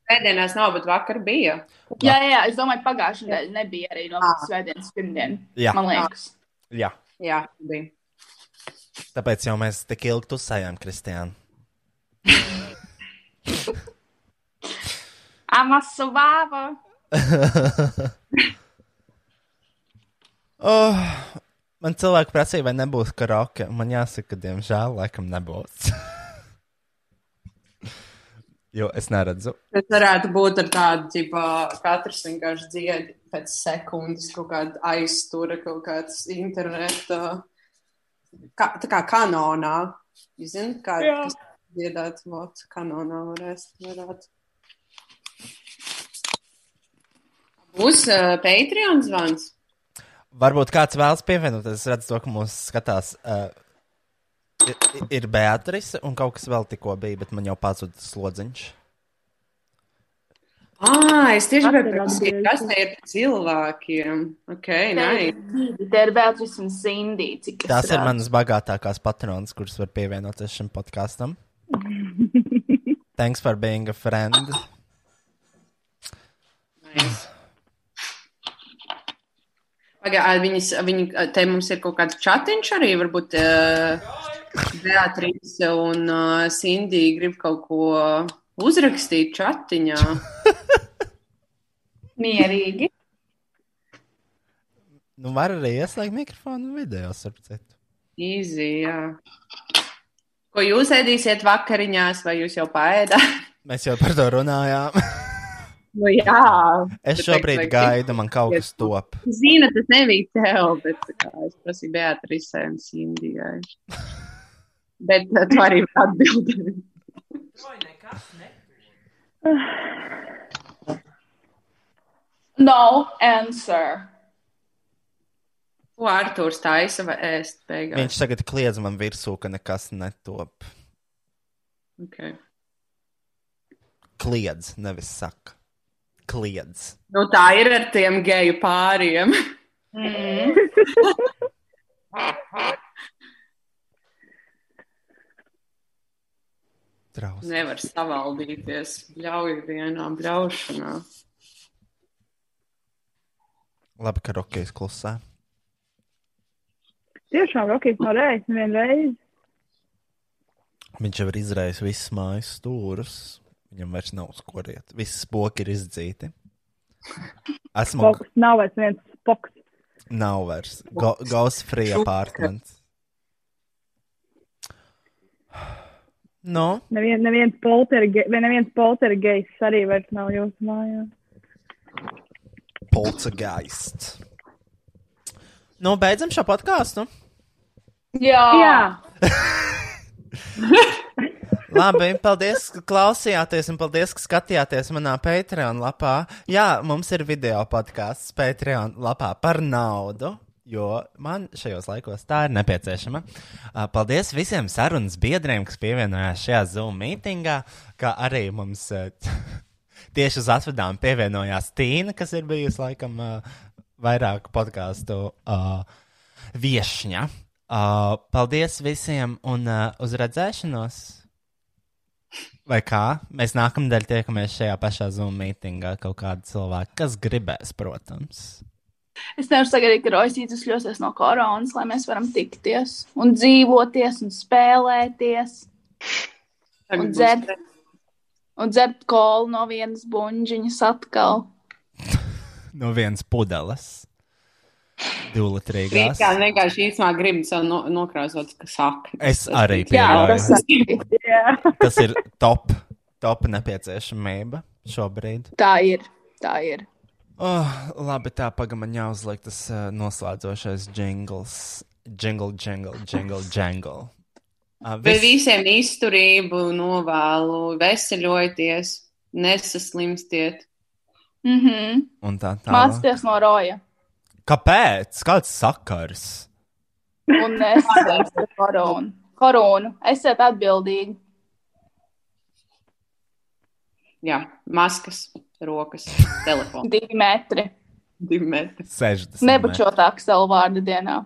Speaker 3: Pēdējās nav, bet vakar bija.
Speaker 5: Jā, jā, jā, es domāju, pagājušajā nedēļā nebija arī no svētdienas pirmdienas.
Speaker 2: Jā.
Speaker 5: Man liekas.
Speaker 2: Jā.
Speaker 3: Jā, bija.
Speaker 2: Tāpēc jau mēs tik ilgi tusējām, Kristiāna.
Speaker 5: I'm a survivor.
Speaker 2: oh, man cilvēki prasīja, vai nebūs karaoke. Man jāsaka, ka diemžēl laikam nebūs. jo es neredzu.
Speaker 3: Tas varētu būt ar tādu, tipā, katrs vienkārši dzied pēc sekundes, kaut kāda aiztura, kaut kāds interneta, kā, tā kā kanonā. Jūs zināt, kā kas dziedāt, vot, kanonā varēs, varētu. Būs uh, Patreon zvans.
Speaker 2: Varbūt kāds vēlas pievienoties. Es redzu, to, ka mūsu skatās. Uh, ir, ir Beatrice un kaut kas vēl tikko bija, bet man jau pazuda slodziņš.
Speaker 3: Ah, es tieši gribēju pateikt, kas te ir cilvēkiem. Ok, nē.
Speaker 5: Te ir Beatrice un Cindy.
Speaker 2: Tās ir manas bagātākās patronas, kuras var pievienoties šim podkāstam. Thanks for being a friend.
Speaker 3: Nice. Pagaidā, viņas, viņi, te mums ir kaut kāds chatiņš arī, varbūt uh, Beatrice un uh, Cindy grib kaut ko uzrakstīt chatiņā.
Speaker 5: Mierīgi.
Speaker 2: Nu, var arī ieslēgt mikrofonu un video, starp citu.
Speaker 3: Easy, jā. Ko jūs ēdīsiet vakariņās, vai jūs jau paēdāt?
Speaker 2: Mēs jau par to runājām.
Speaker 3: Nu, jā.
Speaker 2: Es šobrīd
Speaker 3: vajag-
Speaker 2: gaidu, man kaut kas top.
Speaker 3: Zina, tas nebija tev, bet kā, es prasīju Beatrice un Cindijai. Bet uh, tu arī vari atbildēt.
Speaker 5: No answer.
Speaker 3: Ko Artūrs taisa vai ēst beigās?
Speaker 2: Viņš tagad kliedz man virsū, ka nekas netop.
Speaker 3: Okay.
Speaker 2: Kliedz, nevis saka. Kliedz.
Speaker 3: Nu, tā ir ar tiem geju pāriem.
Speaker 5: Mm.
Speaker 2: Traus.
Speaker 3: Nevar savaldīties. Bļauj vienā bļaušanā.
Speaker 2: Labi, ka Rokijs klusē.
Speaker 4: Tiešām Rokijs nav reizes, nevienu reizi.
Speaker 2: Viņš jau ir izraisījis visus mājas stūrus. Viņam vairs nav uz ko riet. Visi spoki ir izdzīti. Esmu
Speaker 4: kas nav vairs viens spoks.
Speaker 2: Nav vairs. Go, Ghost free apartments. No,
Speaker 4: Nevien, neviens polterge, neviens poltergeists arī vairs nav jūsu mājā.
Speaker 2: poltergeist. Nu, beidzam šo podkāstu.
Speaker 5: Jā.
Speaker 4: Jā.
Speaker 2: Labi, paldies, ka klausījāties, un paldies, ka skatījāties manā Patreon lapā. Jā, mums ir video podkāsts Patreon lapā par naudu, jo man šajos laikos tā ir nepieciešama. Paldies visiem sarunas biedriem, kas pievienojās šajā Zoom mītingā, kā arī mums tieši uz atvadām pievienojās Tīna, kas ir bijusi laikam vairāku podkāstu viešņa. Uh, paldies visiem un uh, uz redzēšanos! Vai kā? Mēs nākamnedēļ tiekamies šajā pašā Zoom mītingā. Kaut kādi cilvēki, kas gribēs, protams.
Speaker 5: Es nevaru sagaidīt, ka Roisīts uzļosies no koronas, lai mēs varam tikties un dzīvoties un spēlēties un dzert, un dzert kolu no vienas buļģiņas atkal.
Speaker 2: No vienas pudeles. Divlitrīgās.
Speaker 3: Rītā vienkārši īstenībā gribu sev no, nokrāsot, ka saka.
Speaker 2: Es arī
Speaker 5: Jā,
Speaker 2: pieļauju.
Speaker 5: tas.
Speaker 4: Jā.
Speaker 2: Tas ir top, top nepieciešamība šobrīd.
Speaker 5: Tā ir. Tā ir.
Speaker 2: Oh, labi, tā pagaidi man jāuzliek tas uh, noslēdzošais jingls. Jingle, jingle, jingle, jingle. Uh,
Speaker 3: Bet visiem izturību novēlu, veseļojieties, nesaslimstiet.
Speaker 5: Mhm.
Speaker 2: Un tā tālāk.
Speaker 5: Mācieties no roja.
Speaker 2: Kāpēc? Kāds sakars?
Speaker 5: Un es ar koronu. Koronu. Esiet atbildīgi.
Speaker 3: Jā, maskas, rokas, telefons.
Speaker 5: Divi metri.
Speaker 3: Divi metri.
Speaker 2: 60.
Speaker 5: Nebučotāk savu vārdu dienā.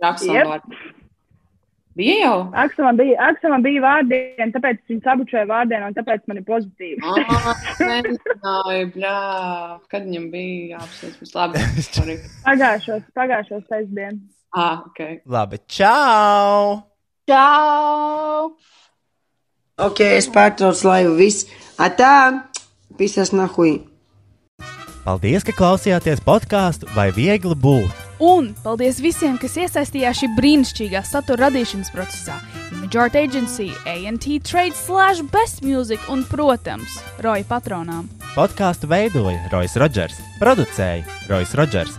Speaker 3: Rakstam
Speaker 4: Jep.
Speaker 3: vārdu. Bija jau.
Speaker 4: Aksamam bija, Aksamam bija vārdiena, tāpēc viņš sabučoja vārdienu, un tāpēc man ir pozitīvi.
Speaker 3: Nezināju, bļā. Kad viņam bija jāapsveic? Mums labi. Sorry.
Speaker 4: Pagājušos, pagājušos sestdien.
Speaker 3: Ah, ok.
Speaker 2: Labi, čau!
Speaker 5: Čau!
Speaker 12: Ok, es pārtraucu laivu. Viss. Atā, pisas nahui.
Speaker 2: Paldies, ka klausījāties podkāstu vai viegli būt.
Speaker 6: Un paldies visiem, kas iesaistījās šī brīnišķīgā satura radīšanas procesā. Image Art Agency, ANT Trade, Slash, Best Music un, protams, Roja patronām.
Speaker 2: Podkāstu veidoja Rois Rodžers, producēja Rois Rodžers,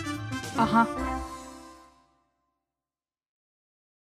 Speaker 6: 啊哈。